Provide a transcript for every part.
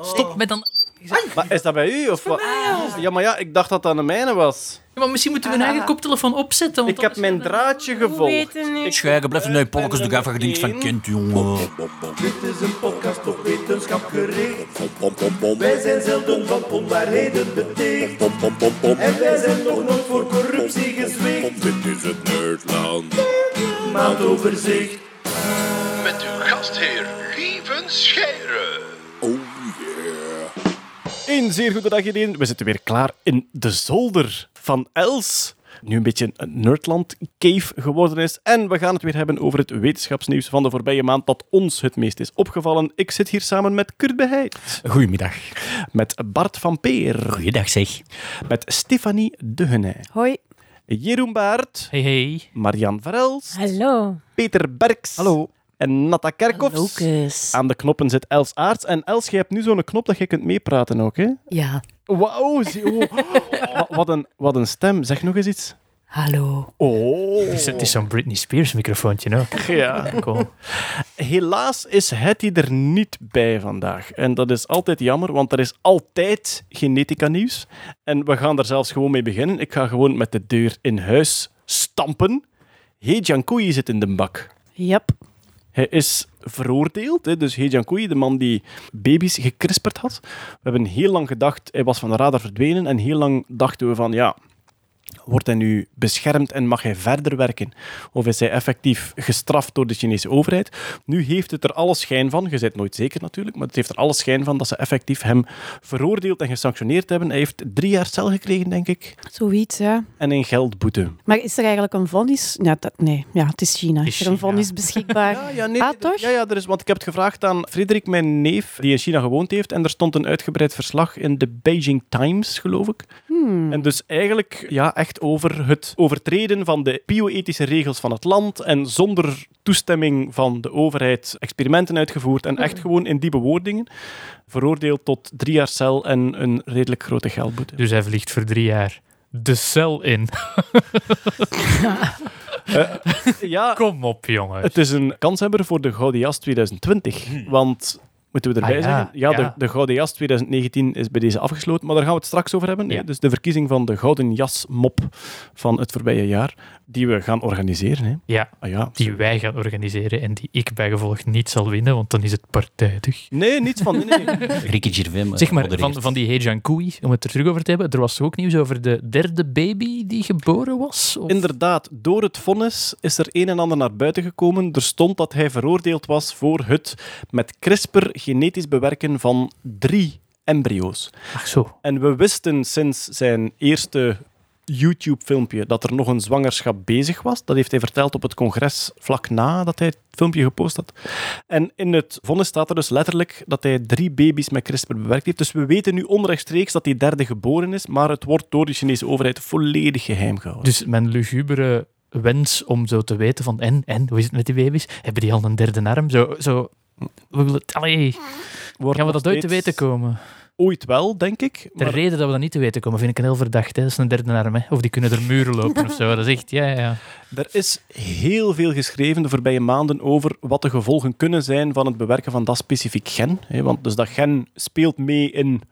Stop met dan... Maar is dat bij u? Of wat? Ja, maar ja, ik dacht dat dat een mijne was. Ja, maar misschien moeten we een eigen koptelefoon opzetten. want Ik heb mijn draadje gevolgd. Schijgen, blijf nu polkens de gaffer gediend van kind, jongen. Dit is een podcast op wetenschap gericht. Wij zijn zelden van onwaarheden beticht. En wij zijn nog nooit voor corruptie gezwicht. Dit is het Nerdland. Maandoverzicht. Met uw gastheer Lieven Scheire. Een zeer goede dag iedereen. We zitten weer klaar in de zolder van Els. Nu een beetje een Nerdland cave geworden is. En we gaan het weer hebben over het wetenschapsnieuws van de voorbije maand dat ons het meest is opgevallen. Ik zit hier samen met Kurt Beheid, Goedemiddag. met Bart van Peer, Goeiedag, zeg. met Stefanie Dehenay, Hoi. Jeroen Baert, Hey, hey. Marian Verels, Hallo. Peter Berks Hallo. En Natta Kerkhoffs. Aan de knoppen zit Els Aarts. En Els, jij hebt nu zo'n knop dat je kunt meepraten ook, hè? Ja. Wauw, oh. Wa- wat, een, wat een stem. Zeg nog eens iets. Hallo. Oh. Het is, zo'n Britney Spears microfoontje ook. Ja. Cool. Helaas is Hetty er niet bij vandaag. En dat is altijd jammer, want er is altijd genetica-nieuws. En we gaan er zelfs gewoon mee beginnen. Ik ga gewoon met de deur in huis stampen. He Jiankui zit in de bak. Yep. Hij is veroordeeld. Dus He Jiankui, de man die baby's gekrisperd had. We hebben heel lang gedacht, hij was van de radar verdwenen. En heel lang dachten we van, ja, wordt hij nu beschermd en mag hij verder werken? Of is hij effectief gestraft door de Chinese overheid? Nu heeft het er alle schijn van, je bent nooit zeker natuurlijk, maar het heeft er alle schijn van dat ze effectief hem veroordeeld en gesanctioneerd hebben. Hij heeft drie jaar cel gekregen, denk ik, Zoiets, ja. en een geldboete. Maar is er eigenlijk een vonnis? Ja, dat, nee. Ja, het is China. Is is er een vonnis beschikbaar? Ja, ja, nee, Ah, nee, toch? Ja, ja, er is, want ik heb het gevraagd aan Frederik, mijn neef, die in China gewoond heeft. En er stond een uitgebreid verslag in de Beijing Times, geloof ik. Hmm. En dus eigenlijk ja, echt over het overtreden van de bio-ethische regels van het land en zonder toestemming van de overheid experimenten uitgevoerd en echt gewoon in die bewoordingen veroordeeld tot drie jaar cel en een redelijk grote geldboete. Dus hij vliegt voor drie jaar de cel in. Ja, Kom op, jongen. Het is een kanshebber voor de Gouden Jas 2020. Want, moeten we erbij. Ah, ja, zeggen? Ja, ja. De, de Gouden Jas 2019 is bij deze afgesloten. Maar daar gaan we het straks over hebben. Ja. hè. Dus de verkiezing van de Gouden Jas-mop van het voorbije jaar. Die we gaan organiseren. Hè. Ja, Ah, ja. die wij gaan organiseren en die ik bijgevolg niet zal winnen, want dan is het partijdig. Nee, niets van. Nee, nee. Ricky Gervais. Zeg maar, van, van die Hejan Koei, om het er terug over te hebben, er was ook nieuws over de derde baby die geboren was? Of- Inderdaad, door het vonnis is er een en ander naar buiten gekomen. Er stond dat hij veroordeeld was voor het met CRISPR genetisch bewerken van drie embryo's. Ach zo. En we wisten sinds zijn eerste YouTube-filmpje dat er nog een zwangerschap bezig was. Dat heeft hij verteld op het congres vlak na dat hij het filmpje gepost had. En in het vonnis staat er dus letterlijk dat hij drie baby's met CRISPR bewerkt heeft. Dus we weten nu onrechtstreeks dat die derde geboren is, maar het wordt door de Chinese overheid volledig geheim gehouden. Dus mijn lugubere wens om zo te weten van en, en, hoe is het met die baby's? Hebben die al een derde arm? Zo, zo we willen, allee, Wordt gaan we dat ooit te weten komen? Ooit wel, denk ik. De reden dat we dat niet te weten komen vind ik een heel verdacht. Hè. Dat is een derde arm. Hè. Of die kunnen er muren lopen of zo. Dat is echt, ja, ja, ja. Er is heel veel geschreven de voorbije maanden over wat de gevolgen kunnen zijn van het bewerken van dat specifiek gen. hè. Want dus dat gen speelt mee in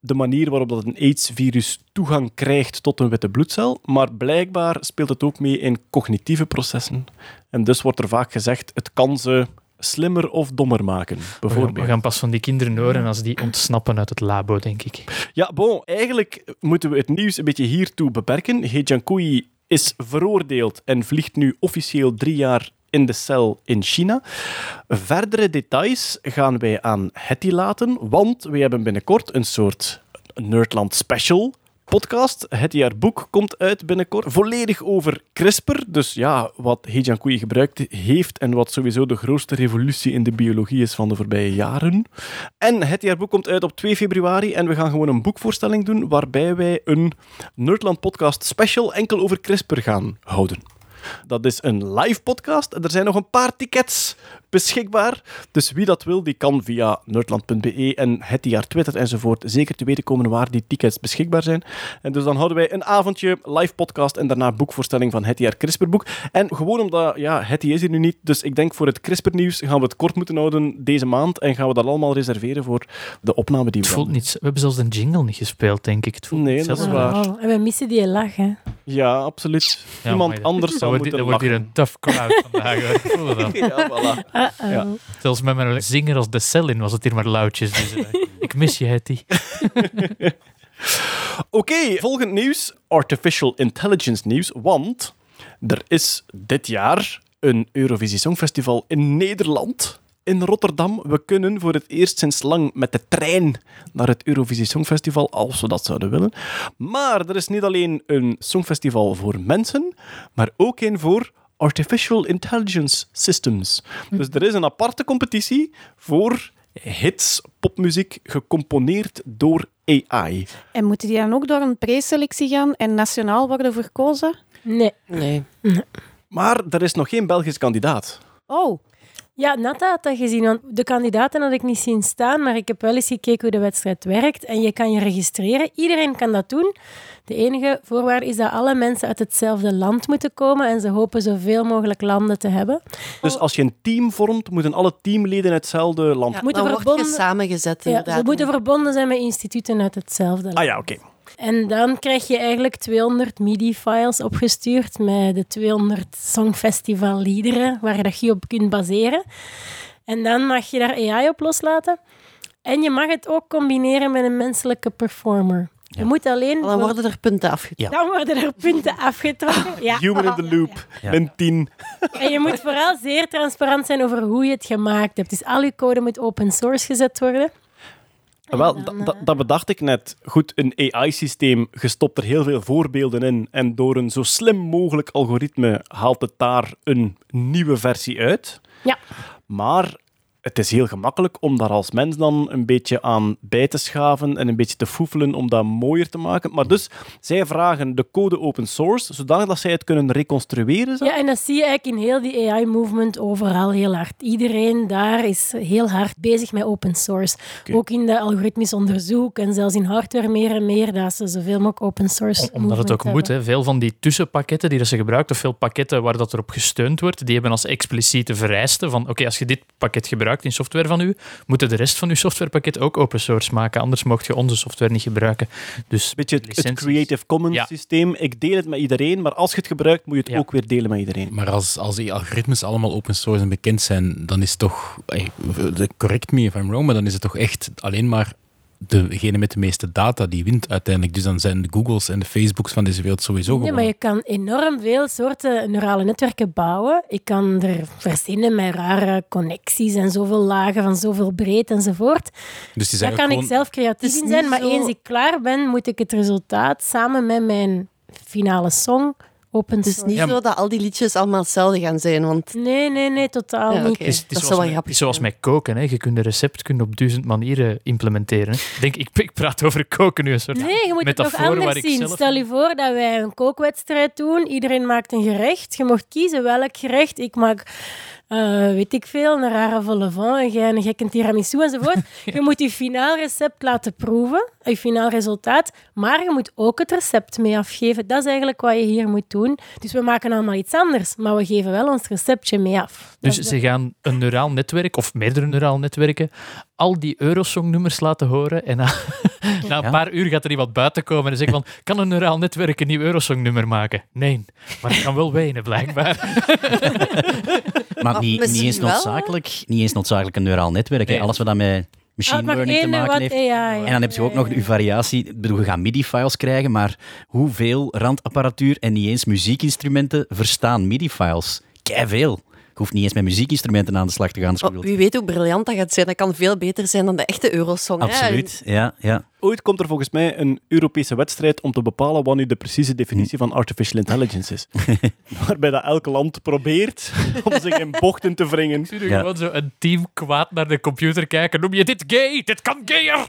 de manier waarop dat een AIDS-virus toegang krijgt tot een witte bloedcel, maar blijkbaar speelt het ook mee in cognitieve processen. En dus wordt er vaak gezegd, het kan ze slimmer of dommer maken, We gaan, bijvoorbeeld. we gaan pas van die kinderen horen als die ontsnappen uit het labo, denk ik. Ja, bon, eigenlijk moeten we het nieuws een beetje hiertoe beperken. He Jiankui is veroordeeld en vliegt nu officieel drie jaar in de cel in China. Verdere details gaan wij aan Hetty laten, want we hebben binnenkort een soort Nerdland special podcast. Hetty haar boek komt uit binnenkort, volledig over CRISPR. Dus ja, wat He Jiankui gebruikt heeft en wat sowieso de grootste revolutie in de biologie is van de voorbije jaren. En het jaarboek komt uit op 2 februari en we gaan gewoon een boekvoorstelling doen waarbij wij een Nerdland podcast special enkel over CRISPR gaan houden. Dat is een live podcast. Er zijn nog een paar tickets beschikbaar. Dus wie dat wil, die kan via nerdland.be en het jaar Twitter enzovoort zeker te weten komen waar die tickets beschikbaar zijn. En dus dan houden wij een avondje live podcast en daarna boekvoorstelling van het jaar CRISPR-boek. En gewoon omdat, ja, Hetty is hier nu niet, dus ik denk voor het CRISPR-nieuws gaan we het kort moeten houden deze maand en gaan we dat allemaal reserveren voor de opname die we Het voelt. We hebben zelfs een jingle niet gespeeld, denk ik. Het voelt Nee, dat is waar. Oh, en we missen die lach, hè. Ja, absoluut. Ja, Iemand anders zou wordt, wordt hier een tough crowd vandaag. hoor. Ik voel het al. Ja, voilà. Uh-oh. Ja. Zelfs met mijn zinger als de cel in was het hier maar lauwtjes. Dus, eh, ik mis je, Hetty. Oké, volgend nieuws. Artificial Intelligence nieuws. Want er is dit jaar een Eurovisie Songfestival in Nederland. In Rotterdam. We kunnen voor het eerst sinds lang met de trein naar het Eurovisie Songfestival, als we dat zouden willen. Maar er is niet alleen een songfestival voor mensen, maar ook een voor Artificial Intelligence Systems. Dus er is een aparte competitie voor hits, popmuziek, gecomponeerd door AI. En moeten die dan ook door een preselectie gaan en nationaal worden verkozen? Nee. Nee. Maar er is nog geen Belgisch kandidaat. Oh, Ja, Nata had dat gezien. Want de kandidaten had ik niet zien staan, maar ik heb wel eens gekeken hoe de wedstrijd werkt. En je kan je registreren. Iedereen kan dat doen. De enige voorwaarde is dat alle mensen uit hetzelfde land moeten komen. En ze hopen zoveel mogelijk landen te hebben. Dus als je een team vormt, moeten alle teamleden uit hetzelfde land. Ja, Moeten dan word verbonden- je samengezet, Ja, ze moeten verbonden zijn met instituten uit hetzelfde land. Ah ja, oké. En dan krijg je eigenlijk 200 MIDI-files opgestuurd met de 200 Songfestival-liederen waar dat je op kunt baseren. En dan mag je daar AI op loslaten. En je mag het ook combineren met een menselijke performer. Je moet alleen... Dan worden er punten afgetrokken. dan worden er punten afgetrokken. Ja. Human in the loop. Ja. Een tien. En je moet vooral zeer transparant zijn over hoe je het gemaakt hebt. Dus al je code moet open source gezet worden. Wel, dan, da- da- dat bedacht ik net. Goed, een AI-systeem, je stopt er heel veel voorbeelden in en door een zo slim mogelijk algoritme haalt het daar een nieuwe versie uit. Ja. Maar het is heel gemakkelijk om daar als mens dan een beetje aan bij te schaven en een beetje te foefelen om dat mooier te maken. Maar dus, zij vragen de code open source, zodanig dat zij het kunnen reconstrueren. zo. Ja, en dat zie je eigenlijk in heel die AI-movement overal heel hard. Iedereen daar is heel hard bezig met open source. Ook in de algoritmisch onderzoek en zelfs in hardware meer en meer, dat ze zoveel mogelijk open source Om- Omdat het ook moet. Hè. Veel van die tussenpakketten die dat ze gebruikt, of veel pakketten waar dat erop gesteund wordt, die hebben als expliciete vereiste van oké, als je dit pakket gebruikt in software van u, moeten de rest van uw softwarepakket ook open source maken. Anders mocht je onze software niet gebruiken. Dus Beetje het, het. Creative Commons Ja. systeem. Ik deel het met iedereen, maar als je het gebruikt, moet je het Ja. ook weer delen met iedereen. Maar als, als die algoritmes allemaal open source en bekend zijn, dan is het toch, correct me if I'm wrong, maar dan is het toch echt alleen maar degene met de meeste data die wint uiteindelijk. Dus dan zijn de Googles en de Facebooks van deze wereld sowieso Nee, gewoon. maar je kan enorm veel soorten neurale netwerken bouwen. Ik kan er verzinnen met rare connecties en zoveel lagen van zoveel breed enzovoort. Dus Daar kan ik zelf creatief in zijn, maar zo- eens ik klaar ben, moet ik het resultaat samen met mijn finale song open Het is niet Ja, zo dat al die liedjes allemaal hetzelfde gaan zijn, want Nee, nee, nee, totaal Ja, niet. is, is Dat zoals, wel grappig zoals met koken. Hè. Je kunt een recept kunt op duizend manieren implementeren. Hè. Denk, ik, ik praat over koken nu, een soort Nee, je moet het nog waar anders zien. zelf- Stel je voor dat wij een kookwedstrijd doen. Iedereen maakt een gerecht. Je mocht kiezen welk gerecht. Ik maak, eh, weet ik veel, een rare vol au vent en jij een gekke tiramisu enzovoort. Je moet je finaal recept laten proeven, je finaal resultaat. Maar je moet ook het recept mee afgeven. Dat is eigenlijk wat je hier moet doen. Dus we maken allemaal iets anders, maar we geven wel ons receptje mee af. Dus ze gaan een neuraal netwerk, of meerdere neuraal netwerken, al die Eurosong-nummers laten horen. En na, een Ja. paar uur gaat er iemand buiten komen en zeggen van, kan een neuraal netwerk een nieuw Eurosong-nummer maken? Nee, maar het kan wel wenen, blijkbaar. Maar Maar niet, niet, eens noodzakelijk, niet eens noodzakelijk een neuraal netwerk. Nee. Alles wat dat met Ah, machine maar learning te maken wat heeft. AI. En dan heb je ook nog uw variatie. Ik bedoel, je gaat MIDI-files krijgen, maar hoeveel randapparatuur en niet eens muziekinstrumenten verstaan MIDI-files? veel. Je hoeft niet eens met muziekinstrumenten aan de slag te gaan. oh, wie weet hoe briljant dat gaat zijn. Dat kan veel beter zijn dan de echte Eurosong. hè. Absoluut, ja. ja. Ooit komt er volgens mij een Europese wedstrijd om te bepalen wat nu de precieze definitie van artificial intelligence is. Waarbij dat elk land probeert om zich in bochten te wringen. Zie je Ja. gewoon zo een team kwaad naar de computer kijken. Noem je dit gay? Dit kan gayer!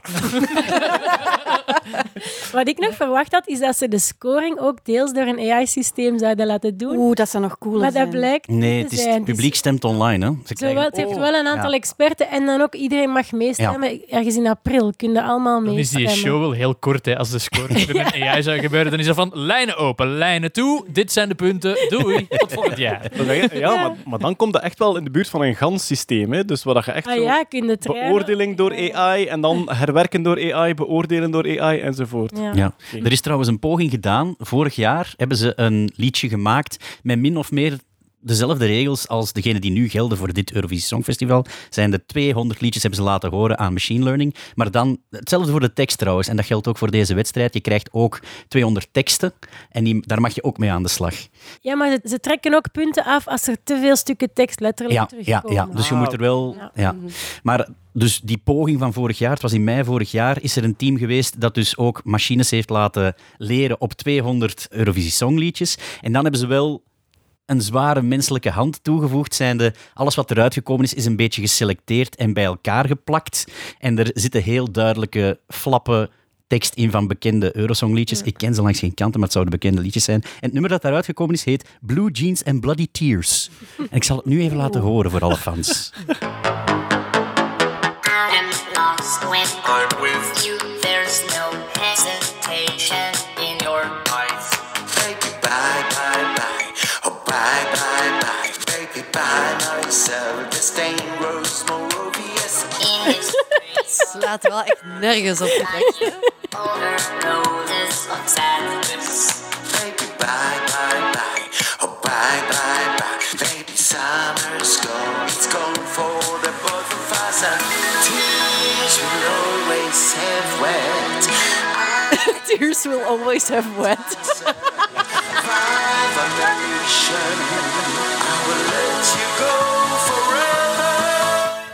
Wat ik nog verwacht had, is dat ze de scoring ook deels door een AI-systeem zouden laten doen. Oeh, dat zou nog cooler maar dat zijn. blijkt Nee, niet het te is zijn. het publiek stemt online. Hè. Ze Zowel, het heeft wel een aantal Ja. experten en dan ook iedereen mag meestemmen. Ergens in april kun je allemaal Dan is die show wel heel kort. Hè. Als de score door een AI zou gebeuren, dan is dat van lijnen open, lijnen toe. Dit zijn de punten. Doei. Tot volgend jaar. Ja, maar, maar dan komt dat echt wel in de buurt van een gans systeem. Hè? Dus waar dat je echt Ah zo ja, je beoordeling door AI en dan herwerken door AI, beoordelen door AI enzovoort. Ja. Ja. Er is trouwens een poging gedaan. Vorig jaar hebben ze een liedje gemaakt met min of meer dezelfde regels als degene die nu gelden voor dit Eurovisie Songfestival. Zijn de 200 liedjes hebben ze laten horen aan machine learning. Maar dan hetzelfde voor de tekst trouwens. En dat geldt ook voor deze wedstrijd. Je krijgt ook 200 teksten en die, daar mag je ook mee aan de slag. Ja, maar ze, ze trekken ook punten af als er te veel stukken tekst letterlijk Ja, ja, terugkomen. ja. dus je moet er wel. Ja. Ja. Maar dus die poging van vorig jaar, het was in mei vorig jaar, is er een team geweest dat dus ook machines heeft laten leren op 200 Eurovisie Songliedjes. En dan hebben ze wel een zware menselijke hand toegevoegd, zijnde alles wat eruit gekomen is, is een beetje geselecteerd en bij elkaar geplakt. En er zitten heel duidelijke flappen tekst in van bekende Eurosongliedjes. Ik ken ze langs geen kanten, maar het zouden bekende liedjes zijn. En het nummer dat daaruit gekomen is, heet Blue Jeans and Bloody Tears. En ik zal het nu even laten horen voor alle fans. I'm lost when I'm with Baby, bye now. So the stain grows more obvious. In this place, Slaat er wel echt nergens op de tekst. of sadness. Baby, bye, bye, bye. Oh, bye, bye, bye. Baby, summer's gone. It's gone for the both of us. And tears will always have wet. Tears will always have wet. Five on the ocean. I will let you go.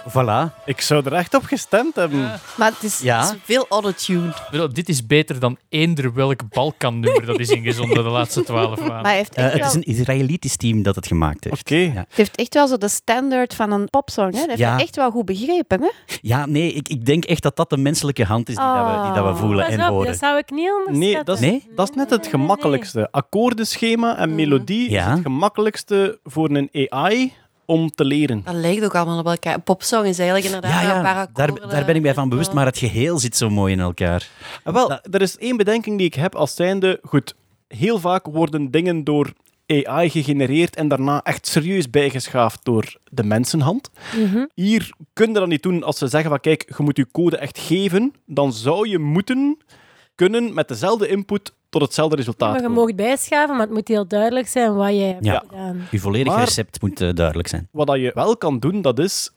Voilà. Ik zou er echt op gestemd hebben. Maar het is... Ja. Veel autotune. Ik bedoel, Dit is beter dan eender welk Balkan-nummer dat is ingezonden de laatste twaalf maanden. Maar hij heeft Eh, echt, het wel, is een Israëlitisch team dat het gemaakt heeft. Oké. Ja. het heeft echt wel zo de standaard van een popsong. Hè? Dat heeft Ja. hij echt wel goed begrepen. Hè? Ja, nee, ik, ik denk echt dat dat de menselijke hand is die, dat, we, die dat we Oh. voelen Pas en op, horen. dat zou ik niet onderschatten. Nee, dat is, Nee? dat is net het gemakkelijkste. Akkoordenschema en melodie Ja. is het gemakkelijkste voor een AI om te leren. Dat lijkt ook allemaal op elkaar. Popsong is eigenlijk inderdaad Ja, een paar ja daar, daar ben ik mij van bewust, maar het geheel zit zo mooi in elkaar. Ah, wel, er is één bedenking die ik heb als zijnde... Goed, heel vaak worden dingen door AI gegenereerd en daarna echt serieus bijgeschaafd door de mensenhand. Mhm. Hier kun je dat niet doen als ze zeggen van kijk, je moet je code echt geven. Dan zou je moeten kunnen met dezelfde input tot hetzelfde resultaat Maar je mag bijschaven, maar het moet heel duidelijk zijn wat jij hebt Ja. gedaan. Uw volledige Maar- recept moet eh, duidelijk zijn. Wat dat je wel kan doen, dat is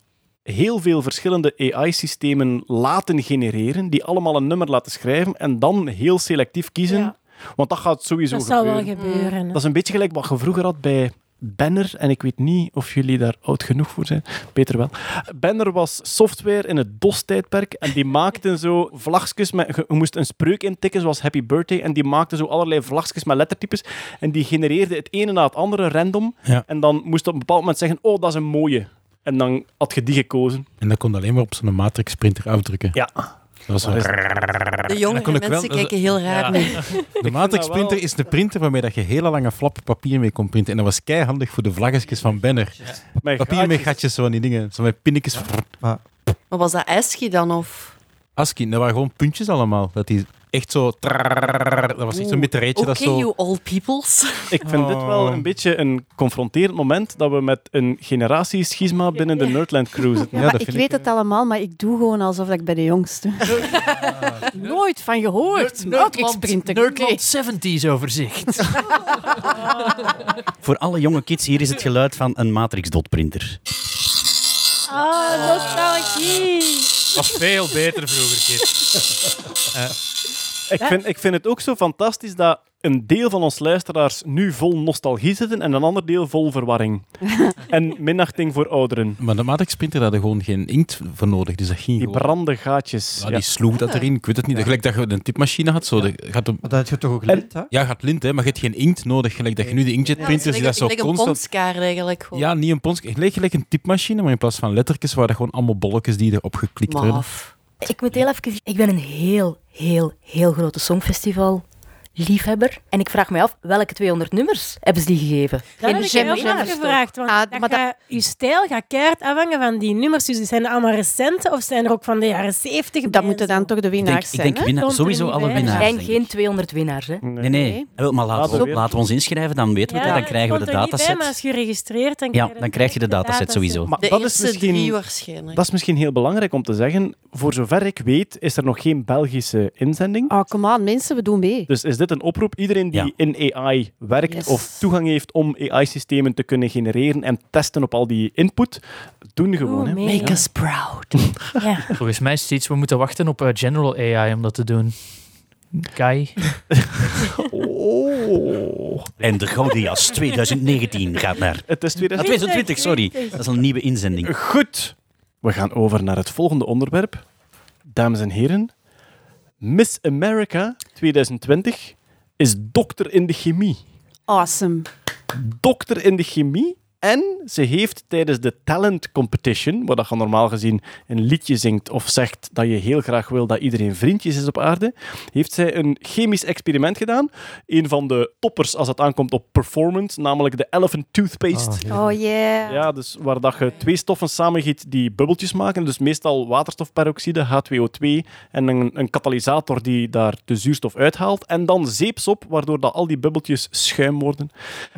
heel veel verschillende AI-systemen laten genereren, die allemaal een nummer laten schrijven en dan heel selectief kiezen. Ja. Want dat gaat sowieso Dat zou wel gebeuren. gebeuren. hè. Dat is een beetje gelijk wat je vroeger had bij Banner, en ik weet niet of jullie daar oud genoeg voor zijn. Peter wel. Banner was software in het DOS-tijdperk en die maakten zo vlagjes met... Je moest een spreuk intikken, zoals Happy Birthday, en die maakte zo allerlei vlagjes met lettertypes en die genereerde het ene na het andere random. Ja. En dan moest op een bepaald moment zeggen, oh, dat is een mooie. En dan had je die gekozen. En dat kon alleen maar op zo'n matrix printer afdrukken. Ja. Dat was De jongere kon ik wel- mensen kijken heel raar nu. De matrix wel- printer is de printer waarmee dat je hele lange flappen papier mee kon printen. En dat was keihandig voor de vlaggetjes van Banner. Met Papier met gaatjes. gatjes, zo van die dingen. Zo met pinnetjes. Maar was dat ASCII dan? Of? ASCII, dat waren gewoon puntjes allemaal. Dat die echt zo... Dat was echt zo'n bitteretje. Oké, dat zo... you all peoples. Ik vind dit wel een beetje een confronterend moment dat we met een generatieschisma binnen de Nerdland Crew zitten. Ja, dat maar ik weet het allemaal, maar ik doe gewoon alsof ik bij de jongste. Nooit van gehoord. Matrix printer. Nerdland 70s overzicht. Voor alle jonge kids, hier is het geluid van een matrix-dot-printer. Ah, nostalgie. Was veel beter vroeger, kid. Ik vind, ik vind het ook zo fantastisch dat een deel van ons luisteraars nu vol nostalgie zitten en een ander deel vol verwarring. en minachting voor ouderen. Maar de matrix printer had er gewoon geen inkt voor nodig. Dus dat ging Die brande gaatjes. Ja, Ja. die sloeg dat erin. Ik weet het niet. Gelijk dat je een typemachine had. Zo, de, gaat de, Maar dat heb je toch ook lint, hè? ja, gaat lint, hè, maar je hebt geen inkt nodig. Gelijk dat je nu de inkjet printers, die dat zo een ponskaart eigenlijk. gewoon. Ja, niet een pons. Gelijk, gelijk een typemachine, maar in plaats van lettertjes waren dat gewoon allemaal bolletjes die erop geklikt werden. Ik moet heel even... Ik ben een heel, heel, heel grote songfestival liefhebber. En ik vraag me af, welke 200 nummers hebben ze die gegeven? Dat heb ik je ook afgevraagd. Want Ah, dat maar gaat- je stijl gaat keihard afhangen van die nummers. Dus zijn er allemaal recente of zijn er ook van de jaren 70 Dat moeten dan toch de Ik denk, winnaars ik zijn, denk winnaar, Stond er sowieso alle bij. Er winnaars. zijn denk ik. geen 200 winnaars, hè? Nee, nee. Wel, Maar laten, Laten we, we- laten we ons inschrijven, dan weten we het. hè. Dan krijgen we de Bij, maar dataset. als je registreert, dan Ja, dan krijg je de dataset sowieso. Maar De dat is misschien... waarschijnlijk. Dat is misschien heel belangrijk om te zeggen. Voor zover ik weet, is er nog geen Belgische inzending. Oh, come on, mensen, we doen mee. Dus is dit een oproep? Iedereen die Ja. in AI werkt Yes. of toegang heeft om AI-systemen te kunnen genereren en testen op al die input, doen gewoon. hè. Make us proud. Ja. Volgens mij is het iets, we moeten wachten op eh, General AI om dat te doen. Kai. Oh. En de Gouden Jas 2019 gaat naar... Het is Ah, 2020. 2020, sorry. Dat is een nieuwe inzending. Goed. We gaan over naar het volgende onderwerp. Dames en heren, Miss America 2020 is dokter in de chemie. Awesome. dokter in de chemie. En ze heeft tijdens de talent competition, waar dat je normaal gezien een liedje zingt of zegt dat je heel graag wil dat iedereen vriendjes is op aarde, heeft zij een chemisch experiment gedaan. Een van de toppers als het aankomt op performance, namelijk de Elephant Toothpaste. Oh yeah. Ja, dus waar dat je twee stoffen samengiet die bubbeltjes maken. Dus meestal waterstofperoxide, H2O2, en een, een katalysator die daar de zuurstof uithaalt. En dan zeepsop, waardoor dat al die bubbeltjes schuim worden.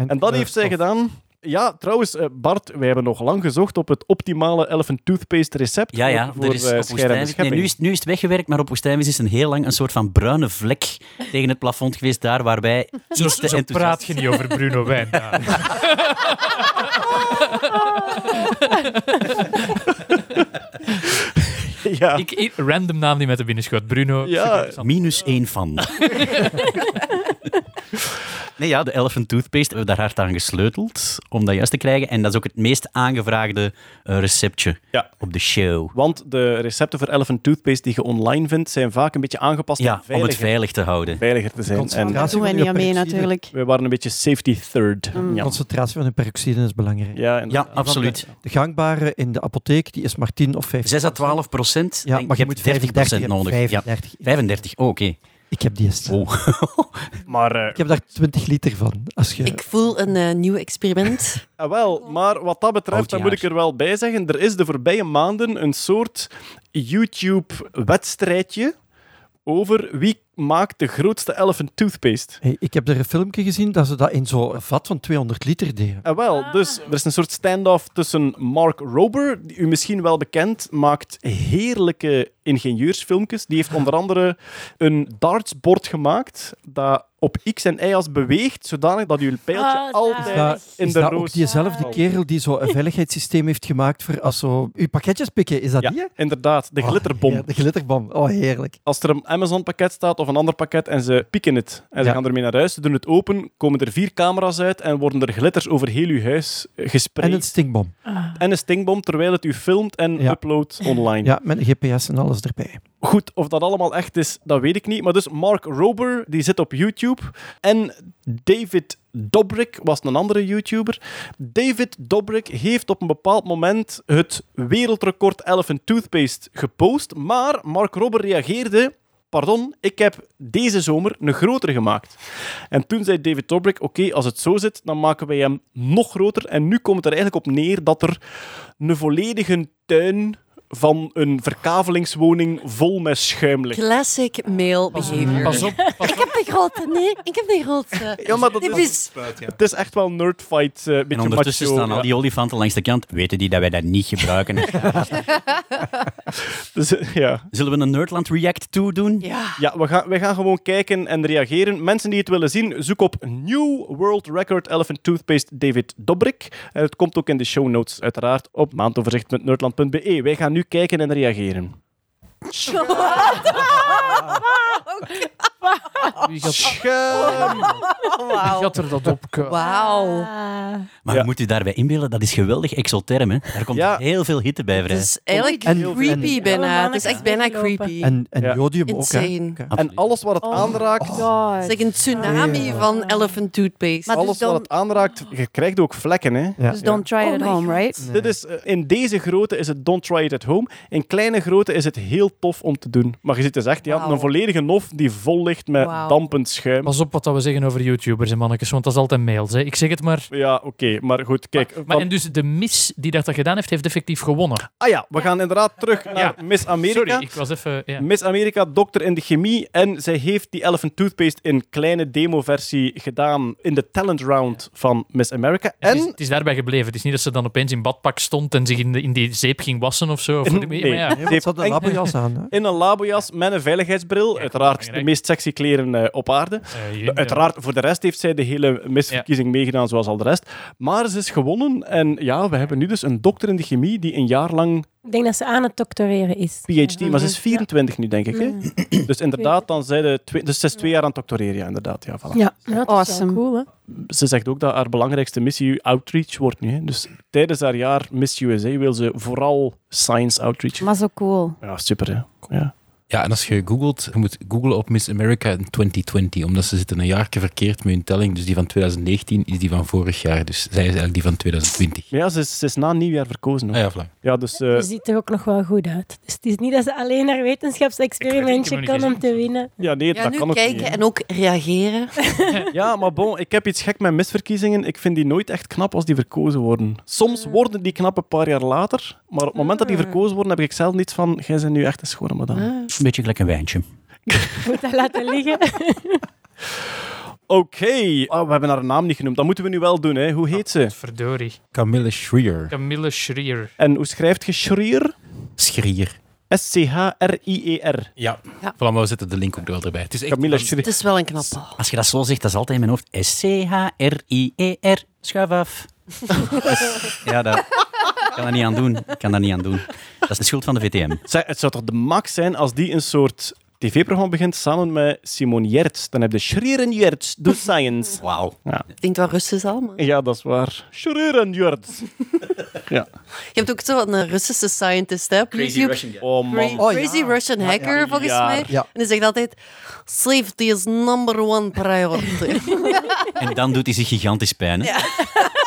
En dat heeft zij gedaan. Ja, trouwens, eh, Bart, wij hebben nog lang gezocht op het optimale Elephant Toothpaste recept Ja, ja, voor, er voor is eh, op Woestijnvis... Nee, nu, is, nu is het weggewerkt, maar op Woestijnvis is een heel lang een soort van bruine vlek tegen het plafond geweest, daar waar wij Zo, iets te zo enthousiast... praat je niet over Bruno Wijndalen. Ja. ik, ik- random naam die met de binnenschoot. Bruno. Ja. Minus één van. Nee, ja, de Elephant Toothpaste hebben we daar hard aan gesleuteld om dat juist te krijgen. En dat is ook het meest aangevraagde eh, receptje Ja. op de show. Want de recepten voor Elephant Toothpaste die je online vindt, zijn vaak een beetje aangepast Ja, om het veilig te houden. veiliger te zijn. En doen wij niet aan mee, peroxide. natuurlijk. we waren een beetje safety third. Mm. Ja. Concentratie van de peroxide is belangrijk. Ja, absoluut. De gangbare in de apotheek die is maar 10 of 15. 6 à 12 procent. Ja, maar je moet 30 procent 35 nodig. Ja. 35. 35, oh, oké. Ik heb die. Oh. Maar eh, Ik heb daar 20 liter van. Als je... Ik voel een eh, nieuw experiment. Ah, wel, maar wat dat betreft, dan moet ik er wel bij zeggen, er is de voorbije maanden een soort YouTube-wedstrijdje over wie maakt de grootste elephant toothpaste. Hey, ik heb er een filmpje gezien dat ze dat in zo'n vat van 200 liter deden. Ah, wel, dus er is een soort standoff tussen Mark Rober, die u misschien wel bekend, maakt heerlijke ingenieursfilmpjes. Die heeft onder andere een dartsbord gemaakt dat op X en Y as beweegt, zodanig dat uw pijltje Ah, altijd Is dat, in is de dat roos... ook diezelfde kerel die zo een veiligheidssysteem heeft gemaakt voor als zo... Uw pakketjes pikken, is dat Ja, die? inderdaad, de Oh, glitterbom. ja, de glitterbom. Oh, heerlijk. Als er een Amazon-pakket staat of een ander pakket en ze pieken het en ze Ja. gaan ermee naar huis, ze doen het open, komen er vier camera's uit en worden er glitters over heel uw huis gespreid. En een stinkbom. En een stinkbom terwijl het u filmt en Ja. uploadt online. Ja, met GPS en alles erbij. Goed, of dat allemaal echt is, dat weet ik niet. Maar dus Mark Rober, die zit op YouTube. En David Dobrik was een andere YouTuber. David Dobrik heeft op een bepaald moment het wereldrecord Elephant Toothpaste gepost. Maar Mark Rober reageerde... Pardon, ik heb deze zomer een grotere gemaakt. En toen zei David Dobrik, oké, als het zo zit, dan maken wij hem nog groter. En nu komt het er eigenlijk op neer dat er een volledige tuin van een verkavelingswoning vol met schuim ligt. Classic male behavior. Pas op, pas Ik heb de grote, nee, ik heb de grote. Ja, maar dat Dit is, is... het is echt wel nerdfight, eh En beetje ondertussen macho. staan al die olifanten langs de kant. Weten die dat wij dat niet gebruiken? Dus, eh, ja. Zullen we een Nerdland React 2 doen? Ja. Ja, we gaan, we gaan gewoon kijken en reageren. Mensen die het willen zien, zoek op New World Record Elephant Toothpaste David Dobrik. En het komt ook in de show notes, uiteraard, op maandoverzicht.nerdland.be. Wij gaan nu kijken en reageren. Wie gaat-! Wauw. Gaat er dat op? Wauw. Maar je moet u daarbij inbeelden, dat is geweldig exotherm. Hè? Daar komt Ja. heel veel hitte bij vrij. Het is eigenlijk En- creepy en- bijna. Het is echt bijna creepy. En, en Ja. jodium ook, hè. En alles wat het Oh. aanraakt, God. Het is like een tsunami Ja. van elephant toothpaste. Maar alles dus dan- wat het aanraakt, je krijgt ook vlekken. Hè. Ja. Dus don't try it Oh at home, right? Dit is, eh, in deze grootte is het don't try it at home. In kleine grootte is het heel tof om te doen. Maar je ziet dus echt ja, Wauw. een volledige nof die vol ligt met dampend schuim. Pas op wat dat we zeggen over YouTubers en mannetjes, want dat is altijd mails. Hè. Ik zeg het maar. Ja, oké. maar goed, kijk. Maar van- en dus de mis die dat gedaan heeft, heeft effectief gewonnen. Ah ja, we gaan inderdaad terug naar Miss America. Sorry, ik was even... Ja. Miss America, dokter in de chemie. En zij heeft die Elephant Toothpaste in kleine demo-versie gedaan in de talent round van Miss America. Het, is, En het is daarbij gebleven. Het is niet dat ze dan opeens in badpak stond en zich in, de, in die zeep ging wassen of zo. Of, Nee. maar ja. Ja, want ze had een labberjas aan. Hè. in een labojas met een veiligheidsbril. Uiteraard de meest sexy kleren eh, op aarde. Eh, je- Uiteraard, voor de rest heeft zij de hele misverkiezing meegedaan, zoals al de rest. Maar ze is gewonnen. En ja, we hebben nu dus een dokter in de chemie die een jaar lang Ik denk dat ze aan het doctoreren is. PhD, maar ze is 24 nu, denk ik. Hè? Dus inderdaad, dan zij de twee, dus ze is twee jaar aan het doctoreren, ja, inderdaad. Ja, voilà. Ja, dat is wel Awesome. cool, hè? Ze zegt ook dat haar belangrijkste missie outreach wordt nu. Hè? Dus tijdens haar jaar Miss USA wil ze vooral science outreach. Maar zo cool. Ja, super, hè. Ja. Ja, en als je googelt, je moet googlen op Miss America in 2020, omdat ze zitten een jaar verkeerd met hun telling. Dus die van 2019 is die van vorig jaar. Dus zij is eigenlijk die van 2020. Maar ja, ze is, ze is na nieuwjaar verkozen. Ook. Ah ja, voilà. Ja, dus... eh, Ze ziet er ook nog wel goed uit. Dus het is niet dat ze alleen haar wetenschapsexperimentje kan niet om te winnen. ja, nee, Ja, dat nu kan ook kijken niet. en ook reageren. Ja, maar bon, ik heb iets gek met misverkiezingen. Ik vind die nooit echt knap als die verkozen worden. Soms worden die knap een paar jaar later, maar op het moment dat die verkozen worden, heb ik zelf niets van, jij bent nu echt een schone madame. Een beetje gelijk een wijntje. Moet dat laten liggen. Oké, Ah, we hebben haar naam niet genoemd. Dat moeten we nu wel doen. Hè. Hoe heet ze? Verdorie. Camille Schrier. Camille Schrier. En hoe schrijft je Schrier? Schrier. S-C-H-R-I-E-R. Ja. Ja. Voilà, maar we zetten de link ook er wel erbij. Het is echt Camilla. Het is wel een knappe. Als je dat zo zegt, dat is altijd in mijn hoofd. S-C-H-R-I-E-R. Schuif af. ja, dat kan dat niet aan doen. Ik kan dat niet aan doen. Dat is de schuld van de VTM. Zeg, het zou toch de max zijn als die een soort tv-programma begint samen met Simon Jerts. Dan heb je Schrier en Jerts, do science. Wauw. Ja. Ik denk wel Russisch allemaal. ja, dat is waar. Schrier en Jerts. ja. Je hebt ook zo een Russische scientist hè, op YouTube. Oh man. Oh, ja. Crazy Russian Hacker, ja. volgens mij. Ja. En hij zegt altijd: Safety is number one priority. En dan doet hij zich gigantisch pijn. Hè?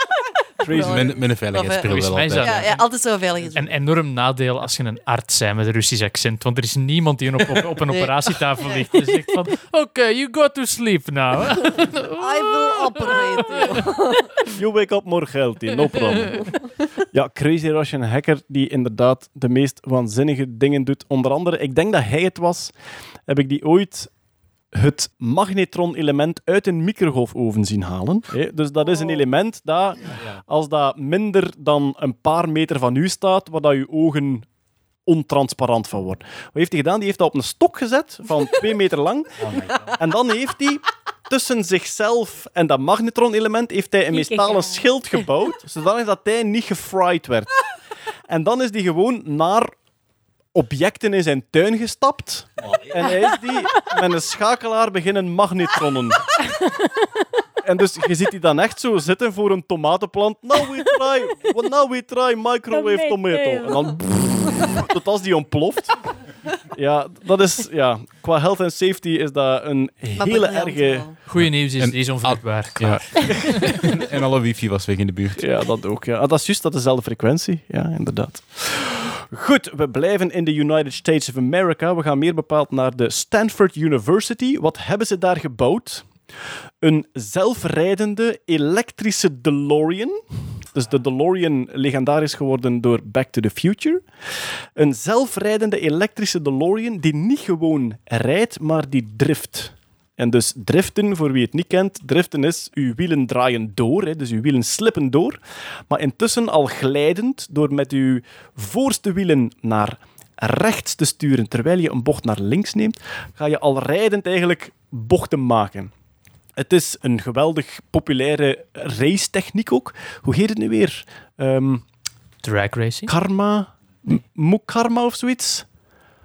Met, met een wel is altijd. ja, ja, altijd zo veilig. is. Een enorm nadeel als je een arts bent met een Russisch accent. Want er is niemand die op, op, op een Nee. operatietafel ligt en zegt van... Oké, you go to sleep now. I will operate you. You wake up more healthy, no problem. Ja, Crazy Russian Hacker, die inderdaad de meest waanzinnige dingen doet. Onder andere, ik denk dat hij het was, heb ik die ooit het magnetron-element uit een microgolfoven zien halen. Hè, Dus dat is een element dat, als dat minder dan een paar meter van u staat, waar dat je ogen ontransparant van worden. Wat heeft hij gedaan? Die heeft dat op een stok gezet van twee meter lang. En dan heeft hij tussen zichzelf en dat magnetron-element heeft hij een metalen schild gebouwd, zodanig dat hij niet gefried werd. En dan is hij gewoon naar objecten in zijn tuin gestapt. En hij is die met een schakelaar beginnen magnetronnen. En dus je ziet die dan echt zo zitten voor een tomatenplant. Now we try, well, now we try microwave tomato. En dan tot als die ontploft. Ja, dat is, ja, qua health and safety is dat een Maar hele erge... wel. Goeie nieuws is, En- die is onvruchtbaar. Ja. en alle wifi was weg in de buurt. Ja, dat ook. Ja. Ah, dat is juist, dat dezelfde frequentie. Ja, inderdaad. Goed, we blijven in de United States of America. We gaan meer bepaald naar de Stanford University. Wat hebben ze daar gebouwd? Een zelfrijdende elektrische DeLorean. Dus de DeLorean legendarisch geworden door Back to the Future. Een zelfrijdende elektrische DeLorean die niet gewoon rijdt, maar die drift. En dus driften, voor wie het niet kent, driften is uw wielen draaien door, dus uw wielen slippen door, maar intussen al glijdend door met uw voorste wielen naar rechts te sturen terwijl je een bocht naar links neemt, ga je al rijdend eigenlijk bochten maken. Het is een geweldig populaire racetechniek ook. Hoe heet het nu weer? Ehm, Drag racing. karma? M- Mukarma of zoiets?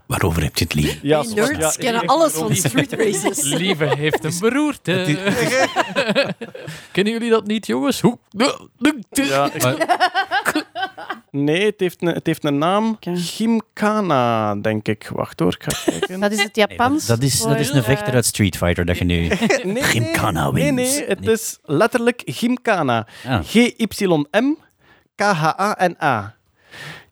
Waarover heb je het lief? Ja, Die nerds ja, kennen alles van street races. Lieve heeft een beroerte. Kennen jullie dat niet, jongens? Hoe? Ja, ik- Nee, het heeft een, het heeft een naam. Gymkhana, denk ik. Wacht hoor, ik ga kijken. Dat is het Japans. Dat is, dat is een vechter uit Street Fighter dat je nu... Nee, nee, wins. nee, het is letterlijk Gymkhana. Ah. G-Y-M K-H-A-N-A.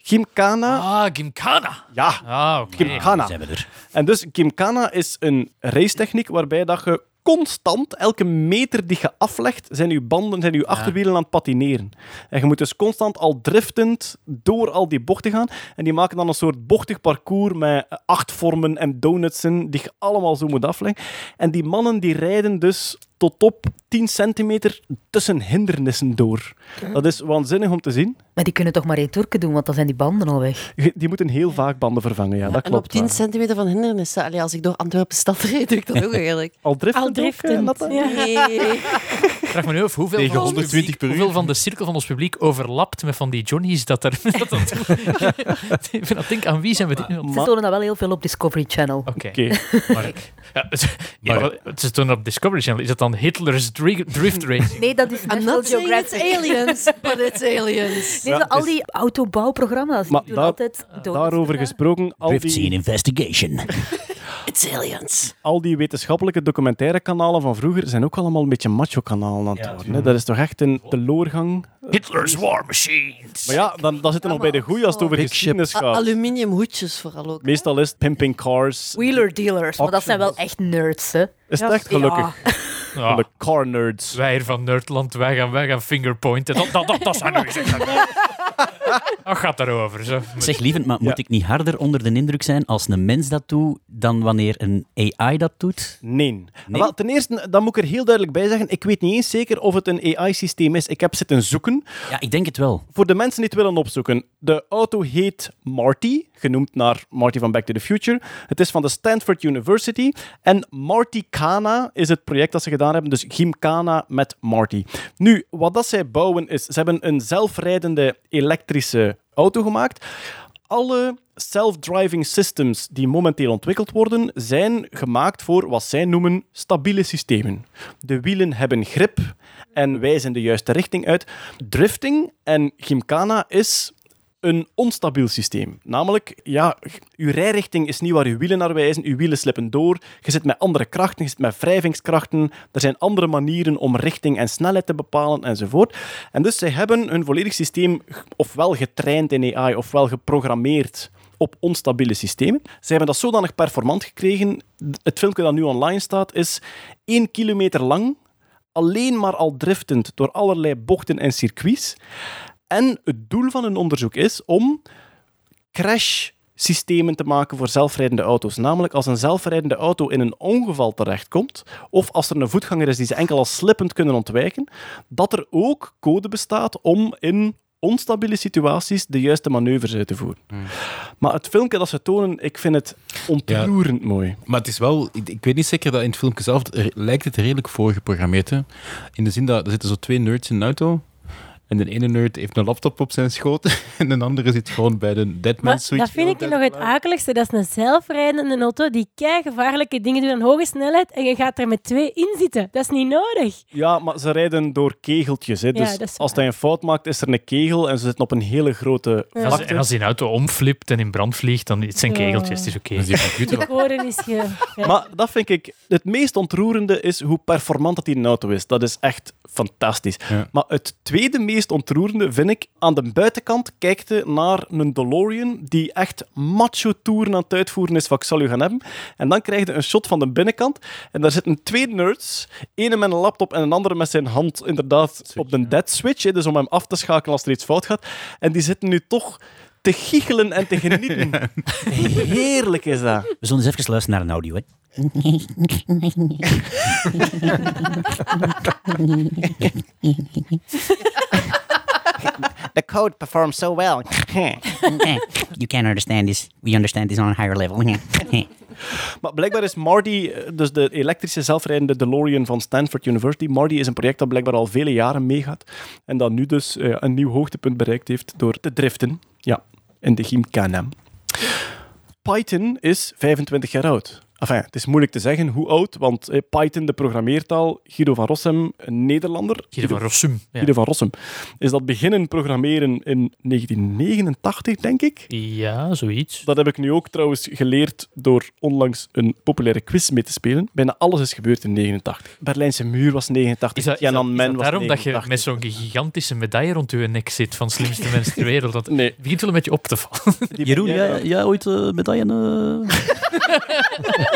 Gymkhana. Ah, Gymkhana. Ja, Ah, oké. Gymkhana. Zijn we er. En dus Gymkhana is een racetechniek waarbij dat je constant, elke meter die je aflegt, zijn je banden, zijn je achterwielen aan het patineren. En je moet dus constant al driftend door al die bochten gaan. En die maken dan een soort bochtig parcours met acht vormen en donutsen die je allemaal zo moet afleggen. En die mannen die rijden dus tot op 10 centimeter tussen hindernissen door. Dat is waanzinnig om te zien. Maar die kunnen toch maar één toerke doen, want dan zijn die banden al weg. Die moeten heel vaak banden vervangen, ja, dat En op klopt. 10 wel. centimeter van hindernissen. Allee, als ik door Antwerpen stad rijd, doe ik dat ook eigenlijk. Al driftend Al ook, eh? Ja. Nee. Ik vraag me nu af hoeveel, Tegen van ons 120 publiek- per uur. hoeveel van de cirkel van ons publiek overlapt met van die Johnny's dat er... Dat dat, ik ben aan wie zijn we dit nu Ze tonen dat wel heel veel op Discovery Channel. Oké. Oké. Maar, ja, is toen op Discovery Channel. Is het dan Hitler's dri- Drift Race? Nee, dat is I'm National not saying it's Geographic. aliens, but it's aliens. Nee, Ja, al is- die autobouwprogramma's, Maar die doen altijd donuts. Daarover gesproken, al Drift Scene die, Investigation. It's aliens. al die wetenschappelijke documentaire kanalen van vroeger zijn ook allemaal een beetje macho-kanalen aan het worden. hè. Dat is toch echt een teloorgang. Hitler's War Machines. Maar ja, dan, dan zitten we nog bij de goeie als het over Big geschiedenis gaat. aluminium hoedjes vooral ook. Meestal is het pimping cars. Wheeler dealers, maar dat zijn wel echt nerds, hè. Is het echt gelukkig? Ja. Ja, De car nerds. wij hier van Nerdland, wij gaan, wij gaan fingerpointen. Dat, dat, dat, dat zijn nu. Dat gaat daarover. Zo. Zeg, lievend, maar moet ik niet harder onder de indruk zijn als een mens dat doet, dan wanneer een AI dat doet? Nee. Nee? Wel, ten eerste, dan moet ik er heel duidelijk bij zeggen, ik weet niet eens zeker of het een AI-systeem is. Ik heb zitten zoeken. Ja, ik denk het wel. Voor de mensen die het willen opzoeken, de auto heet Marty, genoemd naar Marty van Back to the Future. Het is van de Stanford University. En Marty Kana is het project dat ze gedaan hebben, dus Gymkhana met Marty. Nu, wat dat zij bouwen is, ze hebben een zelfrijdende elektrische auto gemaakt. Alle self-driving systems die momenteel ontwikkeld worden, zijn gemaakt voor wat zij noemen stabiele systemen. De wielen hebben grip en wijzen de juiste richting uit. Drifting en Gymkhana is een onstabiel systeem. Namelijk, ja, uw rijrichting is niet waar uw wielen naar wijzen. Uw wielen slippen door. Je zit met andere krachten, je zit met wrijvingskrachten. Er zijn andere manieren om richting en snelheid te bepalen enzovoort. En dus zij hebben hun volledig systeem ofwel getraind in AI ofwel geprogrammeerd op onstabiele systemen. Ze hebben dat zodanig performant gekregen. Het filmpje dat nu online staat is 1 kilometer lang, alleen maar al driftend door allerlei bochten en circuits. En het doel van hun onderzoek is om crash-systemen te maken voor zelfrijdende auto's. Namelijk als een zelfrijdende auto in een ongeval terechtkomt, of als er een voetganger is die ze enkel als slippend kunnen ontwijken, dat er ook code bestaat om in onstabiele situaties de juiste manoeuvres uit te voeren. Maar het filmpje dat ze tonen, ik vind het ontroerend mooi. Maar het is wel, ik, ik weet niet zeker dat in het filmpje zelf er, lijkt het redelijk voorgeprogrammeerd. Hè? In de zin dat er zitten zo twee nerds in een auto. En de ene nerd heeft een laptop op zijn schoot. En de andere zit gewoon bij de Deadman switch. dat vind ik nog het akeligste. Dat is een zelfrijdende auto die kei gevaarlijke dingen doet aan hoge snelheid en je gaat er met twee in zitten. Dat is niet nodig. Ja, maar ze rijden door kegeltjes. Hè. Dus als hij een fout maakt, is er een kegel en ze zitten op een hele grote Ja. Vlakte. en als die auto omflipt en in brand vliegt, dan het zijn Ja. kegeltjes. Het is oké. Dat is. De ge... Ja. Maar dat vind ik... Het meest ontroerende is hoe performant dat die een auto is. Dat is echt fantastisch. Ja. Maar het tweede meest ontroerende vind ik... Aan de buitenkant kijkt je naar een DeLorean die echt macho-toeren aan het uitvoeren is wat ik zal u gaan hebben. En dan krijg je een shot van de binnenkant. En daar zitten twee nerds. Ene met een laptop en een andere met zijn hand inderdaad op de dead switch. hè, dus om hem af te schakelen als er iets fout gaat. En die zitten nu toch te giechelen en te genieten. Heerlijk is dat. We zullen eens even luisteren naar een audio. Hè. The code performs so well. you can't understand this. We understand this on a higher level. Maar blijkbaar is Marty, eh, dus de elektrische zelfrijdende DeLorean van Stanford University, Marty is een project dat blijkbaar al vele jaren meegaat en dat nu dus eh, een nieuw hoogtepunt bereikt heeft door te driften. Ja, in de Gymkhana. Python is 25 jaar oud. Enfin, het is moeilijk te zeggen hoe oud, want eh, Python, de programmeertaal, Guido van Rossum, een Nederlander. Guido van Rossum. Ja. Guido van Rossum. Is dat beginnen programmeren in 1989, denk ik. Ja, zoiets. Dat heb ik nu ook trouwens geleerd door onlangs een populaire quiz mee te spelen. Bijna alles is gebeurd in 89. Berlijnse muur was 89. Is dat, is dat- is dat was daarom dat je 89. met zo'n gigantische medaille rond je nek zit van slimste mensen ter wereld? Dat Nee. begint wel een beetje op te vallen. Jeroen, jij, jij ooit eh, medaillen? eh?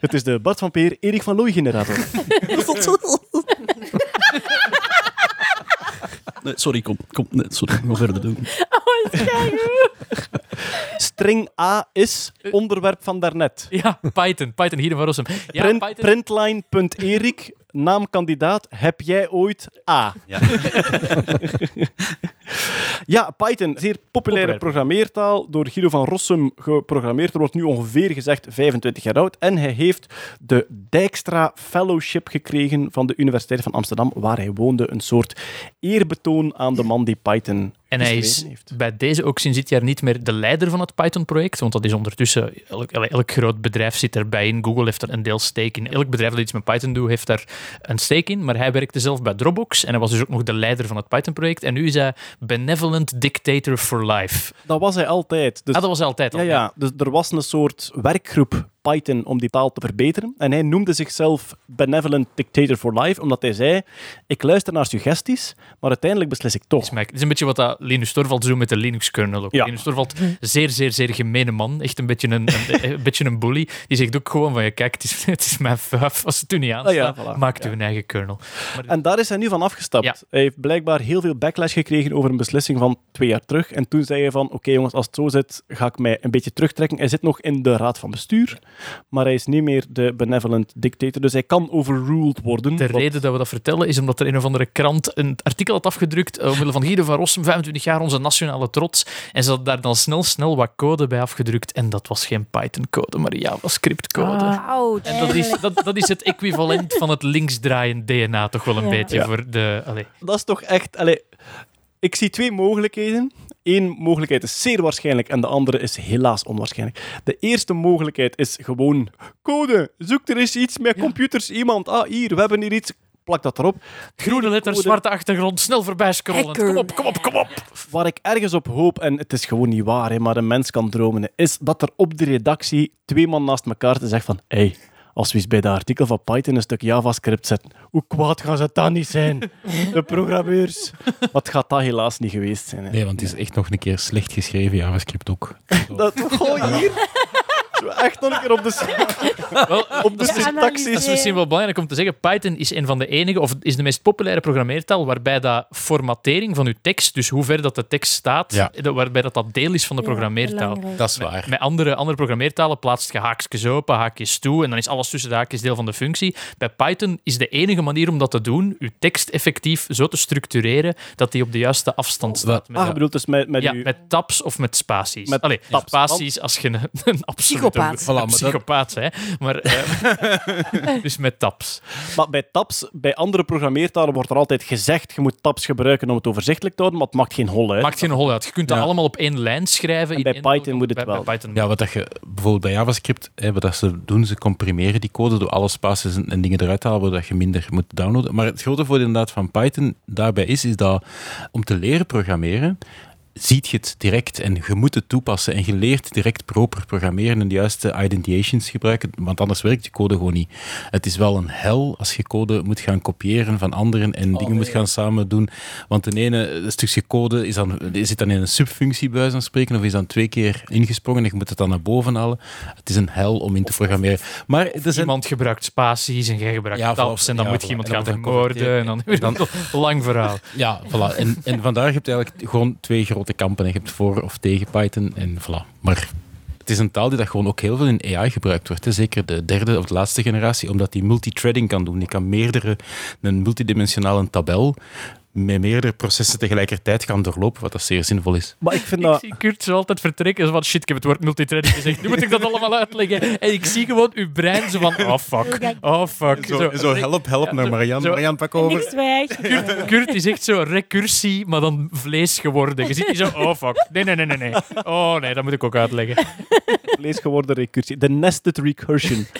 Het is de Bart van Peer, Erik van Looy generator. Nee, sorry, kom. kom nee, sorry, ik ga verder doen. Oh. String A is onderwerp van daarnet. Ja, Python. Python, hier van Rossum. Ja, Print, Python. Printline.erik, naamkandidaat, heb jij ooit A? Ja. Ja, Python, zeer populaire Populair. programmeertaal, door Guido van Rossum geprogrammeerd. Er wordt nu ongeveer gezegd 25 jaar oud. En hij heeft de Dijkstra Fellowship gekregen van de Universiteit van Amsterdam, waar hij woonde. Een soort eerbetoon aan de man die Python En hij is bij deze ook sinds dit jaar niet meer de leider van het Python-project, want dat is ondertussen, elk, elk groot bedrijf zit erbij in. Google heeft er een deel stake in. Elk bedrijf dat iets met Python doet, heeft daar een stake in, maar hij werkte zelf bij Dropbox en hij was dus ook nog de leider van het Python-project. En nu is hij benevolent dictator for life. Dat was hij altijd. Dus ah, dat was hij altijd al. Ja, ja. Dus er was een soort werkgroep Python om die taal te verbeteren. En hij noemde zichzelf Benevolent Dictator for Life, omdat hij zei: Ik luister naar suggesties, maar uiteindelijk beslis ik toch. Het is, een beetje wat dat Linus Torvalds doet met de Linux-kernel. ook. Ja. Linus Torvalds, zeer, zeer, zeer gemene man. Echt een beetje een, een, een beetje een bully. Die zegt ook gewoon van, ja, kijk, het is, het is mijn fuif. Als het u niet aanstaat, Ah ja, voilà. maakt u een eigen kernel. Maar En daar is hij nu van afgestapt. Hij heeft blijkbaar heel veel backlash gekregen over een beslissing van twee jaar terug. En toen zei hij van, oké jongens, als het zo zit, ga ik mij een beetje terugtrekken. Hij zit nog in de raad van bestuur, maar hij is niet meer de benevolent dictator. Dus hij kan overruled worden. de Wat- reden dat we dat vertellen is omdat er een of andere krant een artikel had afgedrukt omwille van Guido van Rossum, 25 jaar, onze nationale trots. En ze had daar dan snel, snel wat code bij afgedrukt. En dat was geen Python-code, maar JavaScript-code. Ah. En dat is, dat, dat is het equivalent van het linksdraaiend DNA toch wel een Ja. beetje Ja. voor de... Allee. Dat is toch echt... Allee, ik zie twee mogelijkheden. Eén mogelijkheid is zeer waarschijnlijk en de andere is helaas onwaarschijnlijk. De eerste mogelijkheid is gewoon code. Zoek er eens iets met computers. Iemand, ah hier, we hebben hier iets. Plak dat erop. Groene letters, Code. zwarte achtergrond, snel voorbij scrollen. Kom op, kom op, kom op. Waar ik ergens op hoop, en het is gewoon niet waar, hè, maar een mens kan dromen, is dat er op de redactie twee man naast elkaar te zeggen van hey, als we eens bij dat artikel van Python een stuk JavaScript zetten, hoe kwaad gaan ze dan niet zijn? De programmeurs. Wat gaat dat helaas niet geweest zijn. Hè. Nee, want het is echt nog een keer slecht geschreven, JavaScript ook. Dat, gooi hier. Echt nog een keer op de, Wel, op de syntaxis. Dat is misschien wel belangrijk om te zeggen. Python is een van de enige, of is de meest populaire programmeertaal waarbij dat formatering van uw tekst, dus hoe ver dat de tekst staat, Ja. dat- waarbij dat, dat deel is van de programmeertaal. belangrijk. Dat is waar. Met andere, andere programmeertalen plaatst je haakjes open, haakjes toe en dan is alles tussen de haakjes deel van de functie. Bij Python is de enige manier om dat te doen, je tekst effectief zo te structureren dat die op de juiste afstand staat. Met, Ah, je bedoelt dus met, met ja, uw- met tabs of met spaties. Met Allee, tabs. spaties als je een, een absolute Psychopaat. Voilà, dat- psychopaat bent. Maar, eh, dus met tabs. Maar bij tabs, bij andere programmeertalen wordt er altijd gezegd je moet tabs gebruiken om het overzichtelijk te houden, maar het maakt geen hol uit. Maakt geen hol uit. Je kunt dat Ja. allemaal op één lijn schrijven. En bij in Python moet het bij- wel. Bij Python Ja, wat dat je bijvoorbeeld bij JavaScript, hè, wat dat ze doen, ze comprimeren die code door alle spaces en, en dingen eruit te halen, waardoor je minder moet downloaden. Maar het grote voordeel inderdaad van Python daarbij is, is dat om te leren programmeren, ziet je het direct en je moet het toepassen en je leert direct proper programmeren en de juiste identiations gebruiken, want anders werkt je code gewoon niet. Het is wel een hel als je code moet gaan kopiëren van anderen en dingen moet gaan samen doen, want de ene stukje code is dan, zit dan in een subfunctie bij van spreken of is dan twee keer ingesprongen en je moet het dan naar boven halen. Het is een hel om in te programmeren. Maar er zijn Iemand gebruikt spaties en jij gebruikt Ja, tabs en dan Ja, moet je iemand gaan dan vermoorden en dan, Dan- een lang verhaal. Ja, voilà. En, en vandaar heb je eigenlijk gewoon twee grote kampen. Je hebt voor of tegen Python en voilà. Maar het is een taal die dat gewoon ook heel veel in AI gebruikt wordt. Zeker de derde of de laatste generatie, omdat die multithreading kan doen. Die kan meerdere, een multidimensionale tabel met meerdere processen tegelijkertijd gaan doorlopen, wat dat zeer zinvol is. Maar ik vind Ik dat... zie Kurt zo altijd vertrekken. Zo van, shit, ik heb het woord multithreading gezegd. Nu moet ik dat allemaal uitleggen. En ik zie gewoon uw brein zo van, oh fuck, oh fuck. Zo, zo help, help Ja, naar Marianne. zo- Marianne, pak over. ik. Kurt, Kurt is echt zo recursie, maar dan vlees geworden. Je ziet die zo, oh fuck. Nee, nee, nee, nee, nee. Oh nee, dat moet ik ook uitleggen. Lees geworden recursie. De nested recursion.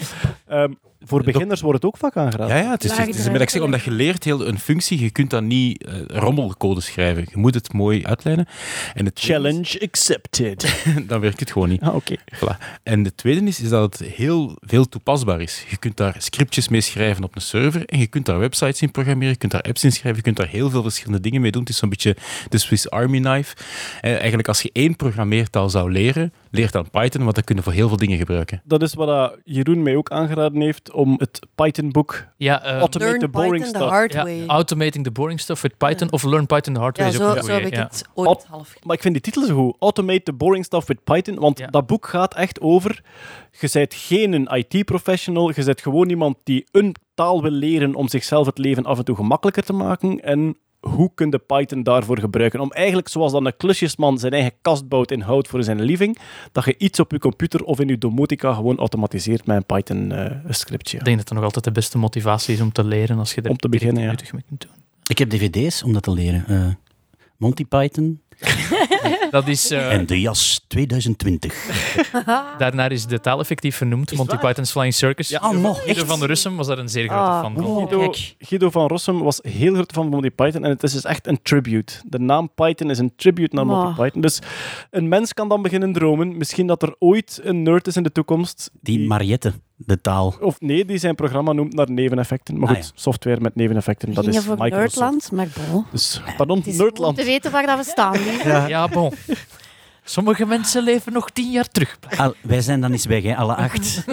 Ehm, voor beginners wordt het ook vaak aangeraden. Ja, ja, het is, het is, ik zeg, omdat je leert heel een functie, je kunt dat niet eh, rommelcode schrijven. Je moet het mooi uitlijnen. En het Challenge accepted. dan werkt het gewoon niet. Ah, oké. Voilà. En de tweede is, is dat het heel veel toepasbaar is. Je kunt daar scriptjes mee schrijven op een server en je kunt daar websites in programmeren, je kunt daar apps in schrijven, je kunt daar heel veel verschillende dingen mee doen. Het is zo'n beetje de Swiss Army knife. Eh, eigenlijk als je één programmeertaal zou leren, leer dan Python, want dat kun je voor heel veel dingen gebruiken. Dat is wat dat Jeroen mij ook aangeraden heeft om het Python-boek Ja, eh, Automate Learn the Boring Python the Stuff. hard ja, way. automating the boring stuff with Python of learn Python the hard way Ja, is ook zo, een zo heb ik ja. het ooit half Maar ik vind die titel zo goed. Automate the Boring Stuff with Python. Want Ja. dat boek gaat echt over... Je bent geen een IT-professional. Je bent gewoon iemand die een taal wil leren om zichzelf het leven af en toe gemakkelijker te maken. En hoe kun je Python daarvoor gebruiken? Om eigenlijk, zoals dan een klusjesman zijn eigen kast bouwt in hout voor zijn living, dat je iets op je computer of in je domotica gewoon automatiseert met een Python-scriptje. Ik denk dat dat nog altijd de beste motivatie is om te leren als je er Om te beginnen, ja. mee kunt doen. Ik heb dvd's om dat te leren. Eh, Monty Python Dat is, eh, en de jas 2020. daarnaar is de taal effectief vernoemd, Is Monty waar? Python's Flying Circus. Ja, oh, nog, Guido van der Russum was daar een zeer grote Ah, fan van. oh. Guido. Guido van Rossum was heel groot fan van Monty Python en het is dus echt een tribute. De naam Python is een tribute naar Monty Oh. Python. Dus een mens kan dan beginnen dromen. Misschien dat er ooit een nerd is in de toekomst. Die Mariette, de taal. Of nee, die zijn programma noemt naar neveneffecten. Maar Ah, goed, ja. software met neveneffecten, We dat is voor Microsoft. Nerdland, maar bon. Dus, pardon, Het is Nerdland. te weten waar dat we staan. lief. Ja, bon. Sommige mensen leven nog tien jaar terug. Al- wij zijn dan eens weg, hè, alle acht.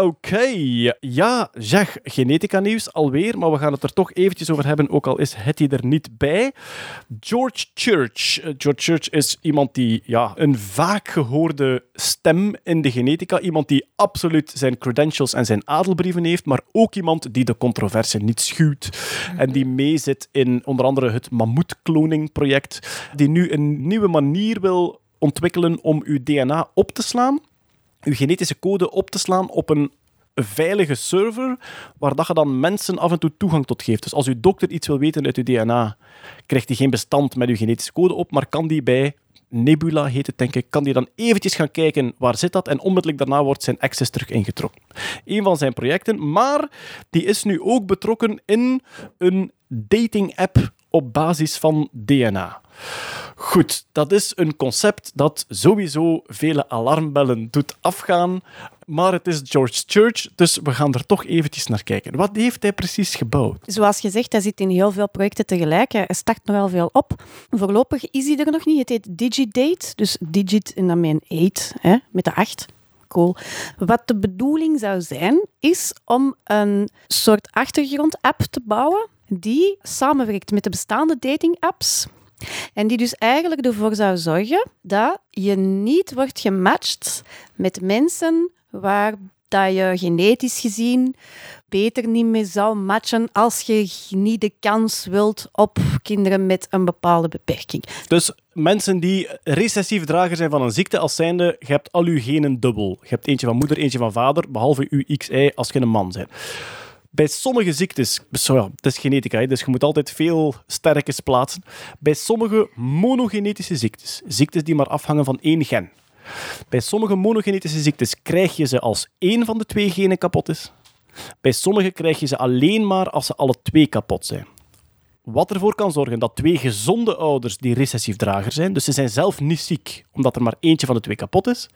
Oké, ja, zeg, genetica nieuws alweer, maar we gaan het er toch eventjes over hebben, ook al is Hetty er niet bij. George Church. Eh, George Church is iemand die ja, een vaak gehoorde stem in de genetica, iemand die absoluut zijn credentials en zijn adelbrieven heeft, maar ook iemand die de controverse niet schuwt en die meezit in onder andere het mammoet-cloning-project, die nu een nieuwe manier wil ontwikkelen om uw DNA op te slaan uw genetische code op te slaan op een veilige server, waar dat je dan mensen af en toe toegang tot geeft. Dus als uw dokter iets wil weten uit uw DNA, krijgt hij geen bestand met uw genetische code op, maar kan die bij Nebula, heet het denk ik, kan die dan eventjes gaan kijken waar zit dat en onmiddellijk daarna wordt zijn access terug ingetrokken. Een van zijn projecten, maar die is nu ook betrokken in een dating-app op basis van DNA. Goed, dat is een concept dat sowieso vele alarmbellen doet afgaan. Maar het is George Church, dus we gaan er toch eventjes naar kijken. Wat heeft hij precies gebouwd? Zoals gezegd, hij zit in heel veel projecten tegelijk. Hij start nogal veel op. Voorlopig is hij er nog niet. Het heet Digidate, dus digit en dan een 8, hè, met de 8. Cool. Wat de bedoeling zou zijn, is om een soort achtergrond-app te bouwen die samenwerkt met de bestaande dating-apps. En die dus eigenlijk ervoor zou zorgen dat je niet wordt gematcht met mensen waar dat je genetisch gezien beter niet mee zou matchen als je niet de kans wilt op kinderen met een bepaalde beperking. Dus mensen die recessief drager zijn van een ziekte, als zijnde, je hebt al uw genen dubbel. Je hebt eentje van moeder, eentje van vader, behalve uw XY als je een man bent. Bij sommige ziektes, ja, het is genetica, hè, dus je moet altijd veel sterkes plaatsen. Bij sommige monogenetische ziektes, ziektes die maar afhangen van één gen. Bij sommige monogenetische ziektes krijg je ze als één van de twee genen kapot is. Bij sommige krijg je ze alleen maar als ze alle twee kapot zijn. Wat ervoor kan zorgen dat twee gezonde ouders die recessief drager zijn, dus ze zijn zelf niet ziek, omdat er maar eentje van de twee kapot is,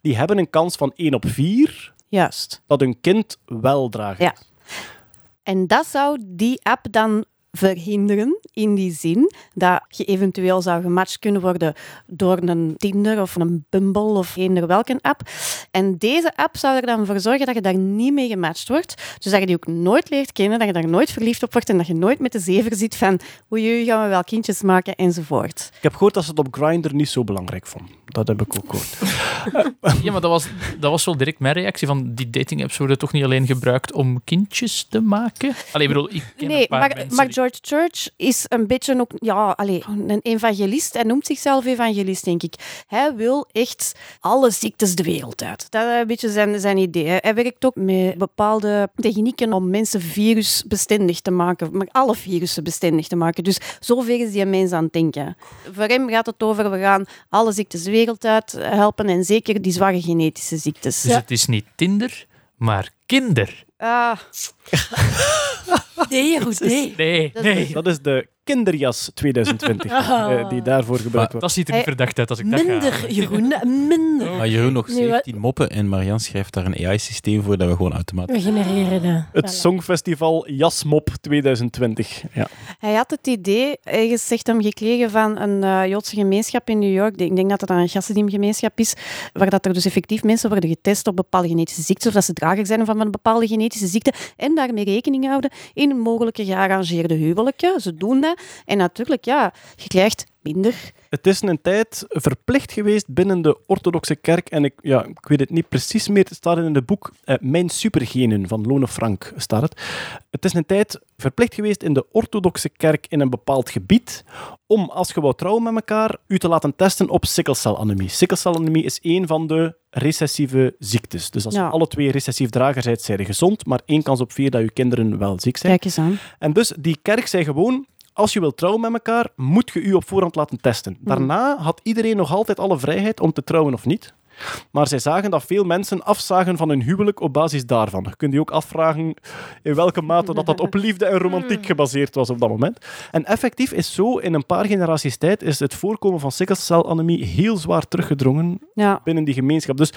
die hebben een kans van 1 op 4 Juist. dat hun kind wel drager Ja. En dat zou die app dan verhinderen, in die zin dat je eventueel zou gematcht kunnen worden door een Tinder of een Bumble of eender welke app. En deze app zou er dan voor zorgen dat je daar niet mee gematcht wordt. Dus dat je die ook nooit leert kennen, dat je daar nooit verliefd op wordt en dat je nooit met de zever zit van oei, oei, gaan we wel kindjes maken enzovoort. Ik heb gehoord dat ze het op Grindr niet zo belangrijk vonden. Dat heb ik ook gehoord. Ja, maar dat was, dat was wel direct mijn reactie van die dating apps worden toch niet alleen gebruikt om kindjes te maken? Allee, ik bedoel, ik ken Nee, een paar maar, mensen maar George Church is een beetje ook ja, allee, een evangelist. Hij noemt zichzelf evangelist, denk ik. Hij wil echt alle ziektes de wereld uit. Dat is een beetje zijn, zijn idee. Hij werkt ook met bepaalde technieken om mensen virusbestendig te maken, maar alle virussen bestendig te maken. Dus zover is die mens aan het denken. Voor hem gaat het over, we gaan alle ziektes de wereld uit helpen en zeker die zware genetische ziektes. Dus het is niet Tinder, maar kinder. Ah. Nee, goed, nee. Nee, Dat nee. Dat is de kinderjas 2020 Ah. eh, die daarvoor gebruikt Maar wordt. dat ziet er niet verdacht uit als ik dat ga Minder. Jeroen, minder. Maar Jeroen nog Nee, wat- 17 moppen en Marian schrijft daar een AI-systeem voor dat we gewoon automatisch... We genereren dat. Het Voilà. Songfestival Jasmop 2020. Ja. Hij had het idee, ergens zegt hem gekregen van een eh, Joodse gemeenschap in New York. Ik denk dat het dan een Chassidim-gemeenschap is, waar dat er dus effectief mensen worden getest op bepaalde genetische ziektes, of dat ze drager zijn van een bepaalde genetische ziekte, en daarmee rekening houden in een mogelijke gearrangeerde huwelijken. Ze doen dat. En natuurlijk, ja, je krijgt minder. Het is een tijd verplicht geweest binnen de orthodoxe kerk. En ik, ja, ik weet het niet precies meer. Het staat in het boek eh, Mijn supergenen van Lone Frank. Staat het. het is een tijd verplicht geweest in de orthodoxe kerk in een bepaald gebied. Om, als je wou trouwen met elkaar, u te laten testen op sikkelcelanemie. Sikkelcelanemie is een van de recessieve ziektes. Dus als je Ja. alle twee recessief drager zijt, zijn je gezond. Maar één kans op vier dat je kinderen wel ziek zijn. Kijk eens aan. En dus die kerk zei gewoon, als je wilt trouwen met elkaar, moet je u op voorhand laten testen. Daarna had iedereen nog altijd alle vrijheid om te trouwen of niet. Maar zij zagen dat veel mensen afzagen van hun huwelijk op basis daarvan. Je kunt je ook afvragen in welke mate dat, dat op liefde en romantiek gebaseerd was op dat moment. En effectief is zo, in een paar generaties tijd, is het voorkomen van sikkelcelanemie heel zwaar teruggedrongen Ja. binnen die gemeenschap. Dus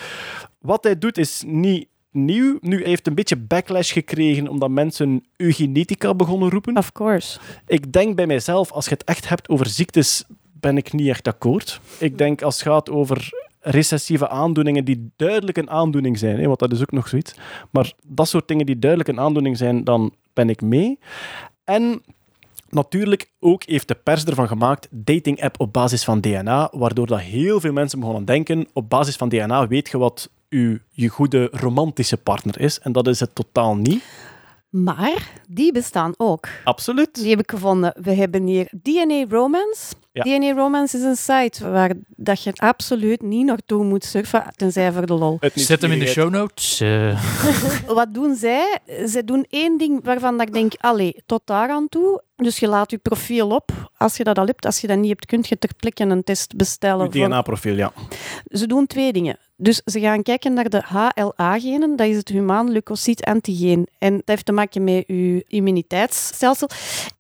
wat hij doet is niet nieuw. Nu, hij heeft een beetje backlash gekregen omdat mensen eugenetica begonnen roepen. Of course. Ik denk bij mijzelf, als je het echt hebt over ziektes, ben ik niet echt akkoord. Ik denk als het gaat over recessieve aandoeningen die duidelijk een aandoening zijn, hè, want dat is ook nog zoiets. Maar dat soort dingen die duidelijk een aandoening zijn, dan ben ik mee. En natuurlijk ook heeft de pers ervan gemaakt, dating app op basis van DNA, waardoor dat heel veel mensen begonnen denken, op basis van DNA weet je wat uw, je goede romantische partner is. En dat is het totaal niet. Maar die bestaan ook. Absoluut. Die heb ik gevonden. We hebben hier DNA Romance. Ja. DNA Romance is een site waar dat je absoluut niet naartoe moet surfen, tenzij voor de lol. Het Zet hem in de show notes. eh. Wat doen zij? Zij doen één ding waarvan dat ik denk, allee, tot daar aan toe. Dus je laat je profiel op. Als je dat al hebt, als je dat niet hebt, kun je ter plekke een test bestellen. Voor- DNA-profiel, ja. Ze doen twee dingen. Dus ze gaan kijken naar de HLA-genen, dat is het humaan leukocyt-antigeen. En dat heeft te maken met je immuniteitsstelsel.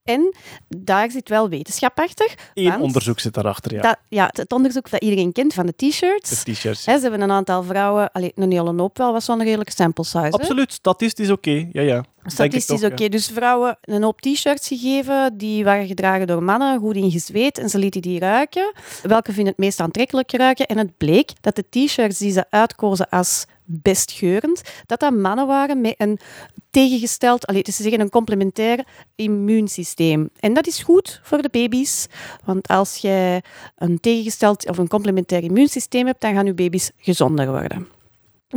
En daar zit wel wetenschap achter. Eén onderzoek zit daarachter, ja. Dat, ja, het onderzoek dat iedereen kent van de t-shirts. De t-shirts. Ze hebben een aantal vrouwen, allee, een hele hoop wel, was wel een redelijke sample size. Absoluut, statistisch oké. Ja, ja. Statistisch oké. ja. Dus vrouwen een hoop t-shirts gegeven, die waren gedragen door mannen, goed ingezweet, en ze lieten die ruiken. Welke vinden het meest aantrekkelijk ruiken? En het bleek dat de t-shirts die ze uitkozen als best geurend, dat dat mannen waren met een tegengesteld, allee, dus ze zeggen een complementair immuunsysteem. En dat is goed voor de baby's, want als je een tegengesteld of een complementair immuunsysteem hebt, dan gaan je baby's gezonder worden.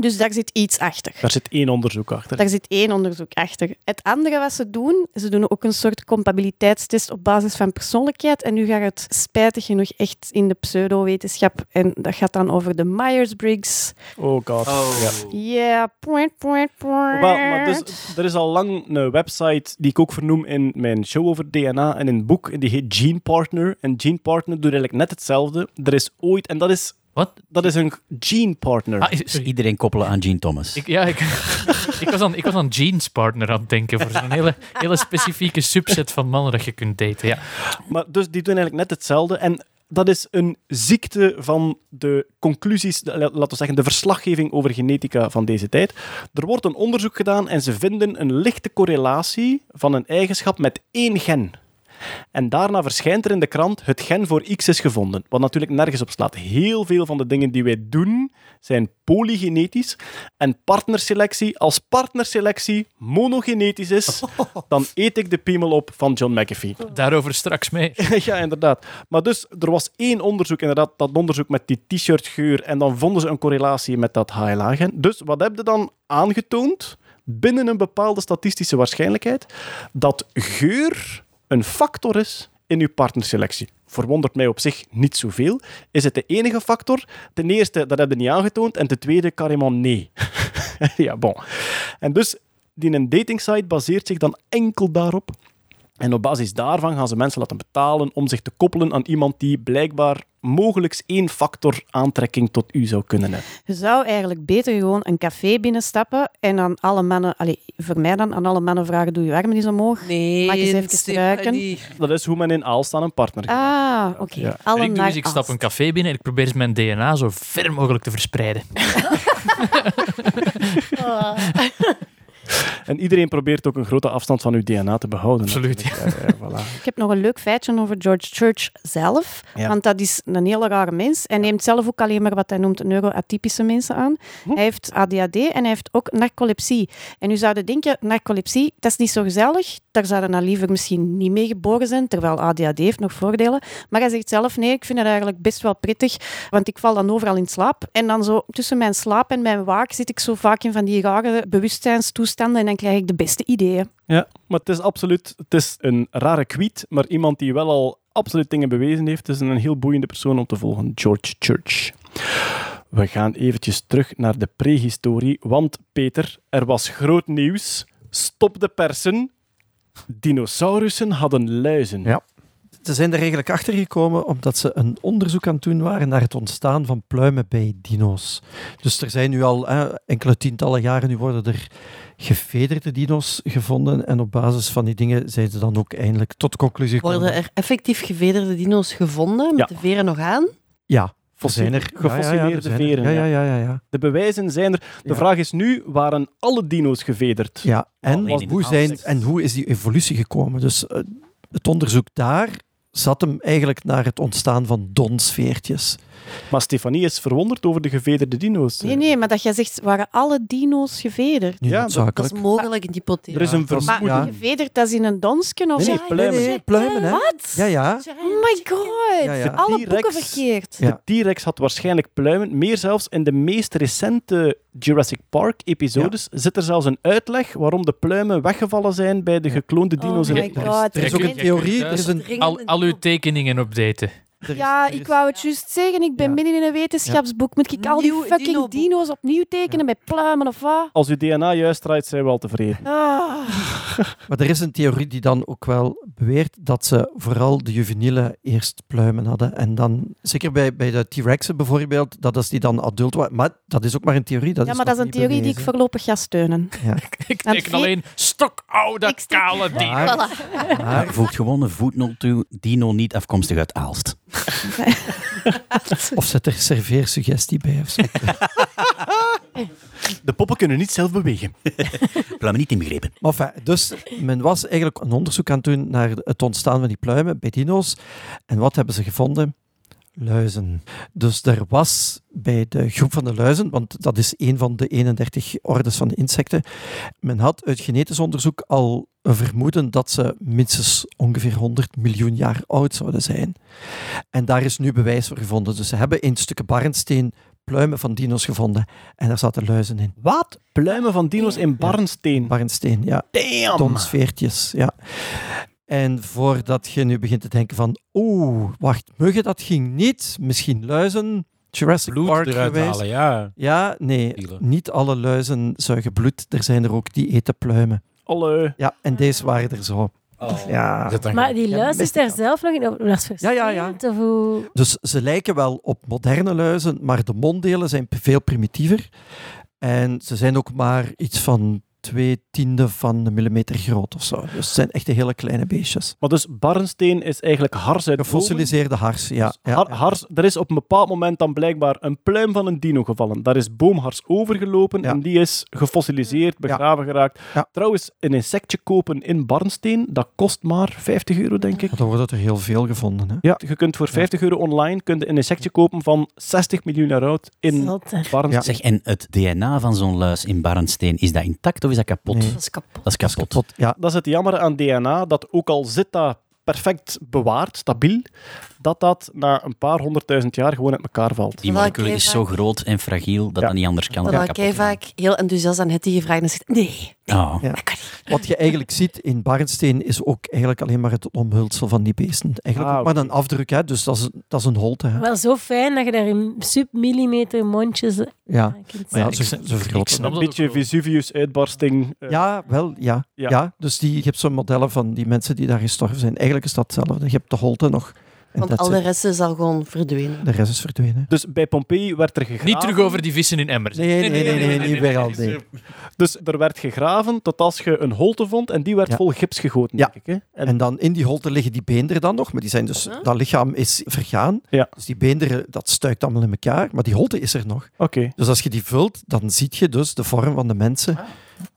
Dus daar zit iets achter. Daar zit één onderzoek achter. Daar zit één onderzoek achter. Het andere wat ze doen, ze doen ook een soort compatibiliteitstest op basis van persoonlijkheid. En nu gaat het spijtig genoeg echt in de pseudowetenschap. En dat gaat dan over de Myers-Briggs. Oh god. Ja. Ja, point, point, point. Maar dus, er is al lang een website die ik ook vernoem in mijn show over DNA en in het boek. en Die heet Gene Partner. En Gene Partner doet eigenlijk net hetzelfde. Er is ooit, en dat is, Wat? dat is een Gene Partner. Ah, Dus iedereen koppelen aan Gene Thomas. Ik, ja, ik, ik, was aan, ik was aan Jeans partner aan het denken voor zo'n hele, hele specifieke subset van mannen dat je kunt daten. Ja. Maar dus die doen eigenlijk net hetzelfde. En dat is een ziekte van de conclusies, de- laten we zeggen, de verslaggeving over genetica van deze tijd. Er wordt een onderzoek gedaan en ze vinden een lichte correlatie van een eigenschap met één gen. En daarna verschijnt er in de krant het gen voor X is gevonden, wat natuurlijk nergens op slaat. Heel veel van de dingen die wij doen zijn polygenetisch. En partnerselectie, als partnerselectie monogenetisch is, dan eet ik de piemel op van John McAfee. Daarover straks mee. ja, inderdaad. Maar dus, er was één onderzoek, inderdaad, dat onderzoek met die t-shirtgeur, en dan vonden ze een correlatie met dat HLA-gen. Dus wat heb je dan aangetoond? Binnen een bepaalde statistische waarschijnlijkheid, dat geur een factor is in uw partnerselectie. Verwondert mij op zich niet zoveel. Is het de enige factor? Ten eerste, dat heb je niet aangetoond. En ten tweede, carrément nee. ja, bon. En dus, die een datingsite baseert zich dan enkel daarop. En op basis daarvan gaan ze mensen laten betalen om zich te koppelen aan iemand die blijkbaar mogelijk één factor aantrekking tot u zou kunnen hebben. Je zou eigenlijk beter gewoon een café binnenstappen en aan alle mannen, allee, voor mij dan, aan alle mannen vragen, doe je armen eens omhoog. Nee, Maak eens even struiken. Dat is hoe men in Aalstaan een partner Ah, oké. Ja. Alle ik, doe naar is, ik stap een café binnen en ik probeer eens mijn DNA zo ver mogelijk te verspreiden. En iedereen probeert ook een grote afstand van uw DNA te behouden. Absoluut. Ja, ja, voilà. Ik heb nog een leuk feitje over George Church zelf. Ja. Want dat is een hele rare mens. Hij neemt zelf ook alleen maar wat hij noemt neuroatypische mensen aan. Hij heeft ADHD en hij heeft ook narcolepsie. En u zouden denken, narcolepsie, dat is niet zo gezellig. Daar zouden nou liever misschien niet mee geboren zijn, terwijl ADHD heeft nog voordelen. Maar hij zegt zelf, nee, ik vind het eigenlijk best wel prettig, want ik val dan overal in slaap. En dan zo tussen mijn slaap en mijn waak zit ik zo vaak in van die rare bewustzijnstoestanden en dan krijg ik de beste ideeën. Ja, maar het is absoluut het is een rare kwiet, maar iemand die wel al absoluut dingen bewezen heeft. Het is een heel boeiende persoon om te volgen, George Church. We gaan eventjes terug naar de prehistorie, want Peter, er was groot nieuws. Stop de persen. Dinosaurussen hadden luizen. Ja. Ze zijn er eigenlijk achter gekomen omdat ze een onderzoek aan het doen waren naar het ontstaan van pluimen bij dino's. Dus er zijn nu al hè, enkele tientallen jaren nu worden er gevederde dino's gevonden en op basis van die dingen zijn ze dan ook eindelijk tot de conclusie gekomen. Worden er effectief gevederde dino's gevonden, met Ja. de veren nog aan? Ja, zijn er Gefossileerde ja, ja, ja, er er. veren, Ja, ja. ja, ja, ja. ja. De bewijzen zijn er. De Ja. vraag is nu, waren alle dino's gevederd? Ja, en, hoe zijn, en hoe is die evolutie gekomen? Dus eh, het onderzoek daar zat hem eigenlijk naar het ontstaan van donsveertjes. Maar Stefanie is verwonderd over de gevederde dino's. Nee, nee, maar dat jij zegt, waren alle dino's gevederd? Ja, Dat is mogelijk een hypothese. Er is een dat is- vermoeden. ja. Gevederd, dat is in een donsken of Nee, nee, zo? pluimen. Nee, nee, pluimen, hè? Wat? Ja, ja. Oh my god, Ja, ja. alle boeken verkeerd. Ja. De T-Rex had waarschijnlijk pluimen. Meer zelfs in de meest recente Jurassic Park-episodes zit er zelfs een uitleg waarom de pluimen weggevallen zijn bij de gekloonde dino's. Oh in my god. Er is ook een theorie. Er is een, Al, al uw tekeningen updaten. Er is- Ja, is- ik wou het juist zeggen. Ik ben Ja. midden in een wetenschapsboek. Moet ik al die Nieuw fucking dino-boek. dino's opnieuw tekenen met pluimen of wat? Als uw DNA juist draait, zijn we al tevreden. Ah. Maar er is een theorie die dan ook wel beweert dat ze vooral de juvenielen eerst pluimen hadden. En dan, zeker bij, bij de T-Rexen bijvoorbeeld, dat als die dan adult waren. Maar dat is ook maar een theorie. Dat Ja, is maar dat is een theorie die ik voorlopig ga steunen. Ja. Ik teken alleen stokoude, Ik kale dino. Maar, Maar maar voegt gewoon een voetnoot toe, dino niet afkomstig uit Aalst. of zet er serveersuggestie bij of zo. De poppen kunnen niet zelf bewegen. Pluimen niet inbegrepen. Maar enfin, dus men was eigenlijk een onderzoek aan het doen naar het ontstaan van die pluimen bij dino's. En wat hebben ze gevonden? Luizen. Dus er was bij de groep van de luizen, want dat is een van de 31 ordes van de insecten, men had uit genetisch onderzoek al een vermoeden dat ze minstens ongeveer 100 miljoen jaar oud zouden zijn. En daar is nu bewijs voor gevonden. Dus ze hebben in stukken barnsteen pluimen van dino's gevonden en daar zaten luizen in. Wat? Pluimen van dino's in barnsteen. Barnsteen, ja. Damn! Ja. En voordat je nu begint te denken van, oeh, wacht, muggen, dat ging niet. Misschien luizen, Jurassic Bloed Park eruit geweest. halen, ja. Ja, nee, niet alle luizen zuigen bloed. Er zijn er ook die eten pluimen. Alle. Ja, en deze waren er zo. Ja. Zet dan Maar die Ja, luis best is daar zelf nog in. Oh, is Ja, ja, ja. hoe... Dus ze lijken wel op moderne luizen, maar de monddelen zijn veel primitiever. En ze zijn ook maar iets van twee tiende van een millimeter groot of zo. Dus het zijn echt hele kleine beestjes. Maar dus barnsteen is eigenlijk hars uit. Gefossiliseerde hars, ja. ja, Har- ja. hars, er is op een bepaald moment dan blijkbaar een pluim van een dino gevallen. Daar is boomhars overgelopen Ja. en die is gefossiliseerd, begraven geraakt. Ja. Trouwens, een insectje kopen in barnsteen, dat kost maar 50 euro, denk ik. Dan wordt er heel veel gevonden. Hè. Ja, je kunt voor 50 euro online kunt een insectje kopen van 60 miljoen jaar oud in barnsteen. Zeg, en het DNA van zo'n luis in Barnsteen, is dat intact of is dat kapot? Nee. Dat is kapot. Dat is kapot. Tot, ja, Dat is het jammer aan DNA, dat ook al zit dat perfect bewaard, stabiel, dat dat na een paar honderdduizend jaar gewoon uit elkaar valt. Die molecule is zo groot en fragiel dat Ja. dat niet anders kan. Dat dan had ik kapot gaan. vaak heel enthousiast aan Hetty gevraagd en zegt nee, Oh. Ja. Wat je eigenlijk ziet in Barnsteen is ook eigenlijk alleen maar het omhulsel van die beesten. Eigenlijk Ah, ook maar een afdruk, hè? dus dat is, dat is een holte. Hè? Wel zo fijn dat je daar in submillimeter mondjes Ja, kunt maar ja, ik vergroten. snap Een beetje. Vesuvius-uitbarsting. eh, Ja, wel, ja. Ja. ja. dus die, je hebt zo'n modellen van die mensen die daar gestorven zijn. Eigenlijk is dat hetzelfde. Je hebt de holte nog. En Want al de rest is al gewoon verdwenen. de rest is verdwenen. Dus bij Pompeii werd er gegraven. Niet terug over die vissen in emmers. Nee, nee, nee, nee, niet weer al. Nee. Dus er werd gegraven tot als je een holte vond en die werd Ja. vol gips gegoten, Ja. denk ik. Hè? En, En dan in die holte liggen die beenderen dan nog, maar die zijn dus, dat lichaam is vergaan. Ja. Dus die beenderen, dat stuikt allemaal in elkaar, maar die holte is er nog. Oké. Dus als je die vult, dan zie je dus de vorm van de mensen.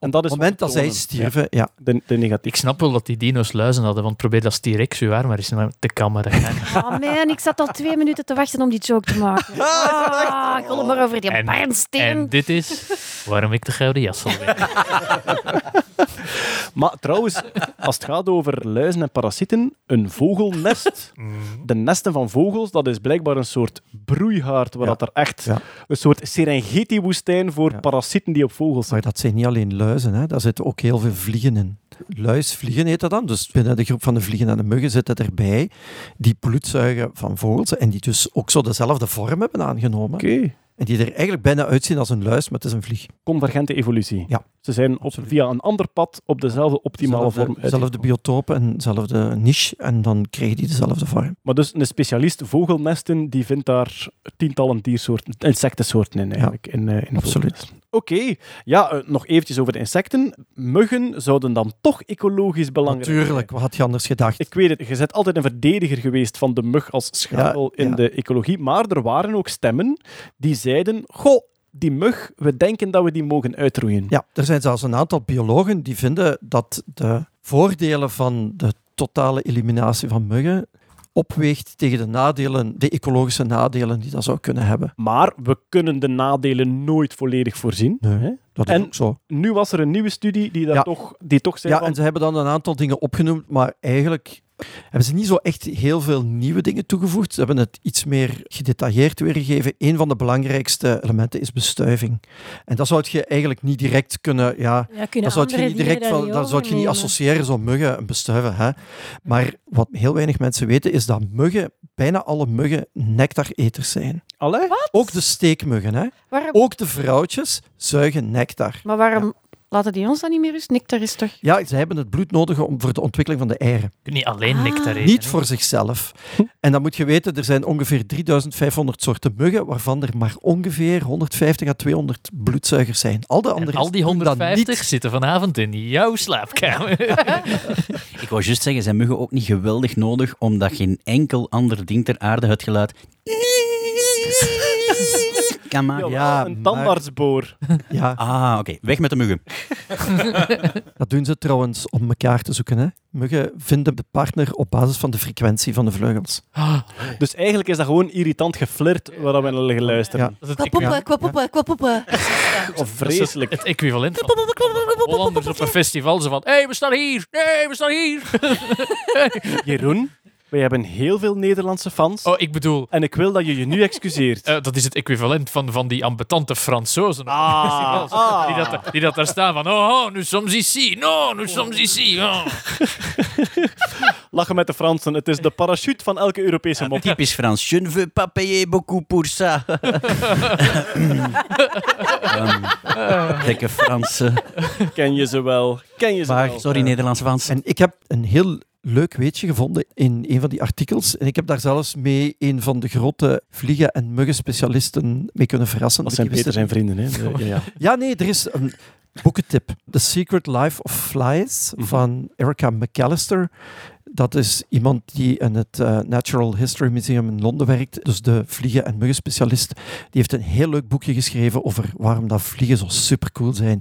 En dat Op is het moment dat zij stierven, ja. Ja, de, de negatief. Ik snap wel dat die dino's luizen hadden, want probeer dat T-Rex uw arm maar eens te kammeren. Oh man, ik zat al twee minuten te wachten om die joke te maken. Ah, ik wil maar over die En- barnsteen. En dit is waarom ik de gouden jas al. Maar trouwens, als het gaat over luizen en parasieten, een vogelnest, de nesten van vogels, dat is blijkbaar een soort broeihaard, waar Ja. dat er echt Ja. een soort Serengeti-woestijn voor Ja. parasieten die op vogels zijn. Maar dat zijn niet alleen luizen, hè. daar zitten ook heel veel vliegen in. Luisvliegen heet dat dan. Dus binnen de groep van de vliegen en de muggen zitten erbij die bloedzuigen van vogels en die dus ook zo dezelfde vorm hebben aangenomen. Oké. En die er eigenlijk bijna uitzien als een luis, maar het is een vlieg. Convergente evolutie. Ja. Ze zijn op, via een ander pad op dezelfde optimale Zelfde- vorm Dezelfde biotoop en dezelfde niche. En dan krijgen die dezelfde vorm. Maar dus een specialist vogelnesten, die vindt daar tientallen diersoorten, insectensoorten in eigenlijk. in, eh, in Absoluut. Oké, ja, eh, nog eventjes over de insecten. Muggen zouden dan toch ecologisch belangrijk zijn. Natuurlijk, wat had je anders gedacht? Ik weet het, je bent altijd een verdediger geweest van de mug als Ja, in ja. de ecologie, maar er waren ook stemmen die zeiden, goh, die mug, we denken dat we die mogen uitroeien. Ja, er zijn zelfs een aantal biologen die vinden dat de voordelen van de totale eliminatie van muggen opweegt tegen de nadelen, de ecologische nadelen die dat zou kunnen hebben. Maar we kunnen de nadelen nooit volledig voorzien. Nee, hè? Dat is En- ook zo. Nu was er een nieuwe studie die, Ja. toch, die toch zei Ja, van, en ze hebben dan een aantal dingen opgenoemd, maar eigenlijk hebben ze niet zo echt heel veel nieuwe dingen toegevoegd. Ze hebben het iets meer gedetailleerd weergegeven. Een van de belangrijkste elementen is bestuiving. En dat zou je eigenlijk niet direct kunnen... Ja, Ja, kunnen dat zou je niet direct van, dat zou je niet associëren, zo'n muggen en bestuiven. Hè? Maar wat heel weinig mensen weten, is dat muggen, bijna alle muggen, nectareters zijn. Allee? Ook de steekmuggen, hè? Waarom, ook de vrouwtjes zuigen nectar. maar waarom laten die ons dan niet meer rust? Nectar is toch... Ja, ze hebben het bloed nodig om, voor de ontwikkeling van de eieren. Niet alleen Ah. nectar eten. Niet voor zichzelf. En dan moet je weten, er zijn ongeveer 3500 soorten muggen, waarvan er maar ongeveer 150 à 200 bloedzuigers zijn. Al de En andere al die doen dat 150 niet. zitten vanavond in jouw slaapkamer. Ik wou juist zeggen, zijn muggen ook niet geweldig nodig, omdat geen enkel ander ding ter aarde het geluid kan maken. Jawel, Ja, een tandartsboor. Ja, Ah, oké. Weg met de muggen. dat doen ze trouwens om elkaar te zoeken. Hè. Muggen vinden de partner op basis van de frequentie van de vleugels. Dus eigenlijk is dat gewoon irritant geflirt waar we naar geluisterd. Ja. Dat is het, Kwa poepen, kwa poepen, kwa poepen. Of het- vreselijk. het equivalent van Hollanders op een festival. Zo van, hé, hey, we staan hier. Nee, we staan hier. Jeroen, wij hebben heel veel Nederlandse fans. Oh, ik bedoel, En ik wil dat je je nu excuseert. eh, dat is het equivalent van, van die ambetante Fransozen. Ah, ah. Die, dat, die dat daar staan van, oh, oh nous sommes ici. No, nous sommes ici. Oh. Lachen met de Fransen. Het is de parachute van elke Europese mop. Typisch Frans. Je ne veux pas payer beaucoup pour ça. um, Dikke Fransen. Ken je ze wel? Ken je ze Maar- wel? Sorry, Nederlandse fans. En ik heb een heel leuk weetje gevonden in een van die artikels. En ik heb daar zelfs mee een van de grote vliegen- en muggenspecialisten mee kunnen verrassen. Dat zijn Peter zijn vrienden, hè? Ja, ja. Ja, nee, er is een, boekentip. The Secret Life of Flies van Erica McAllister. Dat is iemand die in het eh, Natural History Museum in Londen werkt. Dus de vliegen- en muggenspecialist. Die heeft een heel leuk boekje geschreven over waarom dat vliegen zo supercool zijn.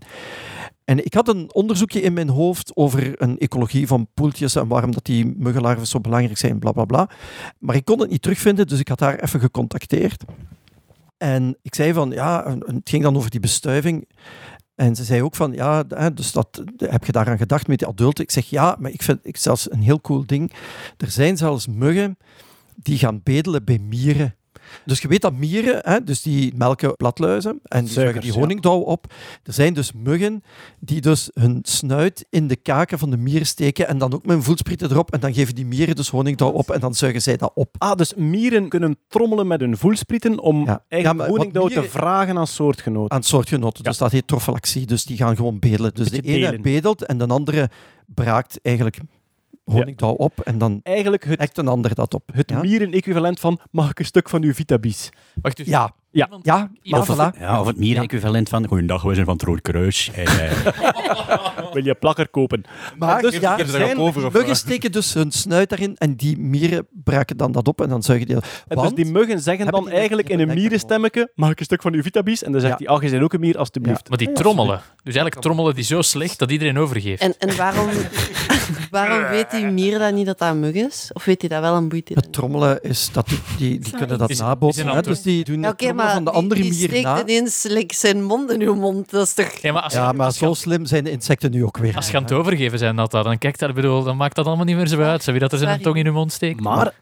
En ik had een onderzoekje in mijn hoofd over een ecologie van poeltjes en waarom dat die muggenlarven zo belangrijk zijn, bla bla bla. Maar ik kon het niet terugvinden, dus ik had haar even gecontacteerd. En ik zei van, ja, het ging dan over die bestuiving. En ze zei ook van, ja, dus dat, heb je daaraan gedacht met die adulten? Ik zeg, ja, maar ik vind ik zelfs een heel cool ding. Er zijn zelfs muggen die gaan bedelen bij mieren. Dus je weet dat mieren, hè, dus die melken bladluizen en die zuigen die honingdauw op. Er zijn dus muggen die dus hun snuit in de kaken van de mieren steken en dan ook met een voelsprieten erop en dan geven die mieren dus honingdauw op en dan zuigen zij dat op. Ah, dus mieren kunnen trommelen met hun voelsprieten om Ja, eigenlijk honingdauw te vragen aan soortgenoten. aan soortgenoten. Dus dat heet trofalaxie. Dus die gaan gewoon bedelen. Dus de ene bedelt en de andere braakt eigenlijk honingdauw op en dan Eigenlijk het, een ander dat op. het mieren-equivalent van mag ik een stuk van uw Vitabis? Wacht, dus Ja, Ja. ja, maar iemand- Of, voilà. ja, of het mieren-equivalent van Goeiedag, wij zijn van het Rood Kruis. En, eh, Wil je plakker kopen? Maar Dus ja, er zijn muggen steken dus hun snuit daarin en die mieren braken dan dat op en dan zuigen die... En dus die muggen zeggen dan eigenlijk in een mierenstemmetje, mag ik een stuk van uw Vitabis? En dan zegt Ja. hij, ach, je bent ook een mier, alstublieft. Maar die trommelen. Dus eigenlijk trommelen die zo slecht dat iedereen overgeeft. En, en waarom, waarom weet die mier dan niet dat dat een mug is? Of weet hij dat wel en boeit hij dat Het trommelen is dat die, die, die kunnen dat nabootsen. een. Dus die doen Maar van de die- andere die, mier ineens like, zijn mond in uw mond. Dat is toch... Ja, maar als je, Ja, maar als je- zo slim zijn de insecten nu ook weer. als je aan het overgeven zijn dat dat, dan kijkt dat, bedoel, dan maakt dat allemaal niet meer zo uit. Zo wie dat er zijn tong in hun mond steekt. Maar,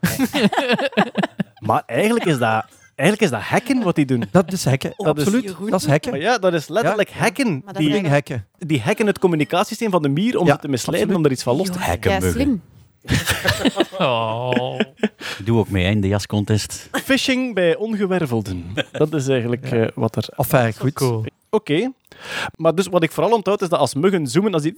maar eigenlijk, is dat, eigenlijk is dat hacken wat die doen. Dat is hacken, Dat is- absoluut. Dat is hacken. Maar ja, dat is letterlijk hacken. Die, Ding hacken. die hacken het communicatiesysteem van de mier om Ja, ze te misleiden, absoluut. om er iets van los te Hacken Ja, slim. Oh. Ik doe ook mee hè, in de jascontest. Phishing bij ongewervelden. Dat is eigenlijk eh, wat er... Enfin, goed. Cool. Oké. Maar dus wat ik vooral onthoud is dat als muggen zoomen, als die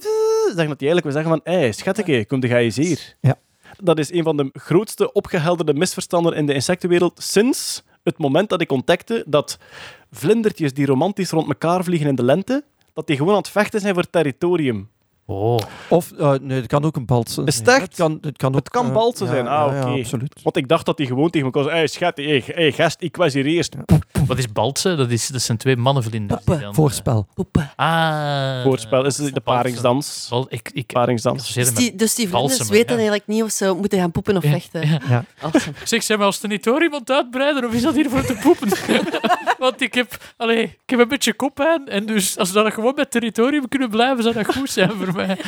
zeggen dat die eigenlijk wil zeggen van hé, hey, schatje, kom de ga eens hier. Ja. Dat is een van de grootste opgehelderde misverstanden in de insectenwereld sinds het moment dat ik ontdekte dat vlindertjes die romantisch rond elkaar vliegen in de lente, dat die gewoon aan het vechten zijn voor territorium. Oh. Of, eh, nee, het kan ook een baltsen Is zijn. het echt? Het kan, het kan, ook, Het kan eh, zijn. Ah, ja, ja, oké. absoluut. Want ik dacht dat die gewoon tegen elkaar zei, hey, schat, hey, hey, gast, ik was hier eerst. Wat is baltse? Dat, is, dat zijn twee mannenvlinders. die dan, eh, Voorspel. Poepen. Ah. Voorspel is de paringsdans. Bal- Ik, ik, Paringsdans. associeer Dus die, dus die vlinders balsemen, weten ja. eigenlijk niet of ze moeten gaan poepen of Ja, vechten. ja. Ja. Awesome. Zeg, zeg maar, als er niet iemand of is dat hier voor te poepen? Want ik heb, allee, ik heb een beetje koppijn, en dus als we dat gewoon met territorium kunnen blijven, zou dat goed zijn voor mij.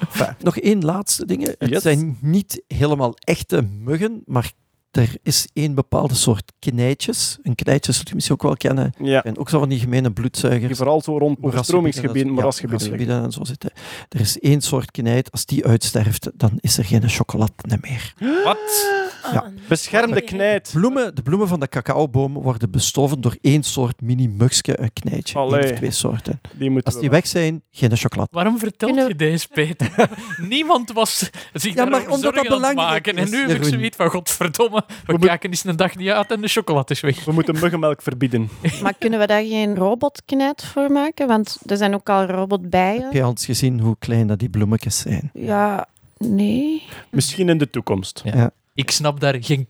Enfin, nog één laatste ding. Het Yes. zijn niet helemaal echte muggen, maar er is één bepaalde soort knijtjes. Een knijtje zult je misschien ook wel kennen. Ja. En ook zo van die gemene bloedzuigers. Die vooral zo rond overstromingsgebieden, ja, moerasgebieden moerasgebieden en zo zitten. Er is één soort knijt, als die uitsterft, dan is er geen chocolade meer. Wat? Ja. Beschermde knijt. Bloemen, de bloemen van de cacaoboom worden bestoven door één soort mini-mugske, een knijtje. Eén Allee. of twee soorten. Die moeten Als die we- weg zijn, geen chocolade. Waarom vertel je deze, Peter? Niemand was zich Ja, maar omdat dat zorgen aan het belangrijk maken. En is, nu heb ik zoiets van, godverdomme, we kijken eens een dag niet uit en de chocolade is weg. We moeten muggenmelk verbieden. Maar kunnen we daar geen robotknijt voor maken? Want er zijn ook al robotbijen. Heb je al eens gezien hoe klein dat die bloemetjes zijn? Ja, nee. Misschien in de toekomst. Ja. Ja. Ik snap daar geen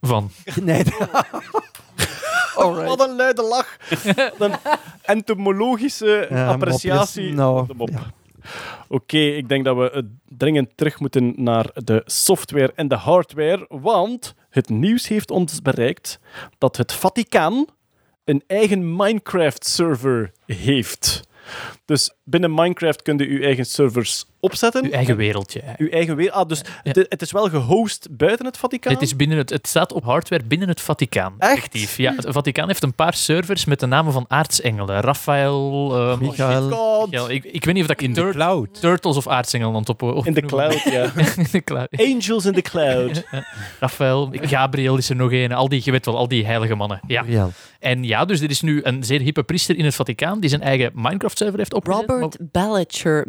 van. Nee. Wat een luide lach. een entomologische Ja, appreciatie. Nou, Kom op. ja. Oké, ik denk dat we eh, dringend terug moeten naar de software en de hardware, want het nieuws heeft ons bereikt dat het Vaticaan een eigen Minecraft-server heeft. Dus binnen Minecraft kun je je eigen servers opzetten. Uw eigen wereldje. Uw eigen weer. Ah, dus Ja. de- het is wel gehost buiten het Vaticaan? Het, is binnen het, het staat op hardware binnen het Vaticaan. Echt? Effectief. Ja, het Vaticaan heeft een paar servers met de namen van aartsengelen. Raphaël... ehm, Michael. God. ja, ik, ik weet niet of dat ik In de Tur- cloud. Turtles of aartsengelen aan op, op In de cloud, ja. in de cloud. Angels in the cloud. Raphaël, Gabriel is er nog een. Al die, je weet wel, al die heilige mannen. Ja. Ja. En ja, dus er is nu een zeer hippe priester in het Vaticaan die zijn eigen Minecraft-server heeft opgezet. Robert Bellicher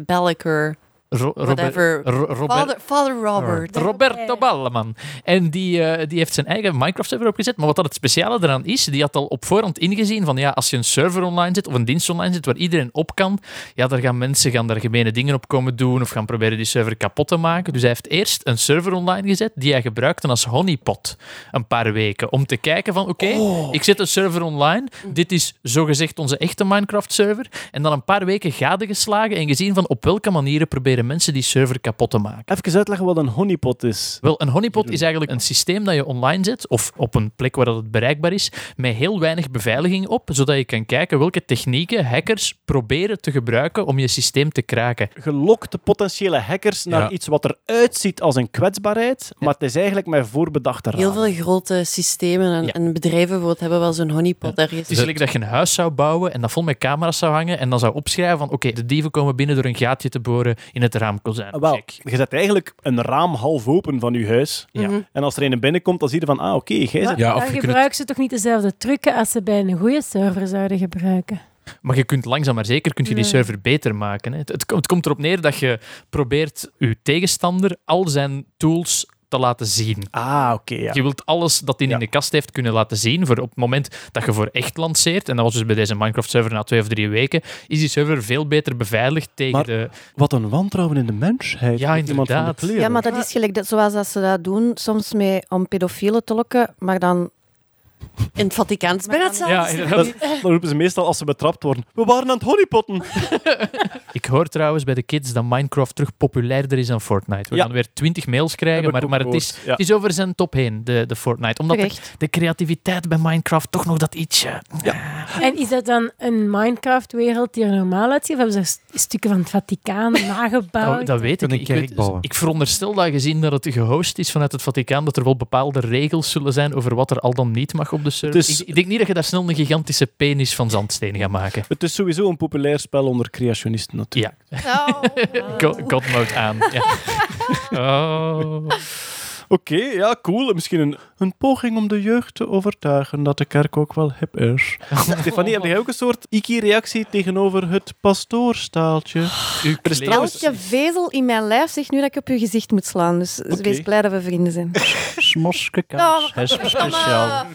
Ro- Robert- Whatever. Ro- Robert- Father, Father Robert. Roberto Balleman. En die, eh, die heeft zijn eigen Minecraft-server opgezet. Maar wat dat het speciale eraan is, die had al op voorhand ingezien van ja, als je een server online zet of een dienst online zet waar iedereen op kan, ja, daar gaan mensen gaan daar gemene dingen op komen doen of gaan proberen die server kapot te maken. Dus hij heeft eerst een server online gezet die hij gebruikte als honeypot een paar weken. Om te kijken van oké, ik zet een server online. Dit is zogezegd onze echte Minecraft-server. En dan een paar weken gadegeslagen en gezien van op welke manieren proberen mensen die server kapot te maken. Even uitleggen wat een honeypot is. Wel, een honeypot is eigenlijk een systeem dat je online zet, of op een plek waar dat het bereikbaar is, met heel weinig beveiliging op, zodat je kan kijken welke technieken hackers proberen te gebruiken om je systeem te kraken. Je lokt de potentiële hackers naar Ja. iets wat eruit ziet als een kwetsbaarheid, maar het is eigenlijk met voorbedachte Heel veel grote systemen en, en bedrijven bijvoorbeeld hebben wel zo'n honeypot ergens. Het is gelijk dat je een huis zou bouwen en dat vol met camera's zou hangen en dan zou opschrijven van oké, de dieven komen binnen door een gaatje te boren in het raamkozijn. Ah, Wel, je zet eigenlijk een raam half open van je huis. Ja. Mhm. En als er een binnenkomt, dan zie je van, ah, oké, jij zit... dan gebruiken ze toch niet dezelfde trucken als ze bij een goede server zouden gebruiken. Maar je kunt langzaam maar zeker kunt je die Ja. server beter maken. Hè. Het, het, het komt erop neer dat je probeert je tegenstander al zijn tools te laten zien. Ah, oké, ja. Je wilt alles dat hij in de kast heeft kunnen laten zien voor op het moment dat je voor echt lanceert. En dat was dus bij deze Minecraft-server na twee of drie weken. Is die server veel beter beveiligd tegen Maar de... Wat een wantrouwen in de mensheid. Ja, inderdaad. Ja, maar dat is gelijk dat, zoals dat ze dat doen, soms mee om pedofielen te lokken, maar dan... In het Vaticaan is bijna hetzelfde. Dat- dan roepen ze meestal als ze betrapt worden. We waren aan het honeypotten. Ik hoor trouwens bij de kids dat Minecraft terug populairder is dan Fortnite. We Ja. gaan weer twintig mails krijgen, maar, maar het, is, ja. het is over zijn top heen, de, de Fortnite. Omdat de, de creativiteit bij Minecraft toch nog dat ietsje... En is dat dan een Minecraft-wereld die er normaal uitziet? Of hebben ze st- stukken van het Vaticaan nagebouwd? Dat, dat weet ik. Bouwen. ik veronderstel dat gezien dat het gehost is vanuit het Vaticaan, dat er wel bepaalde regels zullen zijn over wat er al dan niet mag op de server. Is- Ik, ik denk niet dat je daar snel een gigantische penis van zandsteen gaat maken. Het is sowieso een populair spel onder creationisten natuurlijk. Ja. God, God mode aan. Ja. Oh. Oké, ja, cool. Misschien een, een poging om de jeugd te overtuigen dat de kerk ook wel hip is. Stefanie, heb jij ook een soort iki-reactie tegenover het pastoorstaaltje? Er is trouwens... Elke vezel in mijn lijf zegt nu dat ik op je gezicht moet slaan. Dus Oké. wees blij dat we vrienden zijn. Smoske kaas, kaas, speciaal.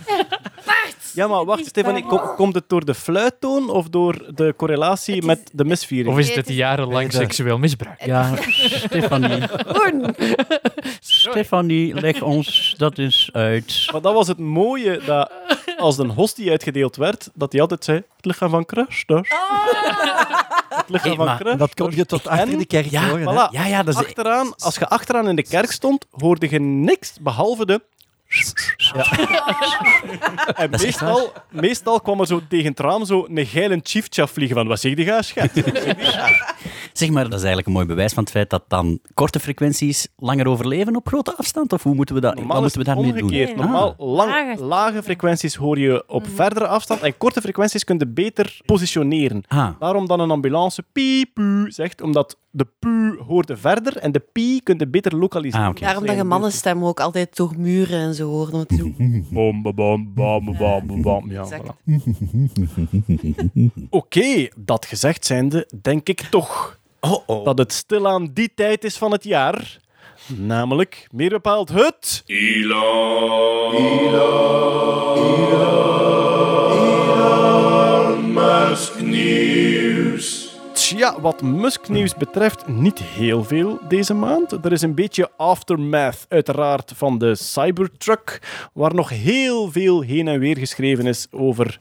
Ja, maar wacht, Stefanie, kom- komt het door de fluittoon of door de correlatie met de misviering? Of is het jarenlang seksueel misbruik? Ja, Stefanie. Stefanie, leg ons dat eens uit. Maar dat was het mooie, dat als een hostie uitgedeeld werd, dat hij altijd zei, het lichaam van Christus. Het lichaam Hey, van. Dat kon je tot achter En- de kerk Ja, horen. hè. Voilà. Ja, ja, dat is... Achteraan, als je achteraan in de kerk stond, hoorde je niks behalve de... En meestal, meestal kwam er zo tegen het raam zo een geile chiefcha vliegen van wat zeg je schat? Zeg maar, dat is eigenlijk een mooi bewijs van het feit dat dan korte frequenties langer overleven op grote afstand? Of hoe moeten we dat, wat Normaal moeten we daarmee doen? omgekeerd. Ah. Normaal lang, Lage. lage frequenties hoor je op verdere afstand en korte frequenties kun je beter positioneren. Ah. Daarom dan een ambulance piep zegt, omdat de pu hoorde verder en de pi kun je beter lokaliseren. Ah. Daarom dat je mannenstem ook altijd door muren en zo hoort. Want zo... Bom, bam, bam, bam, bam, bam. Ja, voilà. Oké, dat gezegd zijnde, denk ik toch dat het stilaan die tijd is van het jaar. Namelijk, meer bepaald het... Tja, wat Musk-nieuws betreft niet heel veel deze maand. Er is een beetje aftermath, uiteraard, van de Cybertruck, waar nog heel veel heen en weer geschreven is over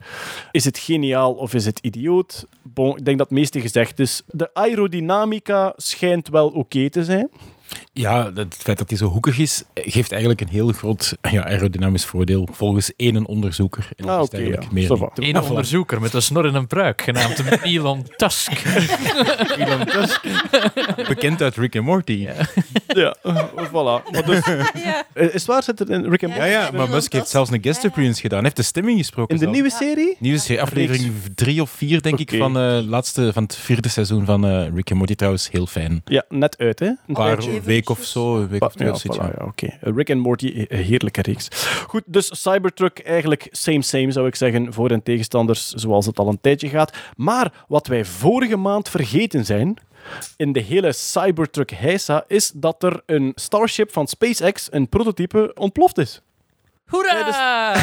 is het geniaal of is het idioot. Ik denk dat het meeste gezegd is. De aerodynamica schijnt wel oké te zijn. Ja, het feit dat hij zo hoekig is, geeft eigenlijk een heel groot ja, aerodynamisch voordeel volgens één onderzoeker. En dat Ah, eigenlijk ja. meer niet. Een onderzoeker met een snor en een pruik, genaamd Elon Tusk. Elon Musk, bekend uit Rick en Morty. Ja, voilà. Maar dus, Is het waar? Zit er in Rick and Ja, ja, maar Musk heeft zelfs een guest appearance gedaan. Hij heeft de stemming gesproken. In de nieuwe serie? Nieuwe serie, aflevering drie of vier, denk ik, van, eh, laatste, van het vierde seizoen van eh, Rick en Morty. Trouwens, heel fijn. Ja, net uit, hè? Een paar. Week of zo, een week of twee Ja, voilà, ja. ja, oké. Rick and Morty, een heerlijke reeks. Goed, dus Cybertruck eigenlijk same same zou ik zeggen voor en tegenstanders zoals het al een tijdje gaat. Maar wat wij vorige maand vergeten zijn, in de hele Cybertruck heisa is dat er een Starship van SpaceX, een prototype, ontploft is. Hoera!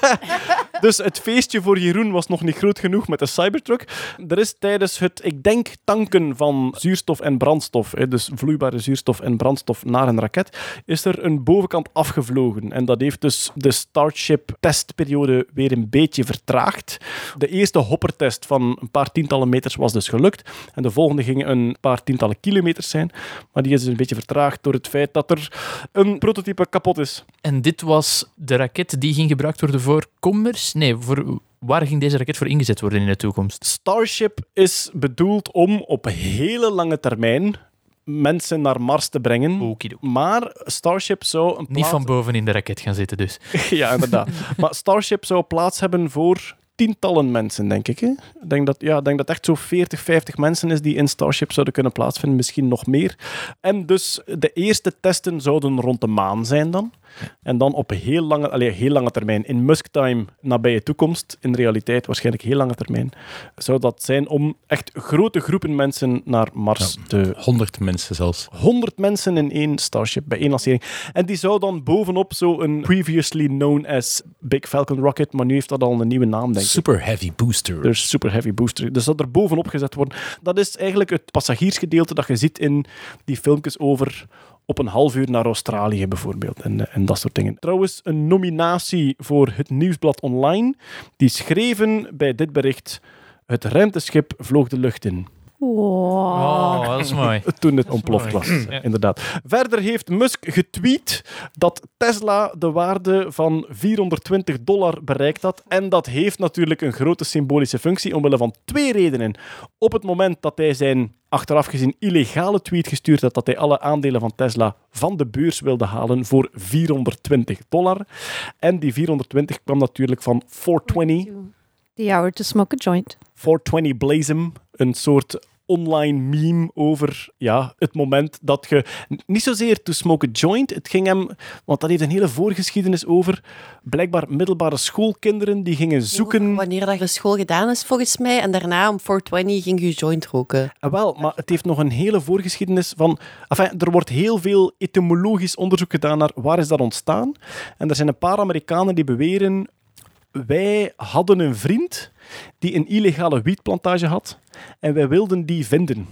Dus het feestje voor Jeroen was nog niet groot genoeg met de Cybertruck. Er is tijdens het, ik denk, tanken van zuurstof en brandstof, hè, dus vloeibare zuurstof en brandstof naar een raket, is er een bovenkant afgevlogen. En dat heeft dus de Starship-testperiode weer een beetje vertraagd. De eerste hoppertest van een paar tientallen meters was dus gelukt. En de volgende ging een paar tientallen kilometers zijn. Maar die is dus een beetje vertraagd door het feit dat er een prototype kapot is. En dit was de raket die ging gebruikt worden voor commerce? Nee, voor, waar ging deze raket voor ingezet worden in de toekomst? Starship is bedoeld om op hele lange termijn mensen naar Mars te brengen. Maar Starship zou een Niet plaats... van boven in de raket gaan zitten dus. ja, inderdaad. maar Starship zou plaats hebben voor tientallen mensen, denk ik. Hè? Ik denk dat, ja, denk dat echt zo 40, 50 mensen is die in Starship zouden kunnen plaatsvinden, misschien nog meer. En dus de eerste testen zouden rond de maan zijn dan. En dan op heel lange, allee, heel lange termijn, in Musk-time, nabije toekomst, in realiteit waarschijnlijk heel lange termijn, zou dat zijn om echt grote groepen mensen naar Mars te 100 mensen zelfs. 100 mensen in één Starship bij één lancering. En die zou dan bovenop zo een previously known as Big Falcon rocket, maar nu heeft dat al een nieuwe naam, denk ik. Super Heavy Booster. Dus Super Heavy Booster. Dus dat er bovenop gezet wordt. Dat is eigenlijk het passagiersgedeelte dat je ziet in die filmpjes over op een half uur naar Australië bijvoorbeeld. En, eh, en dat soort dingen. Trouwens, een nominatie voor het Nieuwsblad Online. Die schreven bij dit bericht... Het ruimteschip vloog de lucht in. Oh, dat is mooi. Toen het ontploft was. Ja. inderdaad. Verder heeft Musk getweet dat Tesla de waarde van 420 dollar bereikt had. En dat heeft natuurlijk een grote symbolische functie omwille van twee redenen. Op het moment dat hij zijn achteraf gezien illegale tweet gestuurd had dat hij alle aandelen van Tesla van de beurs wilde halen voor 420 dollar. En die 420 kwam natuurlijk van 420. The hour to smoke a joint. 420 Blazem, een soort online meme over ja, het moment dat je... Niet zozeer to smoke a joint, het ging hem... Want dat heeft een hele voorgeschiedenis over. Blijkbaar middelbare schoolkinderen die gingen zoeken... Wanneer dat je school gedaan is, volgens mij. En daarna om 420 ging je joint roken. Ah, wel, maar het heeft nog een hele voorgeschiedenis van... Enfin, er wordt heel veel etymologisch onderzoek gedaan naar waar is dat ontstaan. En er zijn een paar Amerikanen die beweren... Wij hadden een vriend die een illegale wietplantage had en wij wilden die vinden.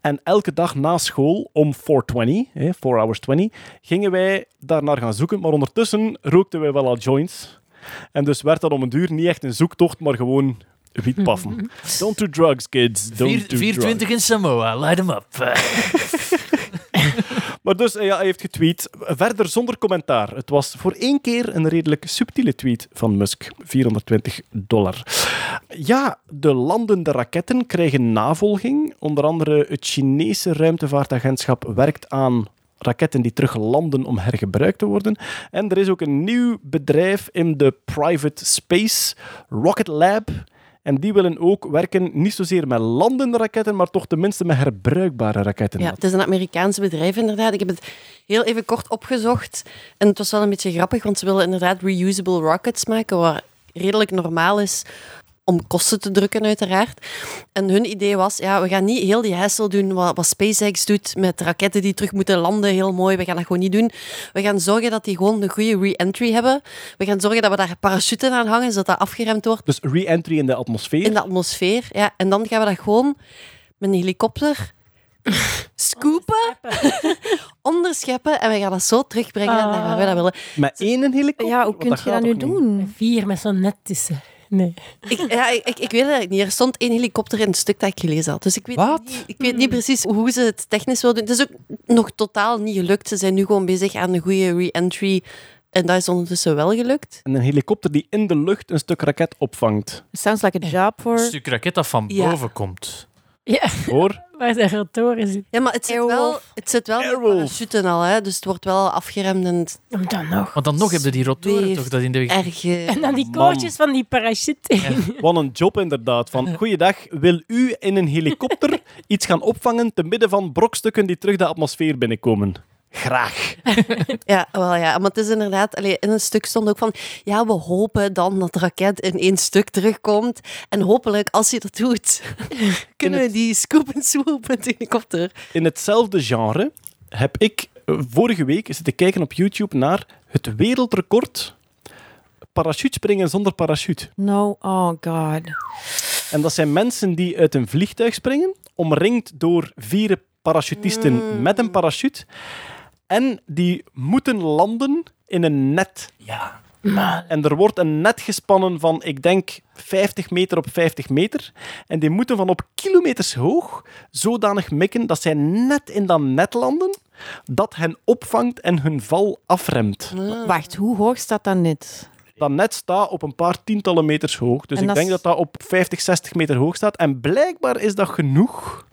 En elke dag na school om 420, hè, 4 hours 20, gingen wij daarnaar gaan zoeken. Maar ondertussen rookten wij wel al joints. En dus werd dat om een duur niet echt een zoektocht, maar gewoon wietpaffen. Don't do drugs, kids. Don't Vier- do 420 in Samoa, light them up. Maar dus, eh, ja, hij heeft getweet. Verder zonder commentaar. Het was voor één keer een redelijk subtiele tweet van Musk. 420 dollar. Ja, de landende raketten krijgen navolging. Onder andere het Chinese ruimtevaartagentschap werkt aan raketten die terug landen om hergebruikt te worden. En er is ook een nieuw bedrijf in de private space, Rocket Lab. En die willen ook werken niet zozeer met landende raketten, maar toch tenminste met herbruikbare raketten. Ja, het is een Amerikaans bedrijf inderdaad. Ik heb het heel even kort opgezocht. En het was wel een beetje grappig, want ze willen inderdaad reusable rockets maken, wat redelijk normaal is om kosten te drukken, uiteraard. En hun idee was, ja, we gaan niet heel die hassle doen wat, wat SpaceX doet met raketten die terug moeten landen, heel mooi. We gaan dat gewoon niet doen. We gaan zorgen dat die gewoon een goede re-entry hebben. We gaan zorgen dat we daar parachuten aan hangen, zodat dat afgeremd wordt Dus re-entry in de atmosfeer. in de atmosfeer. Ja. En dan gaan we dat gewoon met een helikopter scoopen, onderscheppen en we gaan dat zo terugbrengen naar waar we dat willen. Met één helikopter? Ja, hoe kun je dat nu doen? Vier met zo'n net tussen. Nee. Ik, ja, ik, ik, weet het eigenlijk niet. Er stond één helikopter in het stuk dat ik gelezen had. Dus ik weet, niet, ik weet niet precies hoe ze het technisch willen doen. Het is ook nog totaal niet gelukt. Ze zijn nu gewoon bezig aan een goede re-entry. En dat is ondertussen wel gelukt. En een helikopter die in de lucht een stuk raket opvangt. Sounds like a job for... Een stuk raket dat van Ja. boven komt. Ja, Hoor? Waar zijn rotoren zitten. Ja, maar het zit wel, het zit wel parachuten al. Hè? Dus het wordt wel afgeremd en het Dan nog. Want dan nog heb je die rotoren toch dat in de... erge... En dan die Man. koortjes van die parachute. Wat een job inderdaad. Van, goeiedag, wil u in een helikopter iets gaan opvangen te midden van brokstukken die terug de atmosfeer binnenkomen? Graag. Ja, wel ja, maar het is inderdaad, allee, in een stuk stond ook van, ja, we hopen dan dat de raket in één stuk terugkomt. En hopelijk, als je dat doet, kunnen we die scoop en swoop met de helikopter. In hetzelfde genre heb ik eh, vorige week zitten kijken op YouTube naar het wereldrecord parachutespringen zonder parachute. No, oh god. En dat zijn mensen die uit een vliegtuig springen, omringd door vier parachutisten met een parachute. En die moeten landen in een net. Ja. En er wordt een net gespannen van, ik denk, 50 meter op 50 meter. En die moeten van op kilometers hoog zodanig mikken dat zij net in dat net landen, dat hen opvangt en hun val afremt. Wacht, hoe hoog staat dat net? Dat net staat op een paar tientallen meters hoog. Dus En ik dat denk is- dat dat op 50, 60 meter hoog staat. En blijkbaar is dat genoeg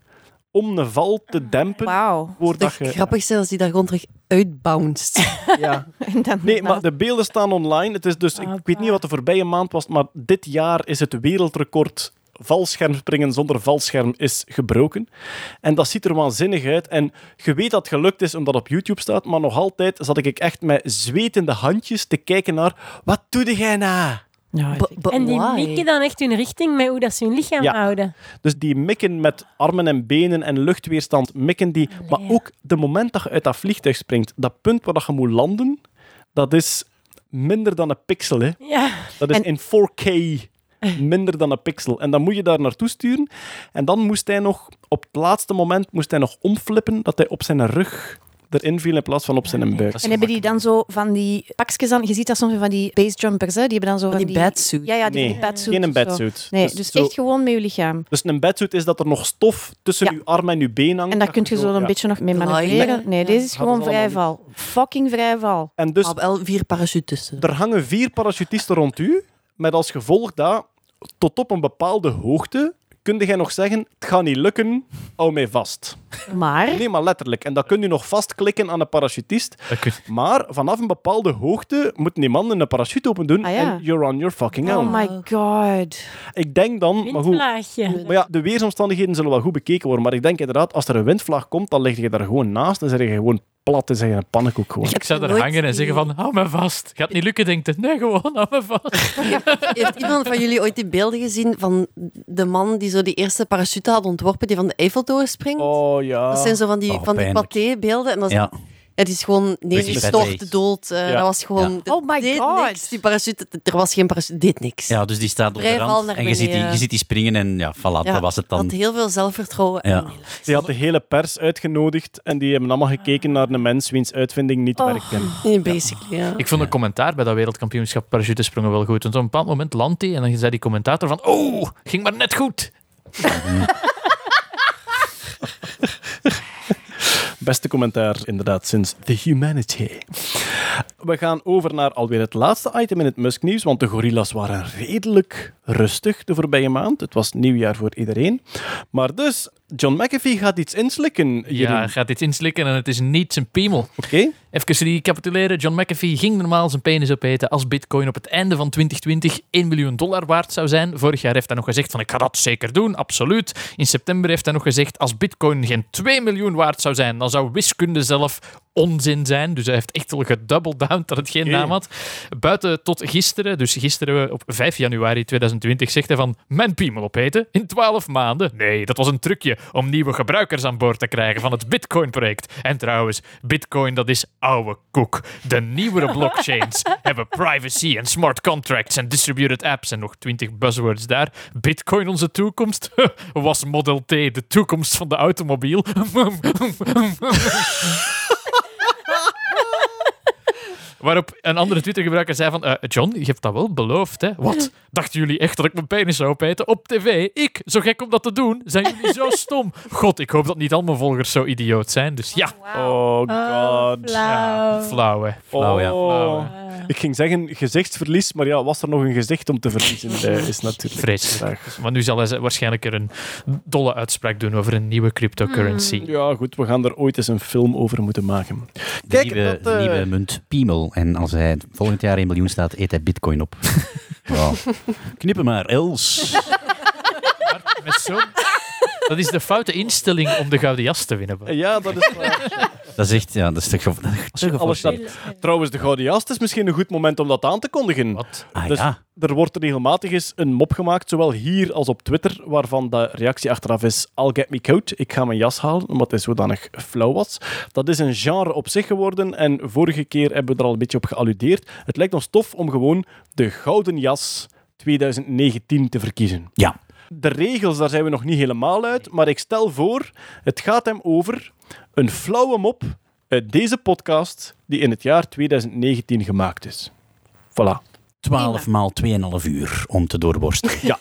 om een val te dempen. Wauw. Het je... zijn als die daar gewoon terug uitbounced. Ja. Nee, maar de beelden staan online. Het is dus, ik Ah, weet niet wat de voorbije maand was, maar dit jaar is het wereldrecord valschermspringen zonder valscherm is gebroken. En dat ziet er waanzinnig uit. En je weet dat het gelukt is omdat het op YouTube staat, maar nog altijd zat ik echt met zwetende handjes te kijken naar wat doe jij nou? Ja, En die why? mikken dan echt hun richting met hoe dat ze hun lichaam Ja. houden. Dus die mikken met armen en benen en luchtweerstand, mikken die. Maar ook de moment dat je uit dat vliegtuig springt, dat punt waar dat je moet landen, dat is minder dan een pixel. Hè. Ja. Dat is En- in 4K minder dan een pixel. En dan moet je daar naartoe sturen. En dan moest hij nog, op het laatste moment, moest hij nog omflippen dat hij op zijn rug erin viel in plaats van op zijn buik. En hebben die dan zo van die pakjes aan? Je ziet dat soms van die basejumpers, hè? Die hebben dan zo van die badsuit. Ja, ja, die Nee, die badsuit geen een badsuit. Nee, Dus dus, zo- echt gewoon met je lichaam. Dus een bedsuit is dat er nog stof tussen Ja. je arm en je been hangt. En daar kun je zo een beetje nog mee manoeuvreren. Nee, deze is gewoon vrijval. Fucking vrijval. En dus wel vier parachutes. Er hangen vier parachutisten rond u, met als gevolg dat tot op een bepaalde hoogte kun jij nog zeggen, het gaat niet lukken, hou mij vast. Maar Nee, maar letterlijk. En dan kun je nog vastklikken aan een parachutist. Dat Maar vanaf een bepaalde hoogte moeten die mannen een parachute open doen Ah, ja. en you're on your fucking own. Oh my god. Ik denk dan, maar goed, maar ja, de weersomstandigheden zullen wel goed bekeken worden, maar ik denk inderdaad, als er een windvlaag komt, dan lig je daar gewoon naast en zeg je gewoon plat en zeg je een pannenkoek gewoon. Ik zou er hangen en zeggen van, hou me vast. Gaat niet lukken, denkt het. Nee, gewoon, hou me vast. Heeft iemand van jullie ooit die beelden gezien van de man die zo die eerste parachute had ontworpen, die van de Eiffeltoren springt? Oh ja. Dat zijn zo van die, Oh, van die paté-beelden. En dat is, Ja. Het is gewoon neergestort, dood. eh, Ja. Dat was gewoon... Ja. dit Oh my deed God. Niks. Die parachute, er was geen parachute, dit niks. ja, dus die staat op de rand naar en je ziet, die, je ziet die springen en ja, voilà, Ja, dat was het Had dan. heel veel zelfvertrouwen. Ja. En Die had de hele pers uitgenodigd en die hebben allemaal gekeken naar een mens wiens uitvinding niet werkte. nee, basically, ja. Ik vond een commentaar bij dat wereldkampioenschap parachutesprongen wel goed. Want op een bepaald moment landt hij en dan zei die commentator van oh, ging maar net goed. Beste commentaar, inderdaad, sinds The Humanity. We gaan over naar alweer het laatste item in het Musk-nieuws, want de gorillas waren redelijk rustig de voorbije maand. Het was nieuwjaar voor iedereen. Maar dus, John McAfee gaat iets inslikken, Ja, hij gaat dit inslikken en het is niet zijn piemel. Oké? Even recapituleren. John McAfee ging normaal zijn penis opeten als bitcoin op het einde van 2020 1 miljoen dollar waard zou zijn. Vorig jaar heeft hij nog gezegd van ik ga dat zeker doen, absoluut. In september heeft hij nog gezegd als bitcoin geen 2 miljoen waard zou zijn, dan zou wiskunde zelf onzin zijn. Dus hij heeft echt wel gedoubled down dat het geen naam had. Buiten tot gisteren, dus gisteren op 5 januari 2020, zegt hij van mijn piemel opeten in 12 maanden. Nee, dat was een trucje om nieuwe gebruikers aan boord te krijgen van het Bitcoin-project. En trouwens, Bitcoin dat is oude koek. De nieuwere blockchains hebben privacy en smart contracts en distributed apps en nog 20 buzzwords daar. Bitcoin onze toekomst? Was Model T de toekomst van de automobiel? Waarop een andere Twitter-gebruiker zei van... eh, John, je hebt dat wel beloofd, hè? Wat? Dachten jullie echt dat ik mijn penis zou opeten? Op tv? Ik? Zo gek om dat te doen? Zijn jullie zo stom? God, ik hoop dat niet al mijn volgers zo idioot zijn. Dus ja. Oh god. Flauw. Flauw, hè. Flauw, ja. Oh. Ik ging zeggen gezichtsverlies, maar ja, was er nog een gezicht om te verliezen? Eh, is natuurlijk Vreselijk. Maar nu zal hij waarschijnlijk er een dolle uitspraak doen over een nieuwe cryptocurrency. Ja, goed, we gaan er ooit eens een film over moeten maken. De Kijk, nieuwe, dat, eh, nieuwe munt Piemel. En als hij volgend jaar 1 miljoen staat, eet hij bitcoin op. ja. Knippen maar, Els. Met zo'n- Dat is de foute instelling om de gouden jas te winnen. Ja, dat is waar. Dat is echt, ja, dat is te, ge- te Alles staat- geforceerd. Trouwens, de Gouden Jas, is misschien een goed moment om dat aan te kondigen. Wat? Ah, Dus ja. er wordt regelmatig eens een mop gemaakt, zowel hier als op Twitter, waarvan de reactie achteraf is I'll get me coat, ik ga mijn jas halen, omdat hij zodanig flauw was. Dat is een genre op zich geworden en vorige keer hebben we er al een beetje op gealludeerd. Het lijkt ons tof om gewoon de Gouden Jas 2019 te verkiezen. Ja. De regels, daar zijn we nog niet helemaal uit, maar ik stel voor, het gaat hem over een flauwe mop uit deze podcast die in het jaar 2019 gemaakt is. Voilà. 12 maal 2,5 uur om te doorborsten. Ja.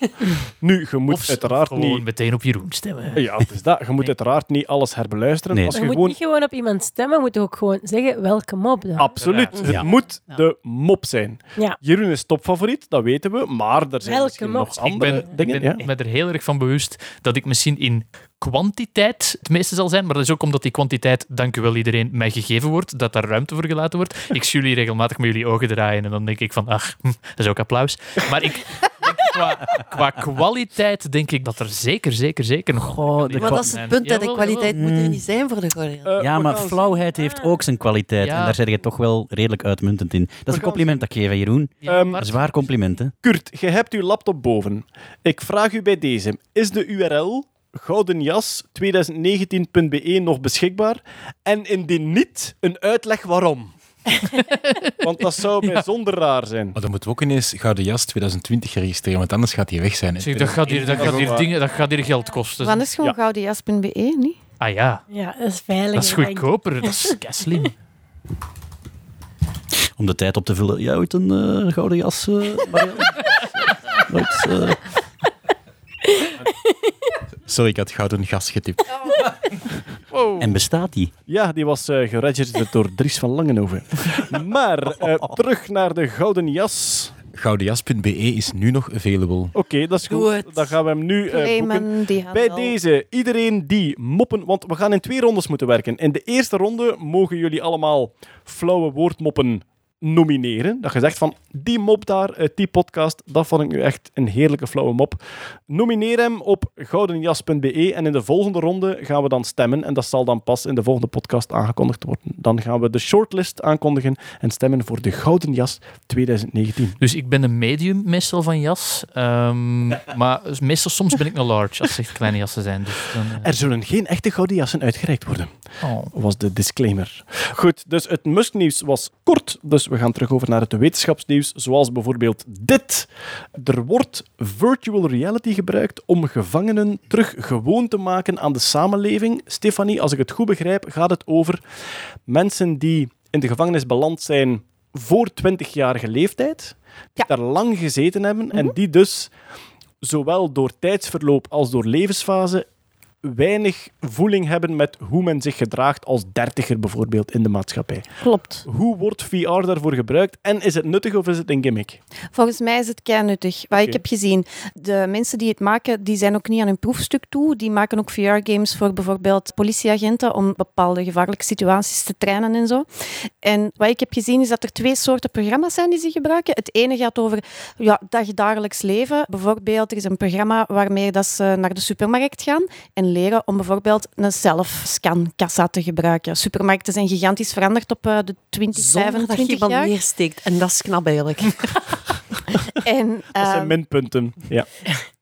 Nu, je moet Of uiteraard gewoon niet... meteen op Jeroen stemmen. Ja, het is dat. Je moet uiteraard niet alles herbeluisteren. Nee. Als Je je moet gewoon... niet gewoon op iemand stemmen, je moet ook gewoon zeggen welke mop dat. Absoluut. Het Ja. moet de mop zijn. Ja. Jeroen is topfavoriet, dat weten we. Maar er zijn Welke misschien mop? nog Ik andere ben, ik dingen. ben ja. me er heel erg van bewust dat ik misschien in kwantiteit het meeste zal zijn, maar dat is ook omdat die kwantiteit, dank u wel iedereen, mij gegeven wordt, dat daar ruimte voor gelaten wordt. Ik zie jullie regelmatig met jullie ogen draaien en dan denk ik van, ach, hm, dat is ook applaus. Maar ik, qua, qua kwaliteit denk ik dat er zeker, zeker, zeker nog... Goh, de Maar dat is het punt, hè. de kwaliteit jawel. moet er Mm. niet zijn voor de Jas. Eh, Ja, maar flauwheid heeft ook zijn kwaliteit. Ja. En daar zeg je toch wel redelijk uitmuntend in. Dat is een compliment dat ik geef, Jeroen. Ehm, Een zwaar compliment, hè. Kurt, je hebt uw laptop boven. Ik vraag u bij deze. Is de URL goudenjas2019.be nog beschikbaar? En indien niet, een uitleg waarom. Want dat zou bijzonder raar zijn. Maar dan moeten we ook ineens Gouden Jas 2020 registreren, want anders gaat die weg zijn. Zeg, dat, gaat hier, dat, gaat hier dingen, dat gaat hier geld kosten. Dan is gewoon Ja. goudenjas.be, niet? Ah ja, Ja, dat is veilig. dat is goedkoper. Dat is slim. Om de tijd op te vullen. Jij ooit een eh, gouden jas, Marianne? Eh, Sorry, ik had Gouden Gas getipt. En bestaat die? Ja, die was eh geregistreerd door Dries van Langenhoven. Maar eh, terug naar de Gouden Jas. Goudenjas.be is nu nog available. Oké, dat is goed. Dan gaan we hem nu eh, boeken. Bij deze, iedereen die moppen... Want we gaan in twee rondes moeten werken. In de eerste ronde mogen jullie allemaal flauwe woordmoppen nomineren. Dat je zegt van, die mop daar uit die podcast, dat vond ik nu echt een heerlijke flauwe mop. Nomineer hem op goudenjas.be en in de volgende ronde gaan we dan stemmen. En dat zal dan pas in de volgende podcast aangekondigd worden. Dan gaan we de shortlist aankondigen en stemmen voor de Gouden Jas 2019. Dus ik ben een medium meestal van jas. ehm, maar meestal soms ben ik een large als het kleine jassen zijn. Dus dan, eh, Er zullen geen echte gouden jassen uitgereikt worden. oh. was de disclaimer. Goed, dus het musknieuws was kort, dus we gaan terug over naar het wetenschapsnieuws, zoals bijvoorbeeld dit. Er wordt virtual reality gebruikt om gevangenen terug gewoon te maken aan de samenleving. Stefanie, als ik het goed begrijp, gaat het over mensen die in de gevangenis beland zijn voor 20-jarige leeftijd, die daar lang gezeten hebben en die dus zowel door tijdsverloop als door levensfase weinig voeling hebben met hoe men zich gedraagt als dertiger bijvoorbeeld in de maatschappij. Klopt. Hoe wordt VR daarvoor gebruikt en is het nuttig of is het een gimmick? Volgens mij is het kei nuttig. Wat ik heb gezien, de mensen die het maken, die zijn ook niet aan hun proefstuk toe. Die maken ook VR-games voor bijvoorbeeld politieagenten om bepaalde gevaarlijke situaties te trainen en zo. En wat ik heb gezien is dat er twee soorten programma's zijn die ze gebruiken. Het ene gaat over ja, dagdagelijks leven. Bijvoorbeeld, er is een programma waarmee dat ze naar de supermarkt gaan en leren om bijvoorbeeld een zelfscankassa te gebruiken. Supermarkten zijn gigantisch veranderd op eh, de 20, Zonder dat je 25 iemand jaar. neersteekt. En dat is knap eigenlijk. En, Dat zijn ehm, minpunten. Ja.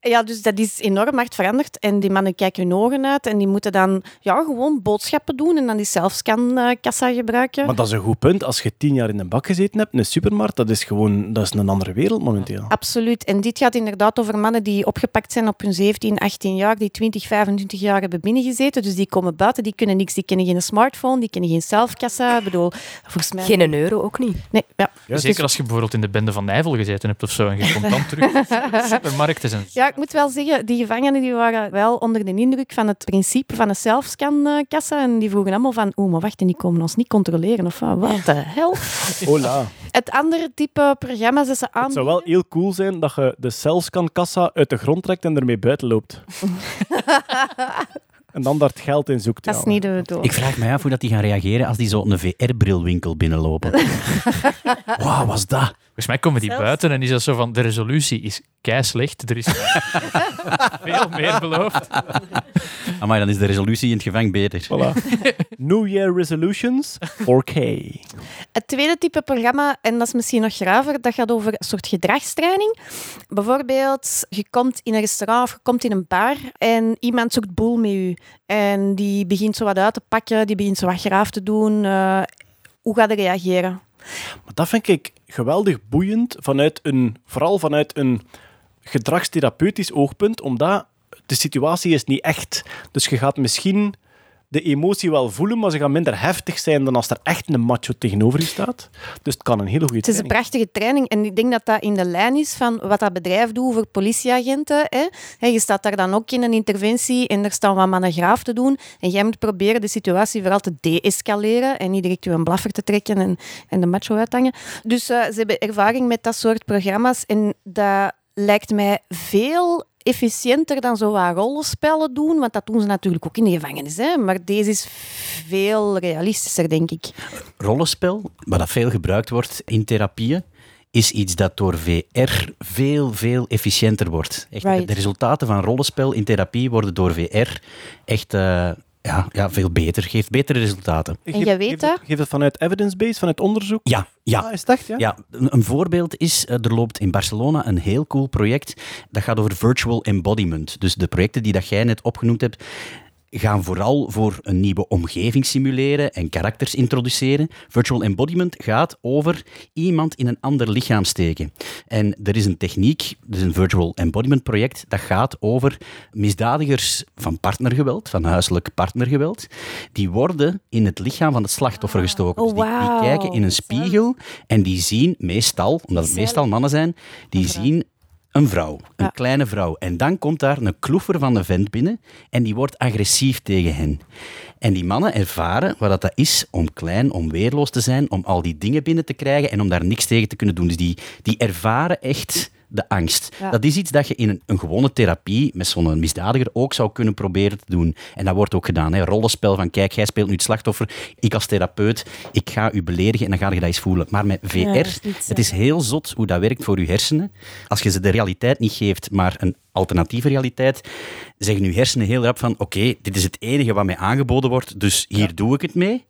Ja, dus dat is enorm hard veranderd. En die mannen kijken hun ogen uit en die moeten dan ja, gewoon boodschappen doen en dan die zelfscankassa gebruiken. Maar dat is een goed punt. Als je tien jaar in een bak gezeten hebt, in een supermarkt, dat is gewoon dat is een andere wereld momenteel. Absoluut. En dit gaat inderdaad over mannen die opgepakt zijn op hun 17, 18 jaar, die 20, 25 jaar hebben binnengezeten. Dus die komen buiten, die kunnen niks. Die kennen geen smartphone, die kennen geen zelfkassa. Ik bedoel, volgens mij... Geen een euro ook niet. Nee, ja. Zeker als je bijvoorbeeld in de bende van Nijvel gezeten hebt of zo en je komt dan terug. Supermarkten zijn Ja, ik moet wel zeggen, die gevangenen die waren wel onder de indruk van het principe van een zelfscankassa. En die vroegen allemaal van, oeh, maar wacht, en die komen ons niet controleren. Of wat wat de hel? Hola. Het andere type programma's dat ze Het aanbieden... zou wel heel cool zijn dat je de Celscan-kassa uit de grond trekt en ermee buiten loopt. En dan daar het geld in zoekt. Dat is niet de bedoeling. Ik vraag me af hoe dat die gaan reageren als die zo een VR-brilwinkel binnenlopen. Wauw, was dat? Volgens mij komen die Zelfs- buiten en is dat zo van, de resolutie is kei slecht. Er is veel meer beloofd. Maar dan is de resolutie in het gevang beter. Voilà. New Year Resolutions 4K. Het tweede type programma, en dat is misschien nog graver, dat gaat over een soort gedragstraining. Bijvoorbeeld, je komt in een restaurant of je komt in een bar en iemand zoekt boel met u. En die begint zo wat uit te pakken, die begint zo wat graaf te doen. Eh, hoe gaat hij reageren? Maar dat vind ik geweldig boeiend, vanuit een, vooral vanuit een gedragstherapeutisch oogpunt, omdat de situatie is niet echt. Dus je gaat misschien de emotie wel voelen, maar ze gaan minder heftig zijn dan als er echt een macho tegenover je staat. Dus het kan een hele goede Het is een training. prachtige training en ik denk dat dat in de lijn is van wat dat bedrijf doet voor politieagenten. Hè. Hè, je staat daar dan ook in een interventie en er staan wat mannen graaf te doen en jij moet proberen de situatie vooral te de-escaleren en niet direct je een blaffer te trekken en, en de macho uithangen. Dus eh, ze hebben ervaring met dat soort programma's en dat lijkt mij veel efficiënter dan zo wat rollenspellen doen, want dat doen ze natuurlijk ook in de gevangenis. Hè. Maar deze is veel realistischer, denk ik. rollenspel, wat dat veel gebruikt wordt in therapieën, is iets dat door VR veel, veel efficiënter wordt. Echt, Right. De resultaten van rollenspel in therapie worden door VR echt eh, ja, ja, veel beter, geeft betere resultaten. En jij weet geeft dat? het, geeft het vanuit evidence-based, vanuit onderzoek? Ja, ja. Ah, is het echt? Ja? Ja, een, een voorbeeld is, eh, er loopt in Barcelona een heel cool project. Dat gaat over virtual embodiment. Dus de projecten die dat jij net opgenoemd hebt, gaan vooral voor een nieuwe omgeving simuleren en karakters introduceren. Virtual embodiment gaat over iemand in een ander lichaam steken. En er is een techniek, dus een virtual embodiment project, dat gaat over misdadigers van partnergeweld, van huiselijk partnergeweld. Die worden in het lichaam van het slachtoffer gestoken. Oh, Dus die, die kijken in een spiegel en die zien meestal, omdat het meestal mannen zijn, die zien een vrouw, een Ja. kleine vrouw. En dan komt daar een kloefer van een vent binnen en die wordt agressief tegen hen. En die mannen ervaren wat dat dat is om klein, om weerloos te zijn, om al die dingen binnen te krijgen en om daar niks tegen te kunnen doen. Dus die, die ervaren echt de angst. Ja. Dat is iets dat je in een, een gewone therapie met zo'n misdadiger ook zou kunnen proberen te doen. En dat wordt ook gedaan. Hè. Rollenspel van, kijk, jij speelt nu het slachtoffer, ik als therapeut, ik ga u beledigen en dan ga je dat eens voelen. Maar met VR, Ja, is het is heel zot hoe dat werkt voor je hersenen. Als je ze de realiteit niet geeft, maar een alternatieve realiteit, zeggen je hersenen heel rap van, oké, dit is het enige wat mij aangeboden wordt, dus hier doe ik het mee.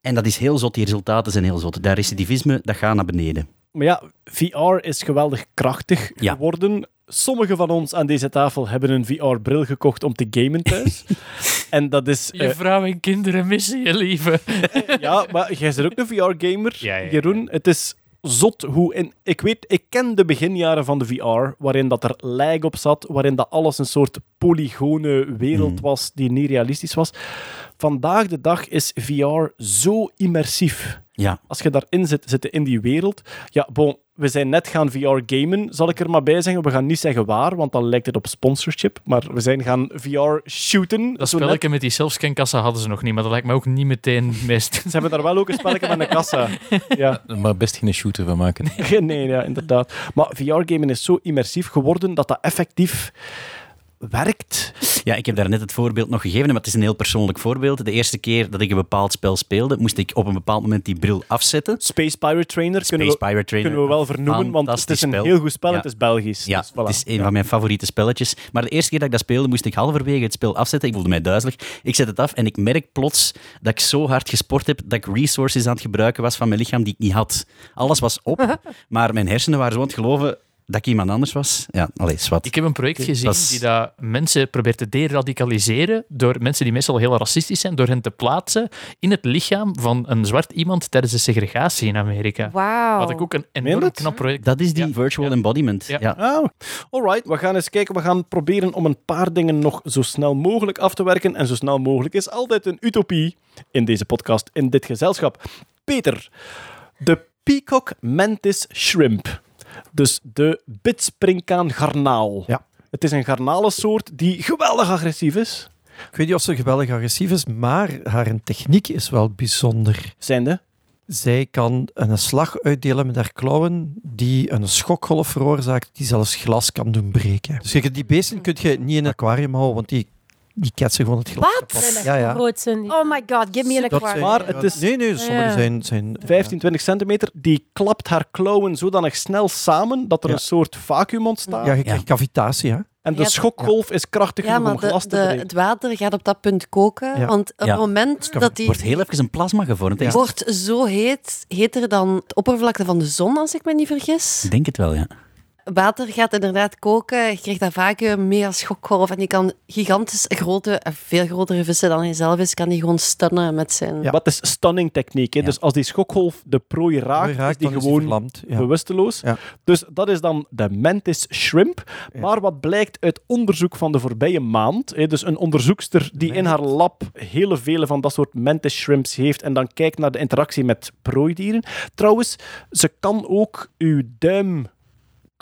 En dat is heel zot, die resultaten zijn heel zot. Dat recidivisme, dat gaat naar beneden. Maar ja, VR is geweldig krachtig Ja. geworden. Sommigen van ons aan deze tafel hebben een VR-bril gekocht om te gamen thuis. en dat is... Je eh, vrouw en kinderen missen je, lieve. ja, maar jij bent ook een VR-gamer, Ja, ja, ja. Jeroen. Het is zot hoe... En ik weet, ik ken de beginjaren van de VR, waarin dat er lag op zat, waarin dat alles een soort polygone wereld Hmm. was die niet realistisch was. Vandaag de dag is VR zo immersief. Ja, Als je daarin zit, zitten in die wereld. Ja, bon, we zijn net gaan VR-gamen, zal ik er maar bij zeggen. We gaan niet zeggen waar, want dan lijkt het op sponsorship. Maar we zijn gaan VR-shooten. Dat net- spelletje met die zelfscankassa hadden ze nog niet, maar dat lijkt me ook niet meteen meest... Ze hebben daar wel ook een spelletje met een kassa. Ja. Maar best geen shooter van maken. Nee, ja, inderdaad. Maar VR-gamen is zo immersief geworden dat dat effectief werkt. Ja, ik heb daar net het voorbeeld nog gegeven, maar het is een heel persoonlijk voorbeeld. De eerste keer dat ik een bepaald spel speelde, moest ik op een bepaald moment die bril afzetten. Space Pirate Trainer kunnen, Space we, Pirate Trainer. kunnen we wel vernoemen, want het is een spel. heel goed spel en Ja. het is Belgisch. Ja, Dus voilà. het is een van mijn favoriete spelletjes. Maar de eerste keer dat ik dat speelde, moest ik halverwege het spel afzetten. Ik voelde mij duizelig. Ik zet het af en ik merk plots dat ik zo hard gesport heb dat ik resources aan het gebruiken was van mijn lichaam die ik niet had. Alles was op, maar mijn hersenen waren zo aan het geloven dat ik iemand anders was. Ja, allee, zwart. Ik heb een project gezien Dat is- die dat mensen probeert te deradicaliseren door mensen die meestal heel racistisch zijn, door hen te plaatsen in het lichaam van een zwart iemand tijdens de segregatie in Amerika. Wauw. Wat ik ook een enorm knap project Dat is die Ja. virtual Ja. embodiment. Ja. Ja. Ah, alright. We gaan eens kijken. We gaan proberen om een paar dingen nog zo snel mogelijk af te werken. En zo snel mogelijk is altijd een utopie in deze podcast, in dit gezelschap. Peter, de Peacock Mantis Shrimp. Dus de bitspringkaan garnaal. Ja. Het is een garnalensoort die geweldig agressief is. Ik weet niet of ze geweldig agressief is, maar haar techniek is wel bijzonder. Zijnde? Zij kan een slag uitdelen met haar klauwen die een schokgolf veroorzaakt die zelfs glas kan doen breken. Dus die beesten kun je niet in een aquarium houden, want die die ketsen gewoon het glas Wat? kapot. Ja, ja. Oh my god, give me Dat aquarium. zijn- Maar het is- Nee, nee, sommige Ja. zijn... zijn 15, 20 centimeter, die klapt haar klauwen zodanig snel samen dat er Ja. een soort vacuüm ontstaat. Ja, je krijgt cavitatie, hè. En de Ja, schokgolf is krachtig Ja, genoeg maar om de, glas te de, breken. het water gaat op dat punt koken. Ja. Want op Ja. het moment kan- dat die wordt heel even een plasma gevormd. hè. wordt zo heet, heter dan het oppervlakte van de zon, als ik me niet vergis. Ik denk het wel, ja. Water gaat inderdaad koken, je krijgt dat vacuüm, mega schokgolf. En die kan gigantisch grote, en veel grotere vissen dan hij zelf is, kan die gewoon stunnen met zijn... Ja. Wat is stunning techniek? Hè? Ja. Dus als die schokgolf de prooi raakt, is die gewoon. Ja. bewusteloos. Ja. Dus dat is dan de mantis shrimp. Ja. Maar wat blijkt uit onderzoek van de voorbije maand, hè, dus een onderzoekster die in haar lab hele vele van dat soort mantis shrimps heeft en dan kijkt naar de interactie met prooidieren. Trouwens, ze kan ook uw duim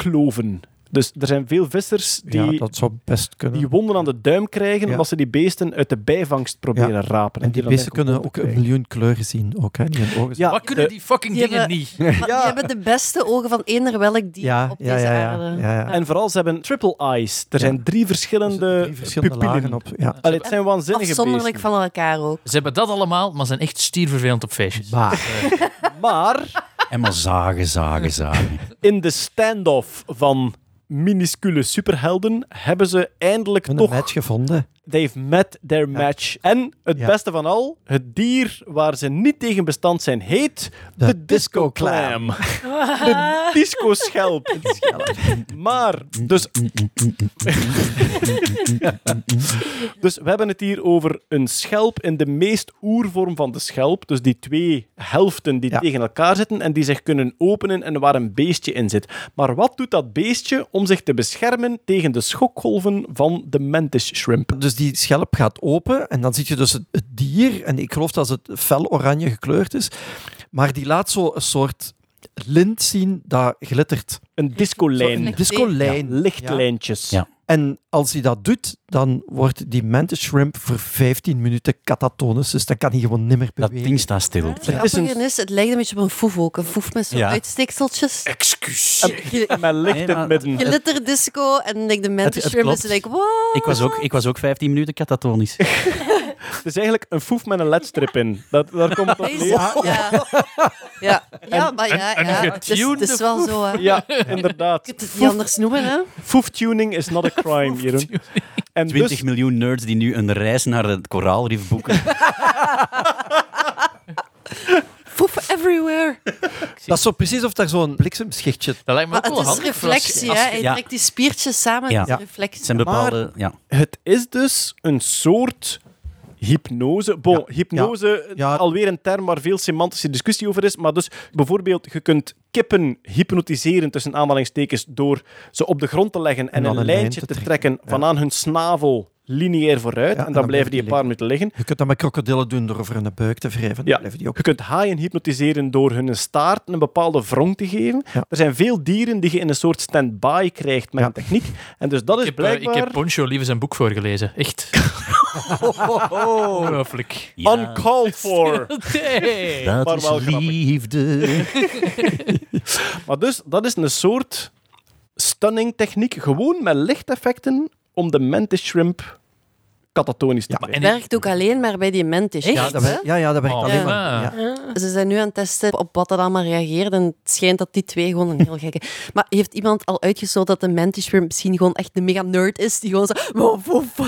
kloven. Dus er zijn veel vissers die, ja, dat zou best kunnen. die wonden aan de duim krijgen Ja. omdat ze die beesten uit de bijvangst proberen Ja. rapen. en die beesten kunnen ook een miljoen kleuren zien. Ook, hè. Die hun ogen zijn- Ja, Wat kunnen de- die fucking die dingen hebben- niet? Die hebben de beste ogen van eender welk dier ja, op ja, deze ja, ja, aarde. ja, ja. En vooral, ze hebben triple eyes. Er Ja. zijn drie verschillende, Drie verschillende pupillen. lagen op. Ja. Allee, het zijn waanzinnige Afzonderlijk beesten. van elkaar ook. Ze hebben dat allemaal, maar zijn echt stiervervelend op feestjes. Maar En maar zagen, zagen, zagen. in de standoff van minuscule superhelden hebben ze eindelijk Een toch... match gevonden. They've met their match. En het Ja. beste van al, het dier waar ze niet tegen bestand zijn, heet de, De disco clam. de disco schelp. maar, dus... dus we hebben het hier over een schelp in de meest oervorm van de schelp. Dus die twee helften die Ja. tegen elkaar zitten en die zich kunnen openen en waar een beestje in zit. Maar wat doet dat beestje om zich te beschermen tegen de schokgolven van de mantis shrimp? Dus die schelp gaat open en dan zie je dus het, het dier. En ik geloof dat het fel oranje gekleurd is. Maar die laat zo een soort lint zien dat glittert. Een discolijn. Een discolijn. Lichtlijntjes. Ja. En als hij dat doet, dan wordt die mantis shrimp voor 15 minuten catatonisch. Dus dan kan hij gewoon nimmer Dat bewegen. ding staat stil. Het is een- is, het lijkt een beetje op een foef ook. Een foef met zo'n Ja. uitsteekseltjes. Excuus. Met licht in Nee, het midden. Glitterdisco en like, de mantis het shrimp is like, what? Ik was ook, ik was ook 15 minuten catatonisch. Het is eigenlijk een foef met een ledstrip in. Dat, daar komt het op neer. Ja, ja. ja. ja maar ja, een ja. Het, is, getunede het is wel zo, hè. Ja, inderdaad. Je kunt het niet anders noemen, hè. Foef-tuning is not a crime, Jeroen. En 20 dus, miljoen nerds die nu een reis naar het koraalrif boeken. Foef everywhere. Dat is zo precies of daar zo'n bliksemschichtje... Dat lijkt me Maar ook wel het is reflectie, hè. je- Hij ja. trekt die spiertjes samen. Ja. Het is Ja. reflectie. Het zijn bepaalde... Ja. het is dus een soort hypnose. Bon, hypnose, Ja. alweer een term waar veel semantische discussie over is. Maar dus bijvoorbeeld, je kunt kippen hypnotiseren tussen aanhalingstekens door ze op de grond te leggen en, dan een een lijn lijntje te trekken. trekken Ja. van aan hun snavel lineair vooruit. Ja, en dan blijven die een paar minuten liggen. Je kunt dat met krokodillen doen door over hun buik te wrijven. Dan Ja. blijven die ook... Je kunt haaien hypnotiseren door hun staart een bepaalde wrong te geven. Ja. Er zijn veel dieren die je in een soort stand-by krijgt met Ja. een techniek. En dus dat is Ik heb, eh, blijkbaar... ik heb Poncho lieve zijn boek voorgelezen. Echt. Ongelooflijk. Ja, Uncalled for. Nee. dat maar is wel liefde. Maar dus, dat is een soort stunning techniek, gewoon met lichteffecten om de mantis shrimp catatonisch te maar krijgen. Het werkt ook alleen maar bij die mantis. Ja, dat werkt, ja, ja, dat werkt Oh, alleen ja. maar... Ja. Ze zijn nu aan het testen op wat dat allemaal reageert. En het schijnt dat die twee gewoon een heel gekke... Maar heeft iemand al uitgesloten dat de mantis shrimp misschien gewoon echt de mega nerd is? Die gewoon zo... "Wow, woef,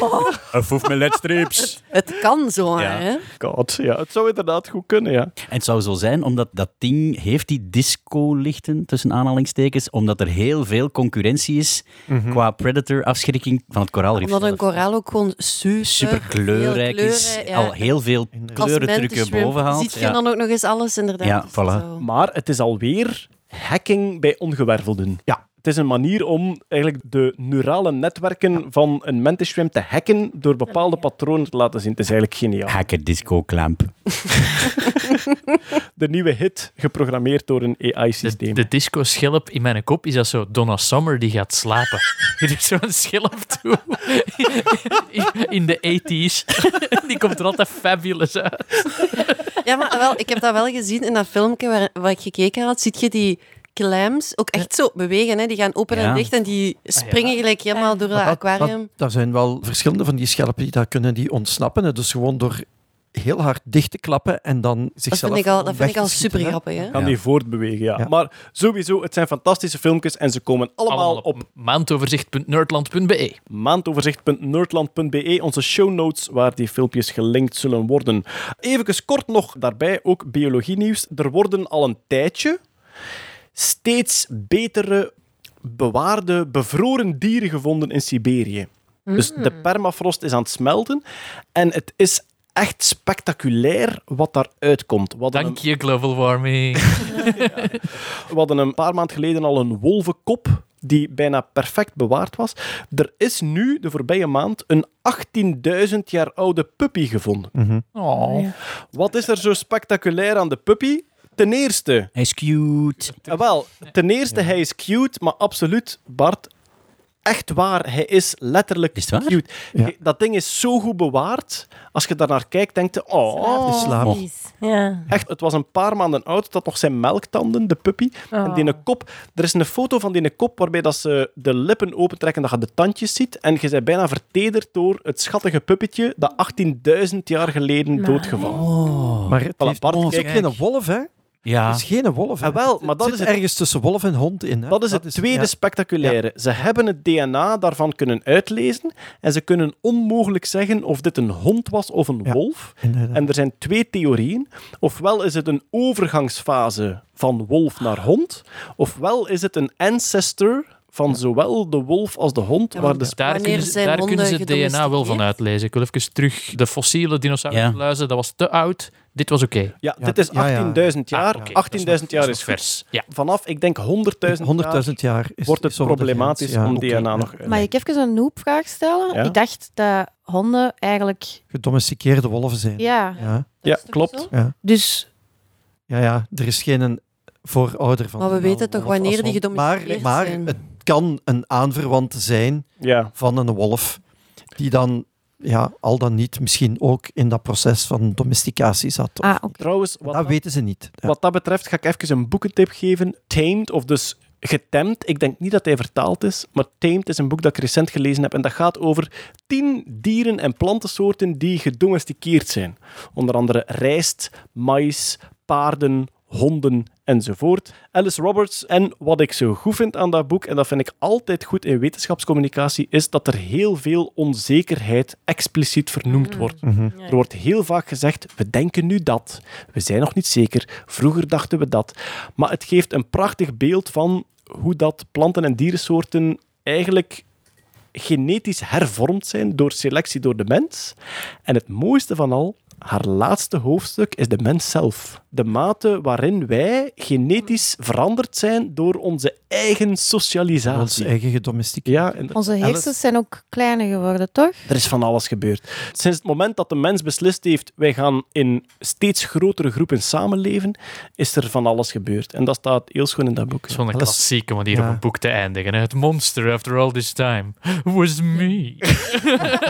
oh." Een foef met ledstrips. Het kan zo, Ja. hè. God, ja, het zou inderdaad goed kunnen, ja. En het zou zo zijn, omdat dat ding heeft die disco-lichten, tussen aanhalingstekens, omdat er heel veel concurrentie is qua predator-afschrikking van het koraalrif. Omdat een koraal ook gewoon super, super kleurrijk is, kleuren, ja. al heel veel mantis shrimp boven haalt. Ziet je Ja. dan ook nog eens alles, inderdaad. Ja, Is voilà. zo. Maar het is alweer hacking bij ongewervelden. Ja. Het is een manier om eigenlijk de neurale netwerken van een mantis shrimp te hacken door bepaalde patronen te laten zien. Het is eigenlijk geniaal. Hacker disco clamp. De nieuwe hit, geprogrammeerd door een De, AI-systeem. de disco-schelp in mijn kop is dat zo Donna Summer die gaat slapen. Die doet zo'n schelp toe. In de 80s. Die komt er altijd fabulous uit. Ja, maar wel, ik heb dat wel gezien in dat filmpje waar, waar ik gekeken had. Ziet je die clams ook echt zo bewegen. Hè. Die gaan open Ja. en dicht en die springen gelijk helemaal door dat dat- aquarium. dat- daar zijn wel verschillende van die schelpen die daar kunnen die ontsnappen. hè. Dus gewoon door heel hard dicht te klappen en dan Dat zichzelf vind ik al, dat vind ik al super hè. grappig. Hè. Gaan die voortbewegen, ja. Ja. Maar sowieso, het zijn fantastische filmpjes en ze komen allemaal, Allemaal op op maandoverzicht.nerdland.be. maandoverzicht.nerdland.be, onze show notes waar die filmpjes gelinkt zullen worden. Even kort nog daarbij, ook biologie nieuws. Er worden al een tijdje steeds betere bewaarde, bevroren dieren gevonden in Siberië. Dus de permafrost is aan het smelten en het is echt spectaculair wat daaruit komt. We hadden een- Dank je, global warming. we hadden een paar maanden geleden al een wolvenkop die bijna perfect bewaard was. Er is nu, de voorbije maand, een 18.000 jaar oude puppy gevonden. Mhm. Oh. Wat is er zo spectaculair aan de puppy? Ten eerste, Hij is cute. eh, wel, ten eerste, hij is cute, maar absoluut, Bart, echt waar, hij is letterlijk Is het waar? cute. Ja. Je- Dat ding is zo goed bewaard. Als je daarnaar kijkt, denk je, oh, slaap. Ja. Echt, het was een paar maanden oud, het had nog zijn melktanden, de puppy. En Oh. die kop, er is een foto van die kop waarbij dat ze de lippen opentrekken, dat je de tandjes ziet. En je bent bijna vertederd door het schattige puppetje dat 18.000 jaar geleden Maar- doodgevallen. Oh. Maar het Voilà, heeft Bart, kijk. wolf, hè? Ja. Het is geen wolf. Hè? Ah, wel, maar dat het is zit het- ergens tussen wolf en hond in. Hè? Dat is het tweede ja. spectaculaire. Ze hebben het DNA daarvan kunnen uitlezen en ze kunnen onmogelijk zeggen of dit een hond was of een Ja. wolf. Inderdaad. En er zijn twee theorieën. Ofwel is het een overgangsfase van wolf naar hond, ofwel is het een ancestor van zowel de wolf als de hond. Ja, waar de Daar kunnen, ze, zijn daar kunnen ze DNA wel van uitlezen. Ik wil even terug. De fossiele dinosaurusluizen, dat was te oud. Dit was oké. ja, Ja, dit is ja, ja. 18.000 jaar. Ah, oké. 18.000 jaar is vers. Ja. Vanaf, ik denk 100.000 100.000 jaar jaar is, wordt het problematisch. Ja, om DNA ja. nog uit Mag ik even een noobvraag stellen? Ja. Ik dacht dat honden eigenlijk... Gedomesticeerde wolven zijn. Ja, Ja, Ja, klopt. ja. dus... ja, ja, er is geen een voorouder van. Maar we weten toch wanneer die. Maar, gedomesticeerd maar zijn? Het kan een aanverwant zijn Ja. van een wolf, die dan ja, al dan niet misschien ook in dat proces van domesticatie zat. Ah, oké. Trouwens, wat dat weten ze niet. Ja. Wat dat betreft ga ik even een boekentip geven. Tamed, of dus getemd. Ik denk niet dat hij vertaald is, maar Tamed is een boek dat ik recent gelezen heb. En dat gaat over tien dieren- en plantensoorten die gedomesticeerd zijn. Onder andere rijst, mais, paarden, honden enzovoort. Alice Roberts. En wat ik zo goed vind aan dat boek, en dat vind ik altijd goed in wetenschapscommunicatie, is dat er heel veel onzekerheid expliciet vernoemd wordt. Mhm. Er wordt heel vaak gezegd, we denken nu dat. We zijn nog niet zeker. Vroeger dachten we dat. Maar het geeft een prachtig beeld van hoe dat planten- en dierensoorten eigenlijk genetisch hervormd zijn door selectie door de mens. En het mooiste van al, haar laatste hoofdstuk is de mens zelf. De mate waarin wij genetisch veranderd zijn door onze eigen socialisatie. eigen gedomesticeerd. Ja, Onze hersens zijn ook kleiner geworden, toch? er is van alles gebeurd. Sinds het moment dat de mens beslist heeft, wij gaan in steeds grotere groepen samenleven, is er van alles gebeurd. En dat staat heel schoon in dat boek. Dat is wel een klassieke manier Ja. om een boek te eindigen. hè. Het monster after all this time was me.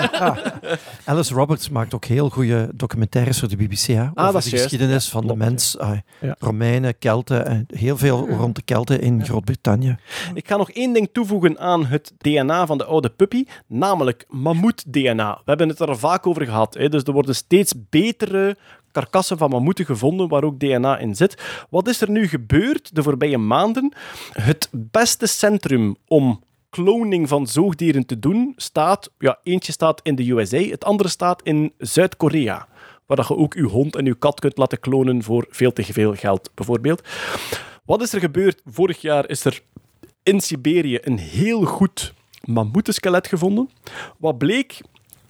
Alice Roberts maakt ook heel goede documentaires voor de BBC. Hè, over Ah, dat is de juist. geschiedenis Ja, van de klopt, mens. ah, Ja. Romeinen, Kelten, en heel veel rond de Kelten in Groot-Brittannië. Ik ga nog één ding toevoegen aan het DNA van de oude puppy, namelijk mammoet-DNA. We hebben het er vaak over gehad. Hè? Dus er worden steeds betere karkassen van mammoeten gevonden waar ook DNA in zit. Wat is er nu gebeurd de voorbije maanden? Het beste centrum om cloning van zoogdieren te doen staat, ja, eentje staat in de USA, het andere staat in Zuid-Korea. Waar je ook je hond en je kat kunt laten klonen voor veel te veel geld, bijvoorbeeld. Wat is er gebeurd? Vorig jaar is er in Siberië een heel goed mammoetenskelet gevonden. Wat bleek?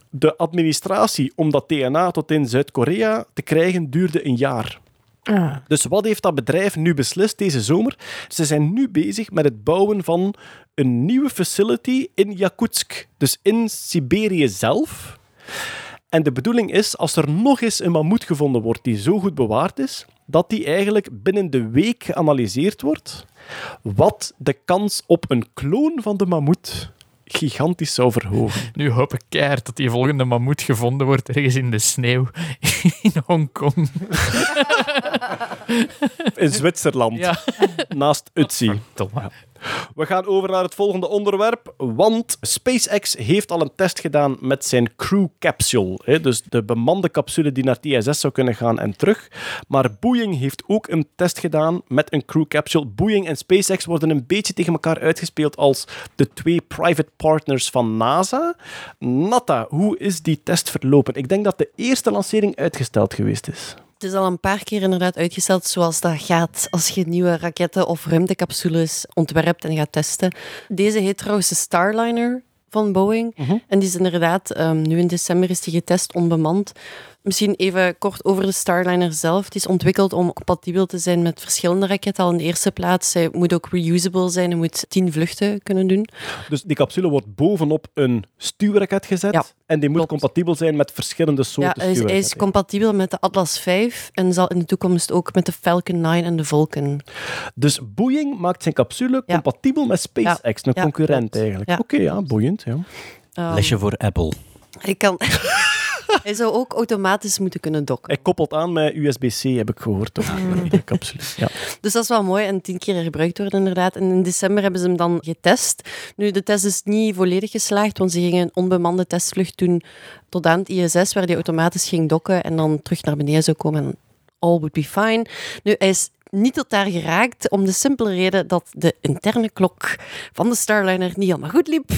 De administratie om dat DNA tot in Zuid-Korea te krijgen duurde een jaar. Dus wat heeft dat bedrijf nu beslist deze zomer? Ze zijn nu bezig met het bouwen van een nieuwe facility in Yakutsk, dus in Siberië zelf. En de bedoeling is, als er nog eens een mammoet gevonden wordt die zo goed bewaard is, dat die eigenlijk binnen de week geanalyseerd wordt wat de kans op een kloon van de mammoet gigantisch zou verhogen. Nu hoop ik keihard dat die volgende mammoet gevonden wordt ergens in de sneeuw in Hongkong. In Zwitserland, Ja. naast Utsi. Verdomme. We gaan over naar het volgende onderwerp, want SpaceX heeft al een test gedaan met zijn Crew Capsule. Hè, dus de bemande capsule die naar het ISS zou kunnen gaan en terug. Maar Boeing heeft ook een test gedaan met een Crew Capsule. Boeing en SpaceX worden een beetje tegen elkaar uitgespeeld als de twee private partners van NASA. Natta, hoe is die test verlopen? Ik denk dat de eerste lancering uitgesteld geweest is. Het is al een paar keer inderdaad uitgesteld zoals dat gaat als je nieuwe raketten of ruimtecapsules ontwerpt en gaat testen. Deze heet trouwens de Starliner van Boeing. En die is inderdaad, ehm, nu in december is die getest onbemand. Misschien even kort over de Starliner zelf. Het is ontwikkeld om compatibel te zijn met verschillende raketten. Al in de eerste plaats, zij moet ook reusable zijn. Je moet tien vluchten kunnen doen. Dus die capsule wordt bovenop een stuurraket gezet Ja, en die moet klopt. compatibel zijn met verschillende Ja, soorten hij is, hij is compatibel met de Atlas V en zal in de toekomst ook met de Falcon 9 en de Vulcan. Dus Boeing maakt zijn capsule Ja. compatibel met SpaceX, een Ja, concurrent klopt. eigenlijk. Ja. Oké, ja, boeiend. Ja. Ehm, Lesje voor Apple. Hij kan... hij zou ook automatisch moeten kunnen dokken. Hij koppelt aan met USB-C, heb ik gehoord. Toch? De capsule. Ja. Dus dat is wel mooi en tien keer gebruikt worden inderdaad. En in december hebben ze hem dan getest. Nu, de test is niet volledig geslaagd, want ze gingen een onbemande testvlucht doen tot aan het ISS, waar die automatisch ging dokken en dan terug naar beneden zou komen en all would be fine. Nu, hij is niet tot daar geraakt, om de simpele reden dat de interne klok van de Starliner niet helemaal goed liep.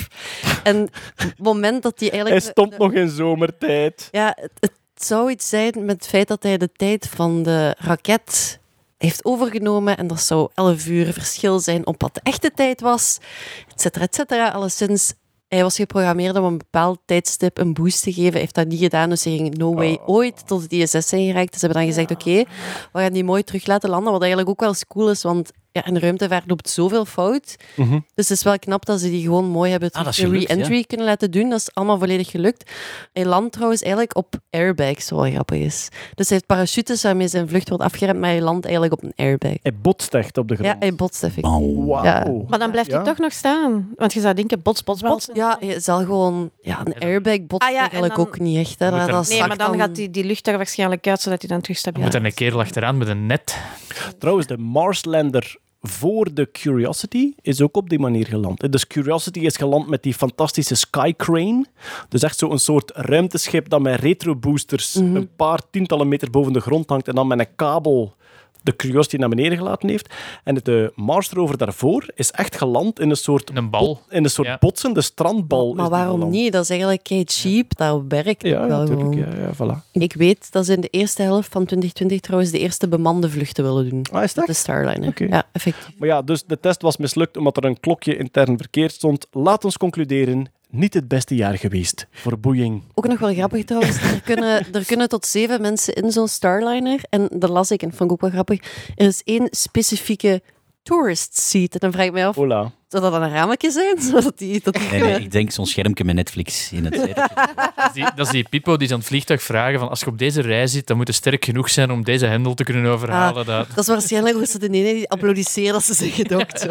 En het moment dat hij Hij eigenlijk... stond nog in zomertijd. Ja, het, het zou iets zijn met het feit dat hij de tijd van de raket heeft overgenomen en dat zou 11 uur verschil zijn op wat de echte tijd was, et cetera, et cetera. Alleszins, hij was geprogrammeerd om een bepaald tijdstip een boost te geven. Hij heeft dat niet gedaan, dus hij ging no way ooit tot het ISS zijn geraakt. Dus ze hebben dan gezegd, oké, we gaan die mooi terug laten landen, wat eigenlijk ook wel eens cool is, want ja, in de ruimtevaart loopt zoveel fout. Mhm. Dus het is wel knap dat ze die gewoon mooi hebben Ah, een re-entry kunnen laten doen. Dat is allemaal volledig gelukt. Hij landt trouwens eigenlijk op airbags, wat wel grappig is. Dus hij heeft parachutes waarmee zijn vlucht wordt afgeremd, maar hij landt eigenlijk op een airbag. Hij botst echt op de grond. Ja, hij botst even. Wauw. Ja. Maar dan blijft Ja. hij toch nog staan. Want je zou denken, bots, bots, bots. Ja, je zal gewoon... Ja, een airbag botst Ah eigenlijk dan- ook niet echt. Hè. Moet Dat, dat Nee, maar dan gaat die, die lucht er waarschijnlijk uit, zodat hij dan terug stabiel Moet er een kerel achteraan met een net. Trouwens, de Marslander voor de Curiosity is ook op die manier geland. Dus Curiosity is geland met die fantastische Skycrane. Dus echt zo'n soort ruimteschip dat met retroboosters Mhm. een paar tientallen meter boven de grond hangt en dan met een kabel de Curiosity naar beneden gelaten heeft. En de Mars rover daarvoor is echt geland in een soort, Een bal. in een soort Ja. botsende strandbal. Maar waarom niet? Dat is eigenlijk kei cheap. Dat werkt Ja, wel natuurlijk. gewoon. Ja, ja, voilà. Ik weet dat ze in de eerste helft van 2020 trouwens de eerste bemande vluchten willen doen. Ah, is dat? De Starliner. Ja, effectief. Maar ja, dus de test was mislukt omdat er een klokje intern verkeerd stond. Laat ons concluderen, niet het beste jaar geweest voor Boeing. Ook nog wel grappig trouwens. Er kunnen, er kunnen tot zeven mensen in zo'n Starliner. En dat las ik en vond ik ook wel grappig. Er is één specifieke tourist seat. En dan vraag ik mij af, Hola. Zou dat dan een raametje zijn? Zodat die, dat die Nee, nee, ik denk zo'n schermpje met Netflix in het zijde. Dat is, die, dat is die Pipo die ze aan het vliegtuig vragen van als je op deze rij zit, dan moet je sterk genoeg zijn om deze hendel te kunnen overhalen. Dat, Dat is waarschijnlijk hoe ze de ene die applaudisseren als ze zijn gedokt.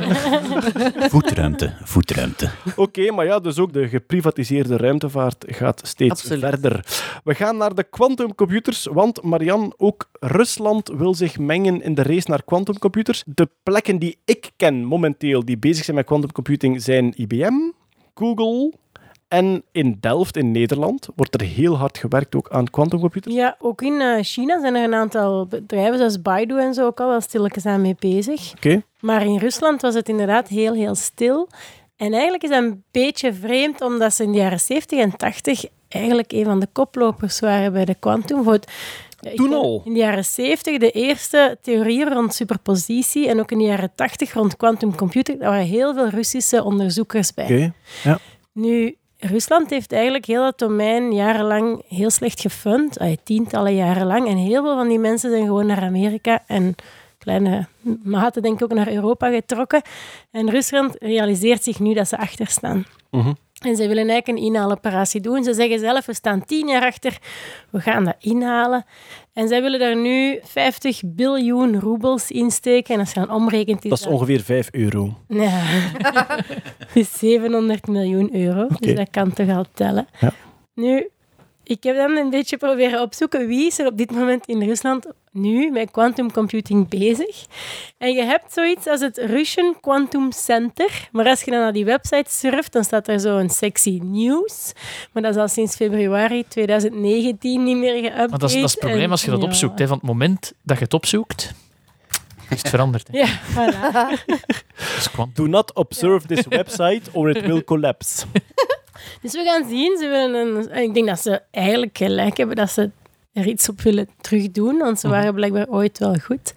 Voetruimte, voetruimte. Oké, maar ja, dus ook de geprivatiseerde ruimtevaart gaat steeds Absoluut. verder. We gaan naar de quantumcomputers, want Marian, ook Rusland wil zich mengen in de race naar quantumcomputers. De plekken die ik ken momenteel die bezig zijn met quantumcomputing zijn IBM, Google en in Delft in Nederland wordt er heel hard gewerkt ook aan quantumcomputers. Ja, ook in eh, China zijn er een aantal bedrijven, zoals Baidu en zo, ook al wel stilletjes aan mee bezig. Oké. Maar in Rusland was het inderdaad heel, heel stil. En eigenlijk is dat een beetje vreemd, omdat ze in de jaren 70 en 80 eigenlijk een van de koplopers waren bij de quantum. Toen al? In de jaren 70 de eerste theorieën rond superpositie en ook in de jaren 80 rond quantum computing. Daar waren heel veel Russische onderzoekers bij. Oké, ja. Nu, Rusland heeft eigenlijk heel dat domein jarenlang heel slecht gefund, tientallen jaren lang. En heel veel van die mensen zijn gewoon naar Amerika en kleine mate denk ik ook naar Europa getrokken. En Rusland realiseert zich nu dat ze achterstaan. Mhm. En ze willen eigenlijk een inhaaloperatie doen. Ze zeggen zelf, we staan tien jaar achter, we gaan dat inhalen. En zij willen daar nu 50 biljoen roebels insteken. En als je dan omrekent... Is Dat is ongeveer 5 euro. Ja. Dat is 700 miljoen euro. Dus dat kan toch al tellen. Ja. Nu, ik heb dan een beetje proberen opzoeken wie is er op dit moment in Rusland nu met quantum computing bezig. En je hebt zoiets als het Russian Quantum Center. Maar als je dan naar die website surft, dan staat er zo een sectie nieuws. Maar dat is al sinds februari 2019 niet meer geüpdate. Maar dat is, dat is het probleem En als je dat ja. opzoekt. Hè. Van het moment dat je het opzoekt, is het veranderd. Hè. Ja, voilà. Do not observe this website or it will collapse. Dus we gaan zien. Ze willen een, en ik denk dat ze eigenlijk gelijk hebben dat ze er iets op willen terugdoen. Want ze waren blijkbaar ooit wel goed.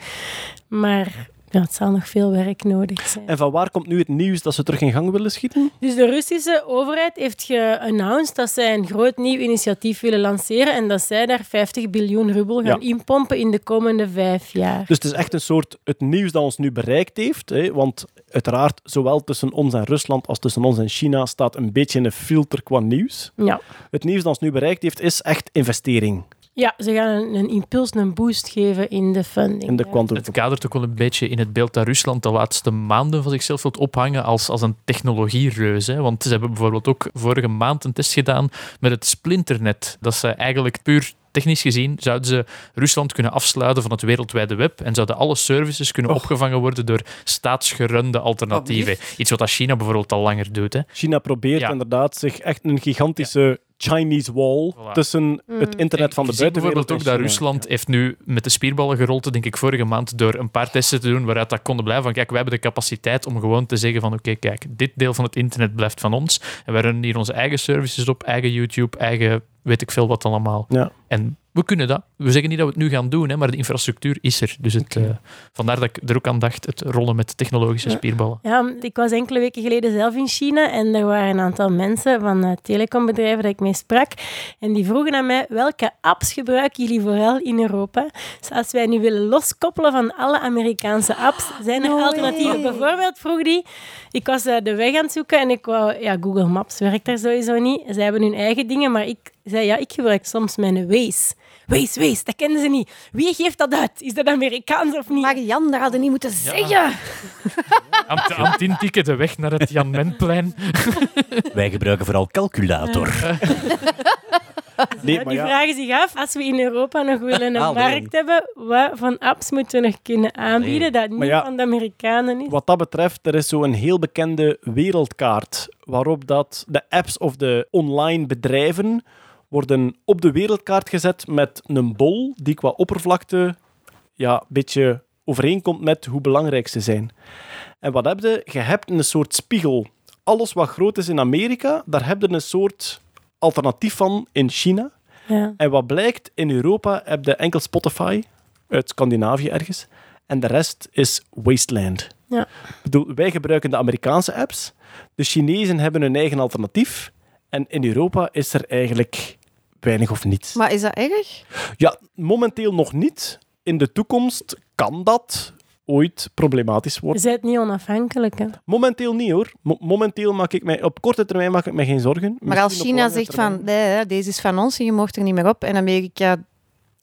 Maar ja, het zal nog veel werk nodig zijn. En van waar komt nu het nieuws dat ze terug in gang willen schieten? Dus de Russische overheid heeft geannounced dat zij een groot nieuw initiatief willen lanceren en dat zij daar 50 biljoen rubel gaan Ja. inpompen in de komende vijf jaar. Dus het is echt een soort het nieuws dat ons nu bereikt heeft. Hè, want uiteraard, zowel tussen ons en Rusland als tussen ons en China staat een beetje een filter qua nieuws. Ja. Het nieuws dat ons nu bereikt heeft, is echt investering Ja, ze gaan een, een impuls, een boost geven in de funding. in de ja. Het kadert ook wel een beetje in het beeld dat Rusland de laatste maanden van zichzelf wilt ophangen als, als een technologiereus. Hè. Want ze hebben bijvoorbeeld ook vorige maand een test gedaan met het splinternet. Dat ze eigenlijk puur technisch gezien zouden ze Rusland kunnen afsluiten van het wereldwijde web en zouden alle services kunnen opgevangen worden door staatsgerunde alternatieven. Iets wat dat China bijvoorbeeld al langer doet. Hè. China probeert Ja. inderdaad zich echt een gigantische Chinese wall Voilà. tussen het internet van de buitenwereld bijvoorbeeld ook dat. Rusland heeft nu met de spierballen gerold, denk ik, vorige maand, door een paar testen te doen waaruit dat konden blijven van kijk, wij hebben de capaciteit om gewoon te zeggen van oké, kijk, dit deel van het internet blijft van ons en wij runnen hier onze eigen services op, eigen YouTube, eigen weet ik veel wat allemaal. Ja. En we kunnen dat. We zeggen niet dat we het nu gaan doen, hè, maar de infrastructuur is er. Dus het, eh, vandaar dat ik er ook aan dacht, het rollen met technologische spierballen. Ja, ik was enkele weken geleden zelf in China en er waren een aantal mensen van eh, telecombedrijven dat ik mee sprak. En die vroegen aan mij, welke apps gebruiken jullie vooral in Europa? Dus als wij nu willen loskoppelen van alle Amerikaanse apps, zijn er No alternatieven? way. Bijvoorbeeld vroeg die, ik was eh, de weg aan het zoeken en ik wou, ja, Google Maps werkt daar sowieso niet. Zij hebben hun eigen dingen, maar ik zei, ja, ik gebruik soms mijn Waze. Waze, Waze, dat kennen ze niet. Wie geeft dat uit? Is dat Amerikaans of niet? Maar Jan, dat hadden niet moeten zeggen. Intikken de weg naar het Jan Mentplein. Wij gebruiken vooral calculator. Nee, Ja, maar die ja, vragen zich af, als we in Europa nog willen een erin. markt hebben, wat van apps moeten we nog kunnen aanbieden dat niet ja, van de Amerikanen is? wat dat betreft, er is zo'n heel bekende wereldkaart waarop dat de apps of de online bedrijven worden op de wereldkaart gezet met een bol die qua oppervlakte ja, een beetje overeenkomt met hoe belangrijk ze zijn. En wat heb je? Je hebt een soort spiegel. Alles wat groot is in Amerika, daar heb je een soort alternatief van in China. Ja. En wat blijkt, in Europa heb je enkel Spotify, uit Scandinavië ergens, en de rest is wasteland. Ja. Ik bedoel, wij gebruiken de Amerikaanse apps, de Chinezen hebben hun eigen alternatief, en in Europa is er eigenlijk weinig of niets. Maar is dat erg? Ja, momenteel nog niet. In de toekomst kan dat ooit problematisch Je worden. bent niet onafhankelijk. Hè? Momenteel niet hoor. Mo- momenteel maak ik mij, op korte termijn maak ik mij geen zorgen. Maar als Misschien China zegt termijn. van, nee, deze is van ons en je mocht er niet meer op, en Amerika...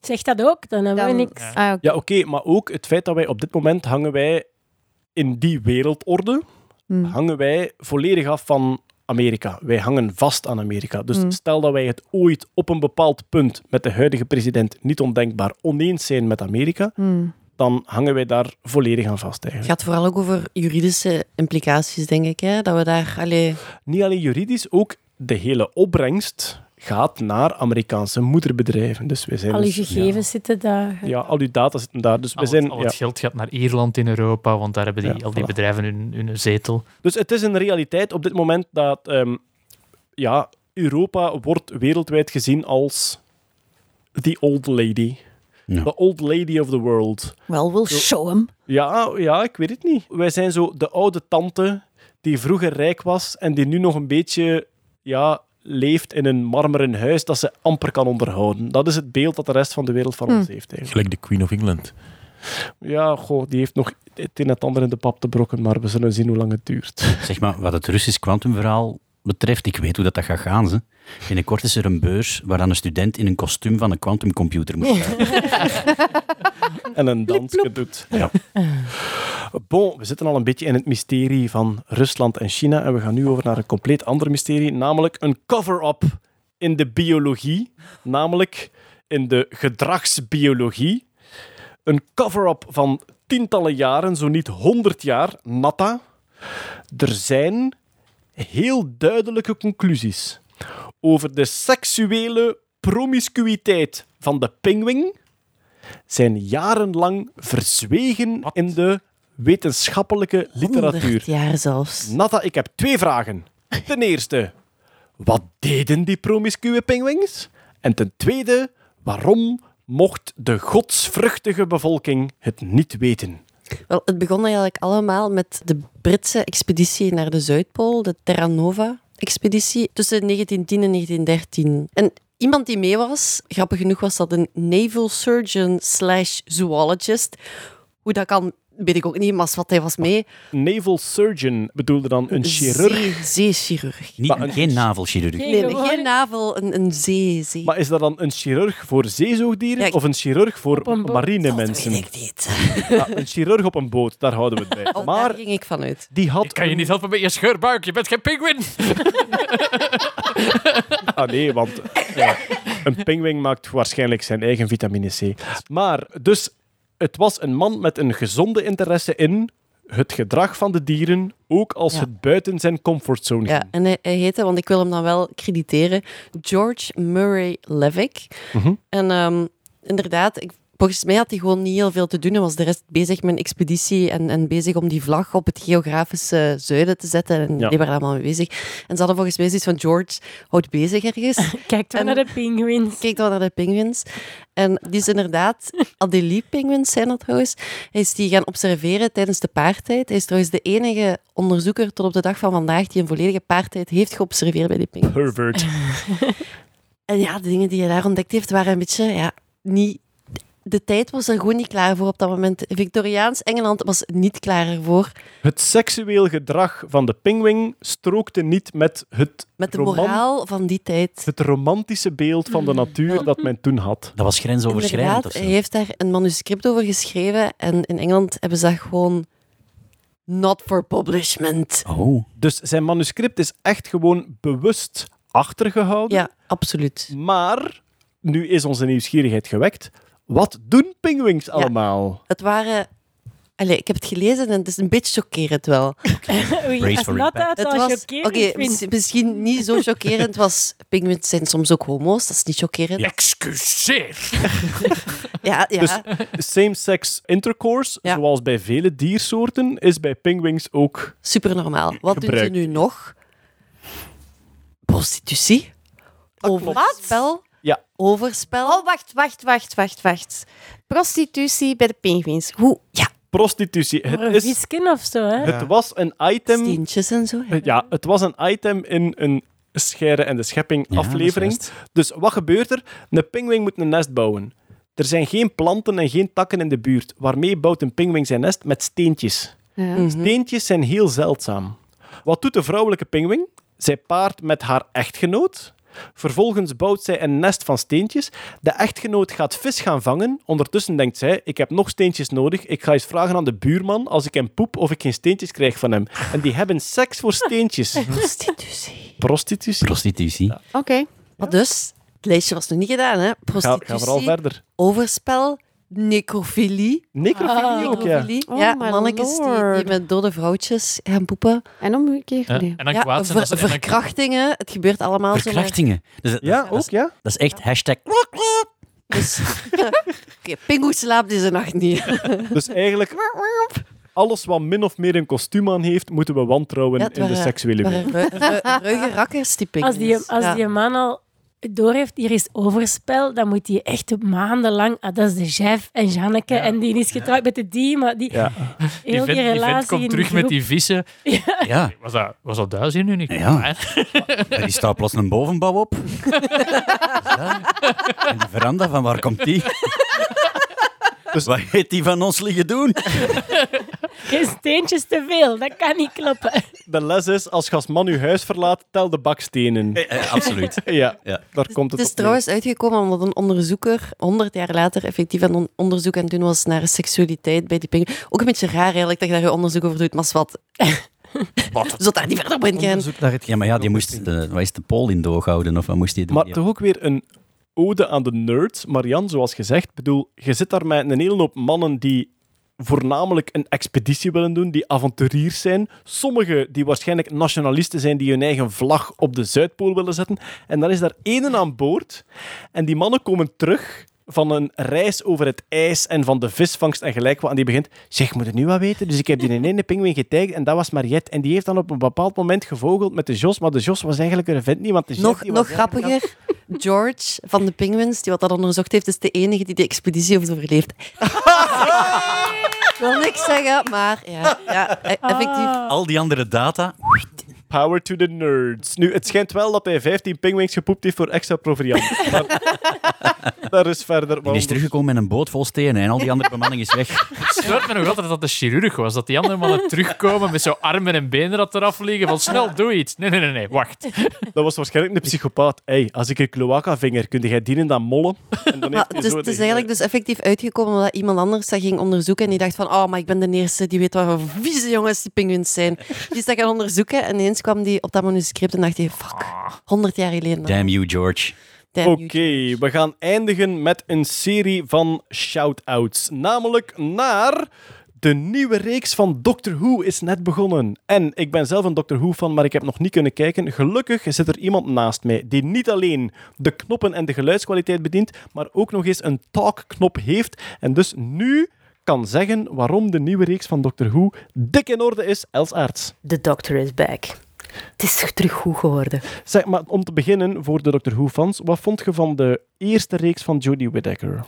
Zeg dat ook, dan hebben we niks. ah, oké. Ja, oké, maar ook het feit dat wij op dit moment hangen wij in die wereldorde, Hmm. hangen wij volledig af van Amerika. Wij hangen vast aan Amerika. Dus Hmm. stel dat wij het ooit op een bepaald punt met de huidige president niet ondenkbaar oneens zijn met Amerika, Hmm. dan hangen wij daar volledig aan vast Het eigenlijk. gaat vooral ook over juridische implicaties, denk ik. Hè? Dat we daar... Allee, Niet alleen juridisch, ook de hele opbrengst gaat naar Amerikaanse moederbedrijven. Dus wij zijn Al je dus- gegevens zitten daar. Ja, al uw data zitten daar. Dus, we Al, zijn, het, al ja. het geld gaat naar Ierland in Europa, want daar hebben die, Ja, al die voilà. bedrijven hun, hun zetel. dus het is een realiteit op dit moment dat ehm, ja, Europa wordt wereldwijd gezien als the old lady. The old lady of the world. Well, we'll show him. Ja, ja, ik weet het niet. Wij zijn zo de oude tante die vroeger rijk was en die nu nog een beetje ja, leeft in een marmeren huis dat ze amper kan onderhouden. Dat is het beeld dat de rest van de wereld van Hm. ons heeft. Eigenlijk. Gelijk de Queen of England. Ja, goh, die heeft nog het een en het ander in de pap te brokken, maar we zullen zien hoe lang het duurt. Zeg maar, wat het Russisch kwantumverhaal betreft, ik weet hoe dat, dat gaat gaan. Ze. Binnenkort is er een beurs waar dan een student in een kostuum van een quantumcomputer moet staan. en een dansje doet. Ja. Bon, we zitten al een beetje in het mysterie van Rusland en China en we gaan nu over naar een compleet ander mysterie, namelijk een cover-up in de biologie, namelijk in de gedragsbiologie. Een cover-up van tientallen jaren, zo niet honderd jaar, natta. Er zijn heel duidelijke conclusies over de seksuele promiscuïteit van de pinguïn zijn jarenlang verzwegen in de wetenschappelijke literatuur. 100 jaar zelfs. Natta, ik heb twee vragen. Ten eerste, wat deden die promiscue pinguïns? En ten tweede, waarom mocht de godsvruchtige bevolking het niet weten? Wel, het begon eigenlijk allemaal met de Britse expeditie naar de Zuidpool, de Terra Nova-expeditie, tussen 1910 en 1913. En iemand die mee was, grappig genoeg was dat een naval surgeon slash zoologist. Hoe dat kan, weet ik ook niet, maar wat hij was mee. Naval surgeon bedoelde dan een chirurg. Zee, zeechirurg. Niet, Maar een- geen navelchirurg. Nee, nee, geen navel, een, een zee, zee. Maar is dat dan een chirurg voor zeezoogdieren Ja, ik- of een chirurg voor een marine dat mensen? weet ik niet. Ja, een chirurg op een boot, daar houden we het bij. Oh, Maar daar ging ik vanuit. die had Ik kan je niet helpen met je scheurbuik, je bent geen pinguïn. Ah nee, want ja, een pinguïn maakt waarschijnlijk zijn eigen vitamine C. Maar, dus, het was een man met een gezonde interesse in het gedrag van de dieren, ook als Ja. het buiten zijn comfortzone Ja, ging. en hij, hij heette, want ik wil hem dan wel crediteren, George Murray Levick. Mhm. En ehm, inderdaad, ik, volgens mij had hij gewoon niet heel veel te doen. Hij was de rest bezig met een expeditie en, en bezig om die vlag op het geografische zuiden te zetten. En Ja. die waren allemaal mee bezig. En ze hadden volgens mij zoiets van, George, houd bezig ergens. Kijk dan naar de pinguïns. Kijk dan naar de pinguïns. En die is inderdaad, Adelie-pinguïns zijn dat trouwens. Hij is die gaan observeren tijdens de paartijd. Hij is trouwens de enige onderzoeker tot op de dag van vandaag die een volledige paartijd heeft geobserveerd bij die pinguïns. Pervert. En ja, de dingen die hij daar ontdekt heeft waren een beetje ja, niet. De tijd was er gewoon niet klaar voor op dat moment. Victoriaans Engeland was niet klaar ervoor. Het seksueel gedrag van de pinguïn strookte niet met het, Met de moraal van die tijd. het romantische beeld van de natuur dat men toen had. Dat was grensoverschrijdend Inderdaad, of zo. hij heeft daar een manuscript over geschreven. En in Engeland hebben ze dat gewoon. Not for publishment. Oh. Dus zijn manuscript is echt gewoon bewust achtergehouden. Ja, absoluut. Maar nu is onze nieuwsgierigheid gewekt. Wat doen pinguïns allemaal? Het waren. Allee, ik heb het gelezen en het is een beetje chockerend wel. Oei, Brace als impact. het was, oké, misschien niet zo chockerend. Was, pinguïns zijn soms ook homo's, dat is niet chockerend. Excuseer. Ja, ja. Dus same-sex intercourse, Ja. zoals bij vele diersoorten, is bij pinguïns ook... super normaal. Wat doen ze nu nog? Prostitutie. Overspel. Ja. Overspel. Oh, wacht, wacht, wacht, wacht, wacht. Prostitutie bij de pinguïns. Hoe? Ja. Prostitutie. Het, Een is, visken of zo, hè? het was een item... Steentjes en zo. hè. Ja, het was een item in een Scheire en de Schepping Ja, aflevering. Dus wat gebeurt er? Een pinguïn moet een nest bouwen. Er zijn geen planten en geen takken in de buurt. Waarmee bouwt een pinguïn zijn nest? Met steentjes. Mhm. Steentjes zijn heel zeldzaam. Wat doet de vrouwelijke pinguïn? Zij paart met haar echtgenoot. Vervolgens bouwt zij een nest van steentjes. De echtgenoot gaat vis gaan vangen. Ondertussen denkt zij, ik heb nog steentjes nodig. Ik ga eens vragen aan de buurman als ik hem poep of ik geen steentjes krijg van hem. En die hebben seks voor steentjes. Prostitutie. Prostitutie. Prostitutie. Oké. Maar dus, het lijstje was nog niet gedaan, hè? Ga, Prostitutie, ga vooral verder. overspel, necrofilie. Necrofilie ook, ja. Oh, ja, mannetjes die, met dode vrouwtjes gaan poepen. En omgekeerd? Ja. Nee. En dan Ja, kwaad zijn ver- verkrachtingen. Het gebeurt allemaal zo. Verkrachtingen. Dus dat, Ja, dat, ook, is, ja. dat is echt hashtag... Dus, Oké, Pingu slaapt deze nacht niet. Dus eigenlijk, alles wat min of meer een kostuum aan heeft, moeten we wantrouwen in de seksuele wereld. ru- ru- ruige rakkers, die Als die, als Ja. die man al doorheeft, hier is overspel, dan moet hij echt maandenlang... Ah, dat is de chef en Janneke, en die is getrouwd met de die, maar die... Ja. Die Heel vent, die die vent relatie komt terug die met die vissen. Ja, Was dat, was dat thuis hier nu niet? Ja. die staat plots een bovenbouw op. Ja. En die veranda, van waar komt die? Dus wat heeft die van ons liggen doen? Geen steentjes te veel, dat kan niet kloppen. De les is, als je als man je huis verlaat, tel de bakstenen. Eh, absoluut. Ja, Ja. daar komt het Het is op neer. trouwens uitgekomen omdat een onderzoeker 100 jaar later effectief een on- onderzoek aan het doen was naar seksualiteit bij die pinguïn. Ook een beetje raar eigenlijk dat je daar je onderzoek over doet, maar wat. Wat? Zult daar niet verder op in gaan. Onderzoek naar het Ja, maar ja, die moest de, wat is de poll in doog houden, of wat moest hij doen? Maar Ja. toch ook weer een ode aan de nerds. Marian, zoals gezegd, bedoel, je zit daar met een hele hoop mannen die voornamelijk een expeditie willen doen, die avonturiers zijn. Sommigen die waarschijnlijk nationalisten zijn, die hun eigen vlag op de Zuidpool willen zetten. En dan is daar één aan boord. En die mannen komen terug van een reis over het ijs en van de visvangst en gelijk wat. En die begint, zeg, moet het nu wat weten? Dus ik heb die in ene pinguïn getagd en dat was Mariette. En die heeft dan op een bepaald moment gevogeld met de Jos, maar de Jos was eigenlijk een vent niet, want de Nog, nog grappiger, George van de Penguins, die wat dat onderzocht heeft, is de enige die de expeditie heeft overleefd. Ik wil niks zeggen, maar ja, ja effectief. Al die andere data, Power to the nerds. Nu, het schijnt wel dat hij 15 pinguïns gepoept heeft voor extra proviant. Maar daar is verder... die is teruggekomen met een boot vol stenen en al die andere bemanning is weg. Het me nog altijd dat dat de chirurg was. Dat die andere mannen terugkomen met zo armen en benen dat eraf liggen. Van snel, doe iets. Nee, nee, nee, nee, wacht. Dat was waarschijnlijk een psychopaat. hey, als ik een cloaca-vinger, kun jij dienen dan mollen? En dan heeft hij het is, het eigenlijk dus effectief uitgekomen omdat iemand anders dat ging onderzoeken en die dacht van, oh, maar ik ben de eerste die weet wat voor vieze jongens die pinguïns zijn. Die is dat gaan onderzoeken en ineens kwam die op dat manuscript en dacht hij, fuck, 100 jaar geleden. Damn you, George. Damn Oké, you. we gaan eindigen met een serie van shout-outs. Namelijk naar... De nieuwe reeks van Doctor Who is net begonnen. En ik ben zelf een Doctor Who-fan, maar ik heb nog niet kunnen kijken. Gelukkig zit er iemand naast mij die niet alleen de knoppen en de geluidskwaliteit bedient, maar ook nog eens een talk-knop heeft. En dus nu kan zeggen waarom de nieuwe reeks van Doctor Who dik in orde is, Els Aerts. The Doctor is back. Het is toch terug goed geworden. Zeg, maar om te beginnen, voor de Doctor Who-fans, wat vond je van de eerste reeks van Jodie Whittaker?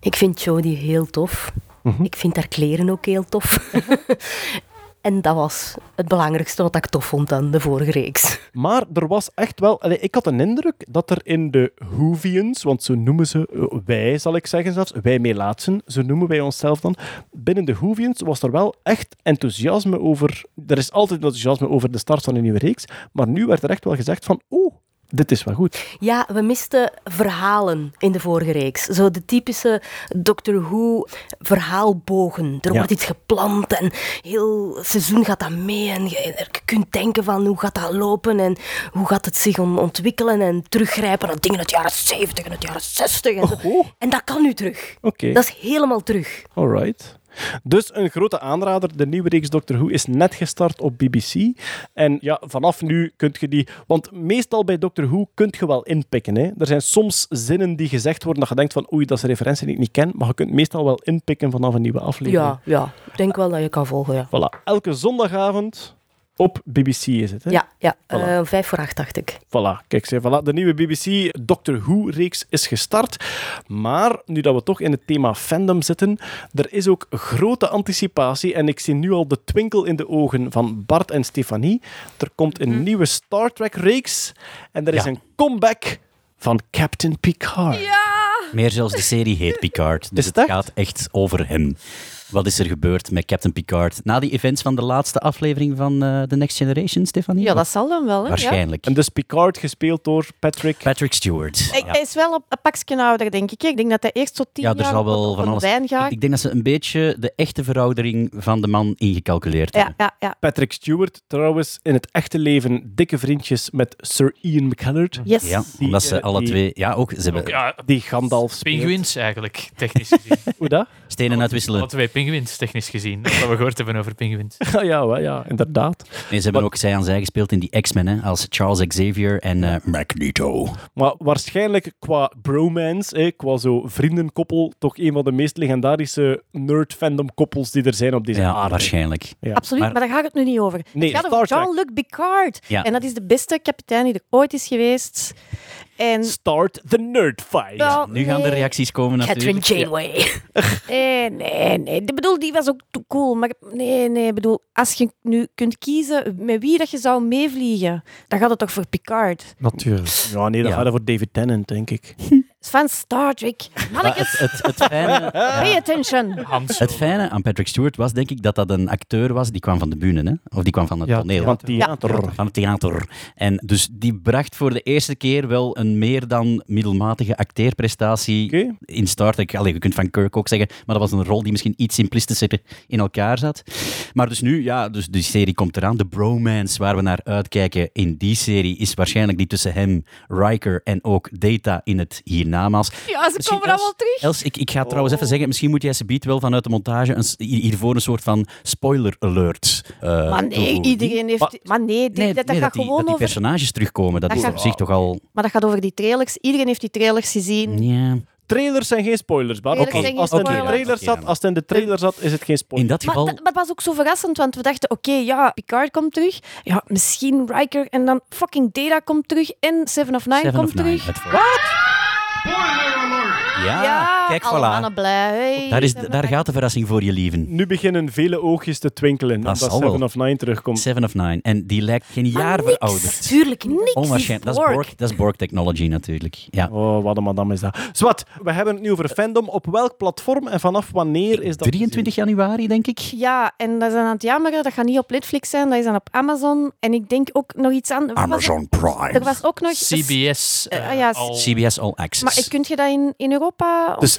Ik vind Jodie heel tof. Mhm. Ik vind haar kleren ook heel tof. en dat was het belangrijkste wat ik tof vond aan de vorige reeks. Maar er was echt wel... ik had een indruk dat er in de Whovians, want zo noemen ze eh, wij, zal ik zeggen zelfs, wij meelaatsen, zo noemen wij onszelf dan. Binnen de Whovians was er wel echt enthousiasme over... Er is altijd enthousiasme over de start van een nieuwe reeks, maar nu werd er echt wel gezegd van, oeh, dit is wel goed. Ja, we misten verhalen in de vorige reeks. Zo de typische Doctor Who verhaalbogen. Er Ja. wordt iets gepland en heel seizoen gaat dat mee. En je, je kunt denken van hoe gaat dat lopen en hoe gaat het zich on- ontwikkelen en teruggrijpen naar dingen uit de jaren 70 en uit de jaren 60. En, zo. Oh, en dat kan nu terug. oké. Dat is helemaal terug. Alright. Dus een grote aanrader. De nieuwe reeks Doctor Who is net gestart op BBC. En ja, vanaf nu kunt je die... Want meestal bij Doctor Who kunt je wel inpikken. Hè. Er zijn soms zinnen die gezegd worden dat je denkt van oei, dat is een referentie die ik niet ken. Maar je kunt meestal wel inpikken vanaf een nieuwe aflevering. Ja, ja, ik denk wel dat je kan volgen. Ja, Voilà. Elke zondagavond op BBC is het. Hè? ja, ja Voilà. eh, vijf voor acht dacht ik. Voilà, kijk, zeg, voilà. de nieuwe BBC Doctor Who-reeks is gestart. Maar nu dat we toch in het thema fandom zitten, er is ook grote anticipatie. En ik zie nu al de twinkel in de ogen van Bart en Stefanie. Er komt een nieuwe Star Trek-reeks. En er is Ja. een comeback van Captain Picard. Meer zelfs de serie heet Picard. Dus Is het gaat echt over hem. Wat is er gebeurd met Captain Picard na die events van de laatste aflevering van eh, The Next Generation, Stefanie? Ja, dat zal dan wel. Hè? Ja. Waarschijnlijk. En dus Picard gespeeld door Patrick. Patrick Stewart. Hij, Ja. hij is wel een, een pakje ouder, denk ik. Ik denk dat hij eerst tot tien Ja, er jaar zal wel op, van alles- lijn gaat. Ik, ik denk dat ze een beetje de echte veroudering van de man ingecalculeerd Ja, hebben. ja, ja. Patrick Stewart, trouwens, in het echte leven dikke vriendjes met Sir Ian McKellen. Yes. Ja, Die, omdat ze alle die- twee... Ja, ook. Ze hebben Ook, Die Gandalf speelt. pinguïns eigenlijk, technisch gezien. Hoe dat? Stenen uitwisselen. Alle twee pinguïns, technisch gezien. Dat we gehoord hebben over pinguïns. Ja, ja, ja, inderdaad. Nee, ze hebben ook zij aan zij gespeeld in die X-Men, hè, als Charles Xavier en eh, Magneto. Maar waarschijnlijk qua bromance, hè, qua zo vriendenkoppel, toch een van de meest legendarische nerd-fandom-koppels die er zijn op deze Ja, aarde. waarschijnlijk. Ja. Absoluut, Maar- maar, daar gaat het nu niet over. Nee, het gaat over. Jean-Luc Picard. Ja. En dat is de beste kapitein die er ooit is geweest. En Start the nerd fight. Nu gaan de reacties komen Catherine natuurlijk. Janeway. Nee, nee, nee. Ik bedoel, die was ook te cool. Maar nee, nee. Ik bedoel, als je nu kunt kiezen met wie dat je zou meevliegen, dan gaat het toch voor Picard. Natuurlijk. Ja, nee, dat Ja. gaat voor David Tennant, denk ik. van Star Trek. Mannetjes, het, het, het, fijne, pay attention. Hans. het fijne aan Patrick Stewart was, denk ik, dat dat een acteur was die kwam van de bühne, hè? of die kwam van het Ja, toneel. Van theater. Van het theater. En dus die bracht voor de eerste keer wel een meer dan middelmatige acteerprestatie in Star Trek. Allee, je kunt van Kirk ook zeggen, maar dat was een rol die misschien iets simplistischer in elkaar zat. Maar dus nu, ja, dus die serie komt eraan. De bromance waar we naar uitkijken in die serie is waarschijnlijk die tussen hem, Riker en ook Data in het Ja, ze Misschien komen allemaal terug. Els, ik, ik ga trouwens even zeggen, misschien moet jij ze biedt wel vanuit de montage een, hiervoor een soort van spoiler alert. eh, Maar nee, iedereen heeft... Maar- Maar nee, die- Nee, dat, dat nee, gaat die, gewoon dat die over... personages terugkomen, dat, Dat is gaat- op zich toch al... Maar dat gaat over die trailers. Iedereen heeft die trailers gezien. Ja. Trailers zijn geen spoilers, Bart. Als- het in de trailer zat, als het in de trailer zat, is het geen In spoiler. dat Maar geval... dat, dat was ook zo verrassend, want we dachten, oké, ja, Picard komt terug. Ja, misschien Riker en dan fucking Data komt terug en Seven of Nine Seven komt of Nine, terug. het voor- Ja, kijk, voilà. mannen blij. Hey, Daar, is, daar gaat de verrassing voor je lieven. Nu beginnen vele oogjes te twinkelen Dat omdat. Seven of Nine terugkomt. Seven of Nine. En die lijkt geen Maar jaar niks. verouderd. Tuurlijk, niks. Onwaarschijnlijk. Dat is Borg. Dat is Borg technology natuurlijk. Ja. Oh, wat een madame is dat. Zwat, we hebben het nu over fandom. Op welk platform en vanaf wanneer is dat? 23 januari, denk ik. Ja, en dat is dan aan het jammeren. Dat gaat niet op Netflix zijn, dat is dan op Amazon. En ik denk ook nog iets aan. het? Prime. Er was ook nog... CBS. Eh, eh, ah ja, CBS All Access. Maar kun je dat in, in Europa Dus-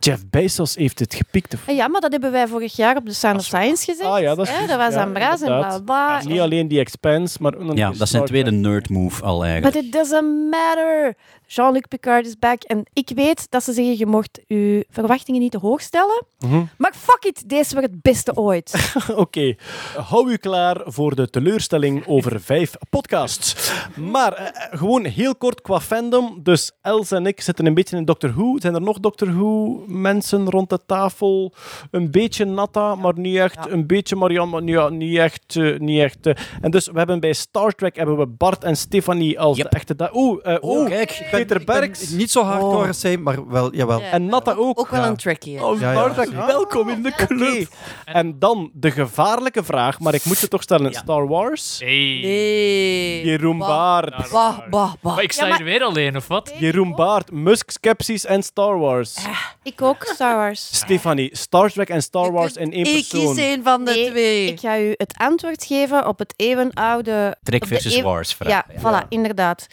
Jeff Bezos heeft het gepikt. Ah Ja, maar dat hebben wij vorig jaar op de Sound of Science gezegd. Ah ja, dat is dat was Ja, aan en bla. Niet alleen die Expanse, maar ook nog ja, dat is zijn tweede nerd move al But eigenlijk. it doesn't matter. Jean-Luc Picard is back. En ik weet dat ze zeggen, je mocht je verwachtingen niet te hoog stellen. Mhm. Maar fuck it, deze wordt het beste ooit. Oké, hou u klaar voor de teleurstelling over vijf podcasts. Maar eh, eh, gewoon heel kort qua fandom. Dus Els en ik zitten een beetje in Doctor Who. Zijn er nog Doctor Who mensen rond de tafel? Een beetje Natta, maar niet echt. Een beetje Marianne, maar ja, niet echt. eh, niet echt. En dus we hebben bij Star Trek hebben we Bart en Stefanie als Yep. de echte... da- Oeh, eh, oeh, kijk. Peter Ik ben Berks. Niet zo hardcore Oh. als zij, maar wel, jawel. Ja. En Natta ook. Ook wel Ja. een trackie. Oh, Ja, welkom in de club. En dan de gevaarlijke vraag, maar ik moet ze toch stellen. Star Wars? Hey. Nee. Jeroen Bah, Baart. Bah, bah, ik sta Ja, maar- hier weer alleen, of wat? Jeroen Baart, Musk, Skepsis en Star Wars. ik ook, Star Wars. Stefanie, Star Trek en Star Je Wars in één Ik persoon. kies één van de Nee, twee. Ik ga u het antwoord geven op het eeuwenoude... Trek versus Wars vraag. Ja, voilà, inderdaad.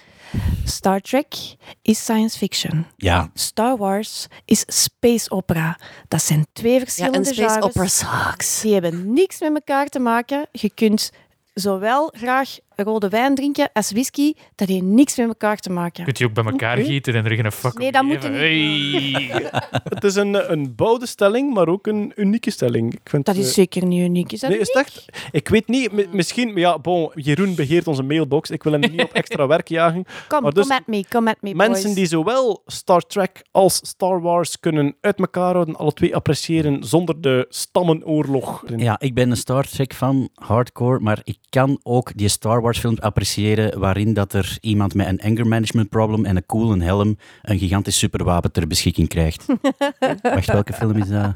Star Trek is science fiction. Ja. Star Wars is space opera. Dat zijn twee Ja, verschillende en Space genres. Opera sucks. Die hebben niks met elkaar te maken. Je kunt zowel graag rode wijn drinken als whisky. Dat heeft niks met elkaar te maken. Kunt je ook bij elkaar Oké. gieten en er geen fuck Nee, dat moet Hey. Het is een, een bouwde stelling, maar ook een unieke stelling. Ik vind, Dat is eh, zeker niet uniek. Is dat Nee, is het echt? Ik weet niet. mi- Misschien, ja, bon, Jeroen beheert onze mailbox. Ik wil hem niet op extra werk jagen. Kom, maar dus kom at me, kom at me, Mensen boys. die zowel Star Trek als Star Wars kunnen uit elkaar houden, alle twee appreciëren zonder de stammenoorlog. Ja, ik ben een Star Trek fan, hardcore, maar ik kan ook die Star Wars films appreciëren waarin dat er iemand met een anger management problem en een coole helm een gigantisch superwapen ter beschikking krijgt. Wacht, welke film is dat?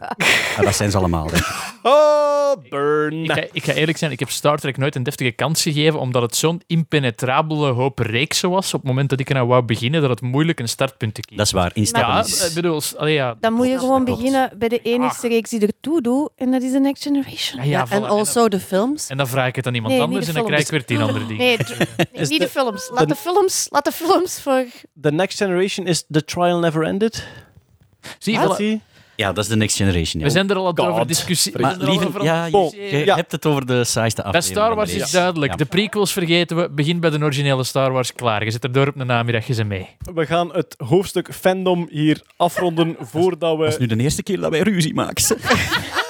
Ah, dat zijn ze allemaal, denk ik. Oh, burn. Ik ga, ik ga eerlijk zijn, ik heb Star Trek nooit een deftige kans gegeven, omdat het zo'n impenetrabele hoop reeksen was. Op het moment dat ik eraan wou beginnen, dat het moeilijk een startpunt te kiezen. Dat is waar, instappen Ja, bedoel, allee, ja. Dan moet je gewoon beginnen bij de enigste reeks die ertoe doet. En dat is The Next Generation. Ja, ja, en also de films. En dan vraag ik het aan iemand Nee, anders de en dan krijg ik weer tien andere dingen. Nee, niet de- de films. Laat de- de films, laat de films voor... The Next Generation is The Trial Never Ended. Zie je? Ja, dat is de Next Generation. ja. we zijn er al God. over discussie. we Maar zijn er al lieve, over ja, je, discussiëren. je Ja. hebt het over de saaiste Bij aflevering. Star Wars de is duidelijk. Ja. De prequels vergeten we. Begin bij de originele Star Wars. Klaar. Je zit er door op een namiddag. Je ze mee. We gaan het hoofdstuk fandom hier afronden voordat Dat is we... nu de eerste keer dat wij ruzie maken.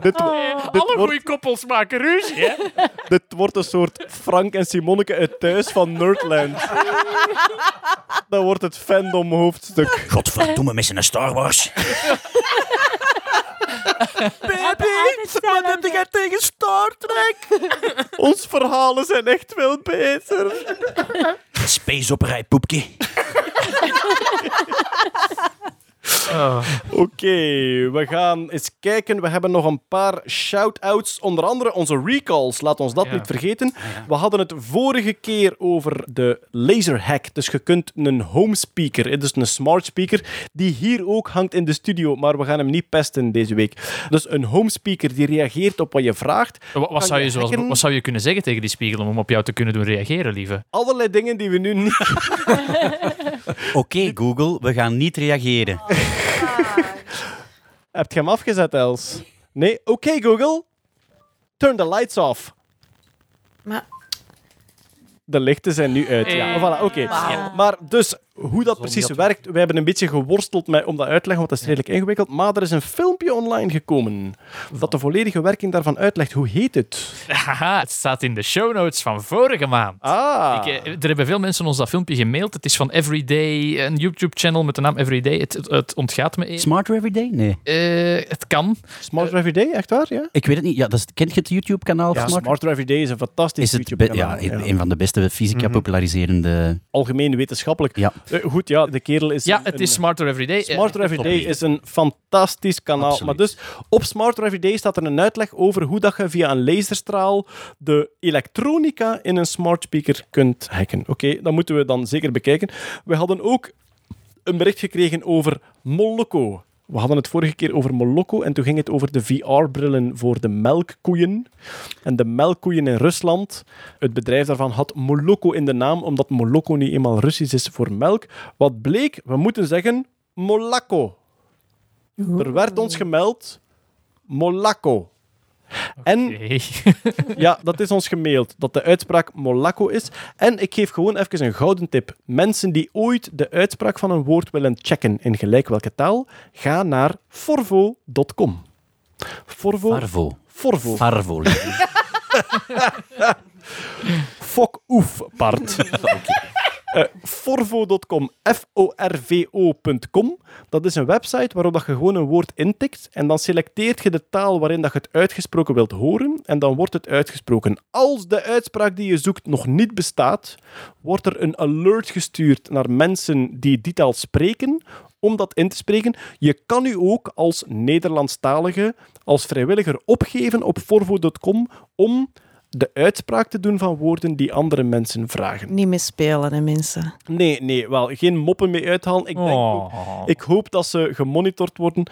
Dit, Oh. dit, Alle wordt, goede koppels maken ruzie, hè? dit wordt een soort Frank en Simonneke uit thuis van Nerdland. Dat wordt het fandom hoofdstuk. Godverdomme, met zijn Star Wars. Wat heb jij tegen Star Trek? Ons verhalen zijn echt veel beter. Space opera, poepje. Oh. Oké, we gaan eens kijken. We hebben nog een paar shout-outs. Onder andere onze recalls. Laat ons dat Ja. niet vergeten. We hadden het vorige keer over de laserhack. Dus je kunt een home speaker, dus een smart speaker, die hier ook hangt in de studio, maar we gaan hem niet pesten deze week. Dus een home speaker die reageert op wat je vraagt. Wat, zou je je zoals, wat zou je kunnen zeggen tegen die spiegel om op jou te kunnen doen reageren, lieve? Allerlei dingen die we nu niet... Oké, Google, we gaan niet reageren. Heb je hem afgezet, Els? Nee? Oké, Google. Turn the lights off. Maar De lichten zijn nu uit. Ja, Eh. voilà, oké. Maar dus, hoe dat precies werkt, we hebben een beetje geworsteld met, om dat uit te leggen, want dat is redelijk ingewikkeld. Maar er is een filmpje online gekomen dat de volledige werking daarvan uitlegt. Hoe heet het? Haha, het staat in de show notes van vorige maand. Ah. Ik, eh, er hebben veel mensen ons dat filmpje gemaild. Het is van Everyday, een YouTube-channel met de naam Everyday. Het, het, het ontgaat me even. Smarter Everyday? Nee. Eh, het kan. Smarter Everyday, echt waar? Ja? Ik weet het niet. Ja, dat is, kent je het YouTube-kanaal Ja, Smarter? Smarter Everyday is een fantastisch Is het be- YouTube-kanaal. ja, een, een van de beste fysica populariserende... Algemeen wetenschappelijk. Ja. Eh, goed, ja, de kerel is... Ja, een- het is Smarter Everyday. Eh, Smarter Everyday is een fantastisch kanaal. Absoluut. Maar dus op Smarter Everyday staat er een uitleg over hoe dat je via een laserstraal de elektronica in een smart speaker kunt hacken. Oké, dat moeten we dan zeker bekijken. We hadden ook een bericht gekregen over Moloko. We hadden het vorige keer over Moloko en toen ging het over de VR-brillen voor de melkkoeien. En de melkkoeien in Rusland, het bedrijf daarvan had Moloko in de naam, omdat Moloko niet eenmaal Russisch is voor melk. Wat bleek? We moeten zeggen Molako. Er werd ons gemeld Molako. En ja, dat is ons gemaild, dat de uitspraak Molako is. En ik geef gewoon even een gouden tip. Mensen die ooit de uitspraak van een woord willen checken in gelijk welke taal, ga naar forvo.com. Forvo. Farvo. Forvo. Farvo. Fok oef, Bart. Eh, Forvo.com, F-O-R-V-O.com. Dat is een website waarop dat je gewoon een woord intikt en dan selecteert je de taal waarin dat je het uitgesproken wilt horen en dan wordt het uitgesproken. Als de uitspraak die je zoekt nog niet bestaat, wordt er een alert gestuurd naar mensen die die taal spreken om dat in te spreken. Je kan u ook als Nederlandstalige, als vrijwilliger opgeven op forvo.com om de uitspraak te doen van woorden die andere mensen vragen. niet meer spelen, hè, mensen. Nee, nee, wel, geen moppen mee uithalen. Ik, denk ook- Oh. ik hoop dat ze gemonitord worden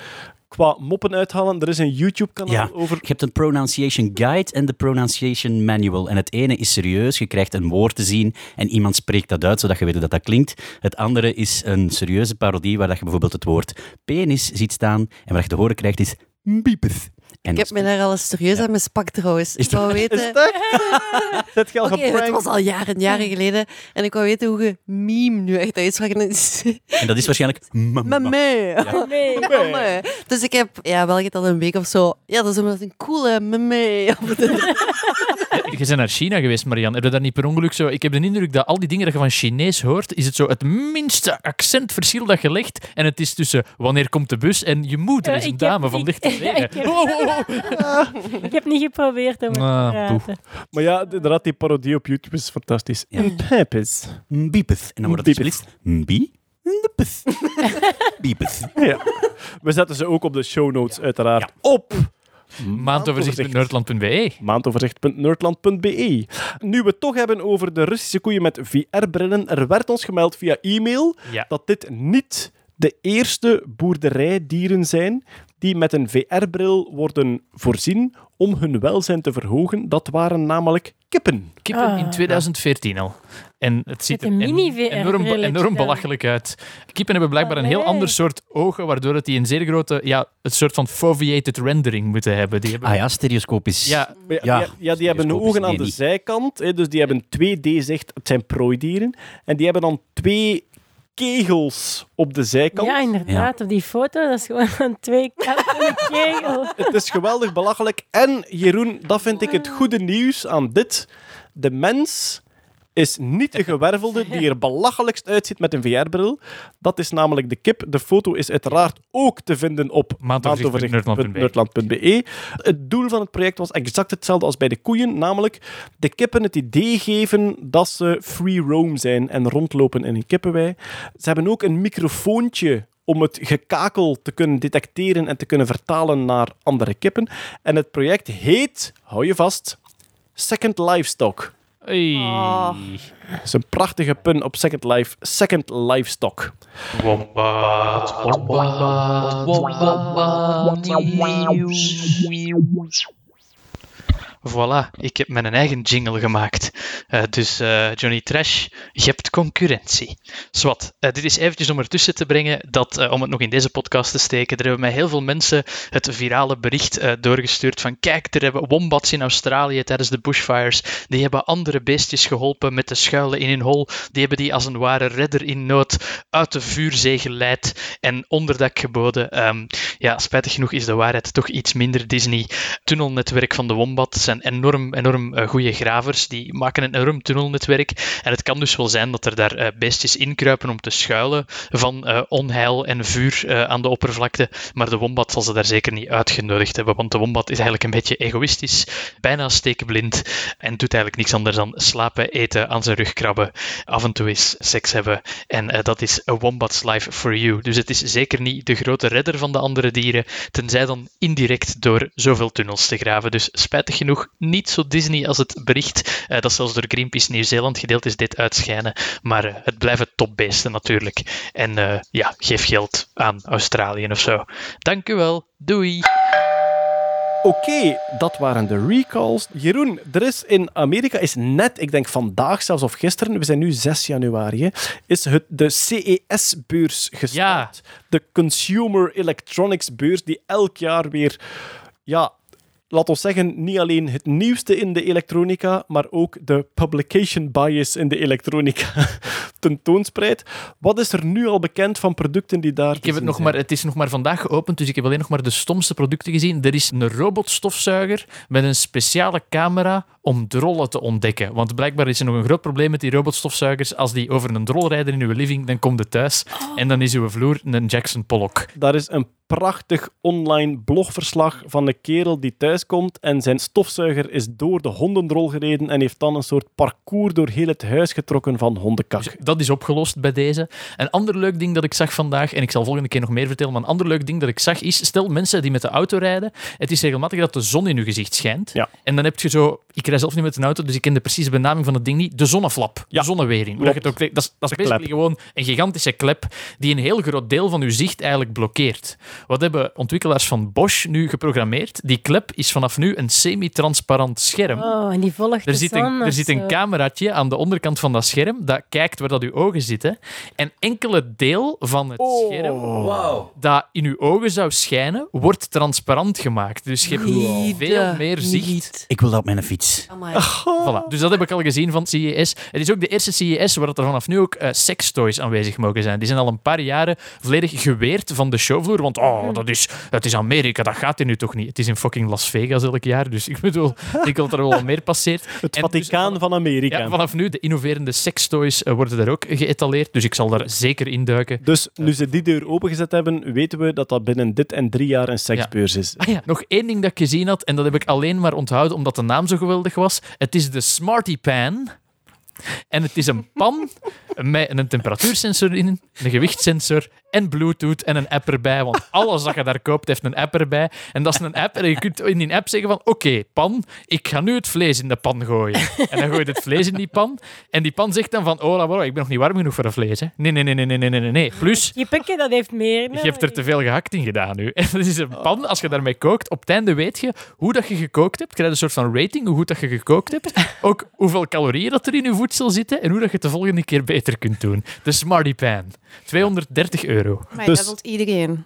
qua moppen uithalen. Er is een YouTube-kanaal Ja, over... je hebt een pronunciation guide en de pronunciation manual. En het ene is serieus, je krijgt een woord te zien en iemand spreekt dat uit, zodat je weet hoe dat, dat klinkt. Het andere is een serieuze parodie, waar dat je bijvoorbeeld het woord penis ziet staan en wat je te horen krijgt is biepeth. En Ik heb me daar al eens serieus aan mispakt trouwens. Ik wou weten... Is je al Oké, het was al jaren en jaren geleden. En ik wou weten hoe je meme nu echt uitspraak. En En dat is waarschijnlijk... Meme. Dus ik heb ja, wel al een week of zo... Ja, dat is omdat een coole meme. Je bent naar China geweest, Marian. Heb je daar niet per ongeluk zo... Ik heb de indruk dat al die dingen dat je van Chinees hoort, is het zo het minste accentverschil dat je legt. En het is tussen wanneer komt de bus en je moeder is een dame van ik- dichterbij. Ik heb-. Ik heb niet geprobeerd om het Ah, te praten. Maar ja, inderdaad, die parodie op YouTube is fantastisch. Ja. Een pepis. Biepeth. En dan wordt het beslist... Ja. We zetten ze ook op de show notes, uiteraard. Op Maandoverzicht.nerdland.be maandoverzicht.nerdland.be. Nu we het toch hebben over de Russische koeien met VR-brillen, er werd ons gemeld via e-mail Ja. dat dit niet de eerste boerderijdieren zijn die met een VR-bril worden voorzien om hun welzijn te verhogen. Dat waren namelijk kippen. Kippen Ah. in 2014 al. En het ziet er enorm, enorm belachelijk uit. Kippen hebben blijkbaar een heel ander soort ogen, waardoor het die een zeer grote, ja, het soort van foveated rendering moeten hebben. Die hebben Ah ja, stereoscopisch. ja, Ja, Ja, die, ja, die hebben ogen aan de zijkant, hè, dus die hebben 2D-zicht. Het zijn prooidieren. En die hebben dan twee kegels op de zijkant. Ja, inderdaad. Op die foto, dat is gewoon aan twee kanten een kegel. Het is geweldig belachelijk. En Jeroen, dat vind ik het goede nieuws aan dit. De mens is niet de gewervelde die er belachelijkst uitziet met een VR-bril. Dat is namelijk de kip. De foto is uiteraard ook te vinden op maandoverzicht.nerdland.be. Het doel van het project was exact hetzelfde als bij de koeien, namelijk de kippen het idee geven dat ze free roam zijn en rondlopen in een kippenwei. Ze hebben ook een microfoontje om het gekakel te kunnen detecteren en te kunnen vertalen naar andere kippen. En het project heet, hou je vast, Second Livestock. Hey. Oh. Dat is een prachtige pun op Second Life. Second Livestock. Wombat, wombat, wombat, nieuws. Voilà, ik heb mijn eigen jingle gemaakt. Eh, dus eh, Johnny Trash, je hebt concurrentie. Zwat, eh, dit is eventjes om ertussen te brengen dat, om het nog in deze podcast te steken, er hebben mij heel veel mensen het virale bericht doorgestuurd van kijk, er hebben wombats in Australië tijdens de bushfires, die hebben andere beestjes geholpen met te schuilen in hun hol, die hebben die als een ware redder in nood uit de vuurzee geleid en onderdak geboden. Ehm, ja, spijtig genoeg is de waarheid toch iets minder Disney. Tunnelnetwerk van de Wombat zijn enorm, enorm eh, goede gravers. Die maken een enorm tunnelnetwerk. En het kan dus wel zijn dat er daar eh, beestjes inkruipen om te schuilen van eh, onheil en vuur aan de oppervlakte. Maar de Wombat zal ze daar zeker niet uitgenodigd hebben, want de Wombat is eigenlijk een beetje egoïstisch, bijna stekenblind en doet eigenlijk niks anders dan slapen, eten, aan zijn rug krabben, af en toe seks hebben. En dat is a Wombat's life for you. Dus het is zeker niet de grote redder van de andere dieren, tenzij dan indirect door zoveel tunnels te graven. Dus spijtig genoeg niet zo Disney als het bericht eh, dat zelfs door Greenpeace Nieuw-Zeeland gedeeld is, dit uitschijnen. Maar eh, het blijven topbeesten natuurlijk. En eh, ja, geef geld aan Australië of zo. Dank u wel. Doei. Oké, dat waren de recalls. Jeroen, er is in Amerika, is net, ik denk vandaag zelfs of gisteren, we zijn nu 6 januari, hè, is het de CES-beurs gestart. De Consumer Electronics Beurs, die elk jaar weer, ja, laat ons zeggen, niet alleen het nieuwste in de elektronica, maar ook de publication bias in de elektronica tentoonspreidt. Wat is er nu al bekend van producten die daar Ik heb het, nog maar, het is nog maar vandaag geopend, dus ik heb alleen nog maar de stomste producten gezien. Er is een robotstofzuiger met een speciale camera om drollen te ontdekken. Want blijkbaar is er nog een groot probleem met die robotstofzuigers. Als die over een drol rijden in uw living, dan komt het thuis. En dan is uw vloer een Jackson Pollock. Daar is een prachtig online blogverslag van een kerel die thuiskomt en zijn stofzuiger is door de hondendrol gereden en heeft dan een soort parcours door heel het huis getrokken van hondenkak. Dus dat is opgelost bij deze. Een ander leuk ding dat ik zag vandaag, en ik zal volgende keer nog meer vertellen, maar een ander leuk ding dat ik zag is, stel mensen die met de auto rijden, het is regelmatig dat de zon in uw gezicht schijnt. Ja. En dan heb je zo, ik rij zelf niet met een auto, dus ik ken de precieze benaming van het ding niet, de zonneflap, Ja. de zonnewering. Hoe dat je het ook, dat is, dat is De basically klep. gewoon een gigantische klep die een heel groot deel van uw zicht eigenlijk blokkeert. Wat hebben ontwikkelaars van Bosch nu geprogrammeerd? Die klep is vanaf nu een semi-transparant scherm. Oh, en die volgt Er de zit, zon een, er zit een cameraatje aan de onderkant van dat scherm dat kijkt waar dat uw ogen zitten. En enkele deel van het scherm dat in uw ogen zou schijnen, wordt transparant gemaakt. Dus je hebt veel meer zicht. Ik wil dat op mijn fiets. Voilà. Dus dat heb ik al gezien van CES. Het is ook de eerste CES waar er vanaf nu ook eh sextoys aanwezig mogen zijn. Die zijn al een paar jaren volledig geweerd van de showvloer. Want oh, dat is, dat is Amerika, dat gaat hier nu toch niet. Het is in fucking Las Vegas elk jaar. Dus ik bedoel, ik wil dat er wel meer passeert. Het En dus- Vaticaan van Amerika. ja, vanaf nu, de innoverende sextoys eh, worden daar ook geëtaleerd. Dus ik zal daar zeker induiken. Dus nu ze die deur opengezet hebben, weten we dat dat binnen dit en drie jaar een seksbeurs is. Ah ja, nog één ding dat ik gezien had, en dat heb ik alleen maar onthouden omdat de naam zo was. Het is de Smarty Pan. En het is een pan met een temperatuursensor in, een gewichtssensor en Bluetooth en een app erbij. Want alles dat je daar koopt heeft een app erbij. En dat is een app. En je kunt in die app zeggen van oké, pan, ik ga nu het vlees in de pan gooien. En dan gooi je het vlees in die pan. En die pan zegt dan van oh, la, ik ben nog niet warm genoeg voor dat vlees. Hè. Nee, nee, nee, nee, nee, nee, nee, nee. Plus, Je pikje, dat heeft meer. je hebt er te veel gehakt in gedaan nu. En dat is een pan, als je daarmee kookt, op het einde weet je hoe dat je gekookt hebt. Je krijgt een soort van rating, hoe goed dat je gekookt hebt. Ook hoeveel calorieën dat er in je voedsel zitten en hoe dat je het de volgende keer beter kunt doen. De Smarty Pan. 230 euro. Maar Dus- dat wilt iedereen.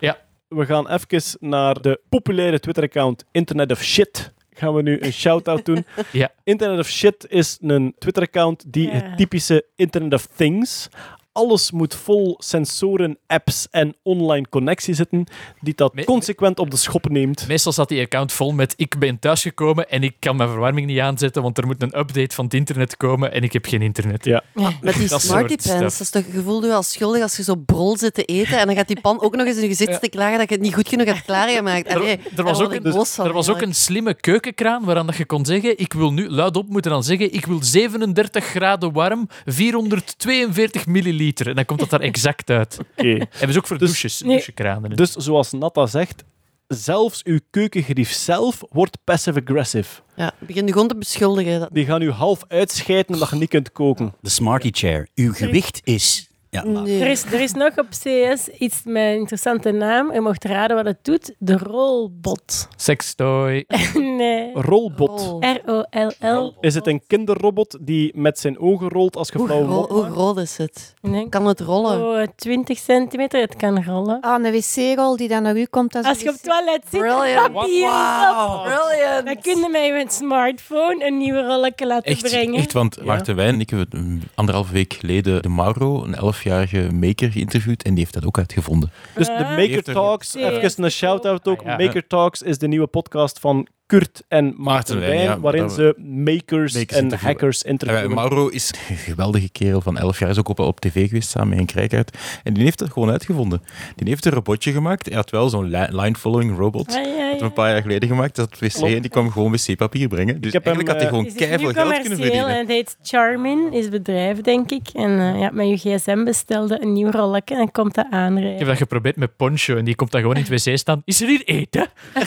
We gaan even naar de populaire Twitter-account Internet of Shit. Gaan we nu een shout-out doen. Ja. Internet of Shit is een Twitter-account die Ja. het typische Internet of Things. Alles moet vol sensoren, apps en online connectie zitten, die dat Me- consequent op de schop neemt. Meestal zat die account vol met ik ben thuisgekomen en ik kan mijn verwarming niet aanzetten, want er moet een update van het internet komen en ik heb geen internet. Ja. Met die Dat Smarty Pants, stuff. dat is toch, je voelt je al schuldig als je zo brol zit te eten en dan gaat die pan ook nog eens in je gezicht Ja. te klagen dat je het niet goed genoeg hebt klaargemaakt. Er- Allee, er was ook een- van, Er was ook een slimme keukenkraan waaraan dat je kon zeggen: Ik wil nu luidop moeten dan zeggen: Ik wil 37 graden warm, 442 milliliter. Milliliter. En dan komt dat daar exact uit. Oké. Hebben ze ook voor Dus- douches, Nee. douchekranen. Dus zoals Natta zegt, zelfs uw keukengrief zelf wordt passive-aggressive. Ja, begin je gewoon te beschuldigen. Dat... Die gaan u half uitscheiden omdat je niet kunt koken. De Smarty Chair. Uw gewicht is... Ja. Nee. Er is, er is nog op CS iets met een interessante naam. Je mocht raden wat het doet. De rolbot. Sextoy. nee. Rolbot. R-O-L-L. Is het een kinderrobot die met zijn ogen rolt als je Hoe, flauwe ro- mop hoe groot is het? Nee. Kan het rollen? Oh, 20 centimeter, het kan rollen. Ah, een wc-rol die dan naar u komt. Als, Als je op het toilet zit, Brilliant. Wow. Brilliant. Dan kun je mij met smartphone een nieuwe rolletje laten Echt, brengen. echt, want Maarten Wijn en ik hebben anderhalve week geleden de Mauro, een elfjarige maker, geïnterviewd en die heeft dat ook uitgevonden. Dus de Ah. Maker er- Talks, even een shout-out ook. Ah. Maker Talks is de nieuwe podcast van Kurt en Maarten Wijn, Wijn, ja, waarin dat ze makers, Makers en hackers En, interviewen. Mauro is een geweldige kerel van 11 jaar, is ook op, op tv geweest samen met een krijkaard. En die heeft het gewoon uitgevonden. Die heeft een robotje gemaakt. Hij had wel zo'n li- line-following robot. Ah, ja, Dat een paar jaar geleden gemaakt. Dat wc Klopt. en die kwam gewoon wc-papier brengen. Dus heb hem, eigenlijk had hij eh, gewoon Het is nu keiveel geld kunnen commercieel en verdienen. het heet Charmin, is bedrijf, denk ik. En eh, ja, met je gsm bestelde een nieuw rolletje en komt dat Ik aanrijden. heb dat geprobeerd met Poncho en die komt dan gewoon in het wc staan. Is er hier eten?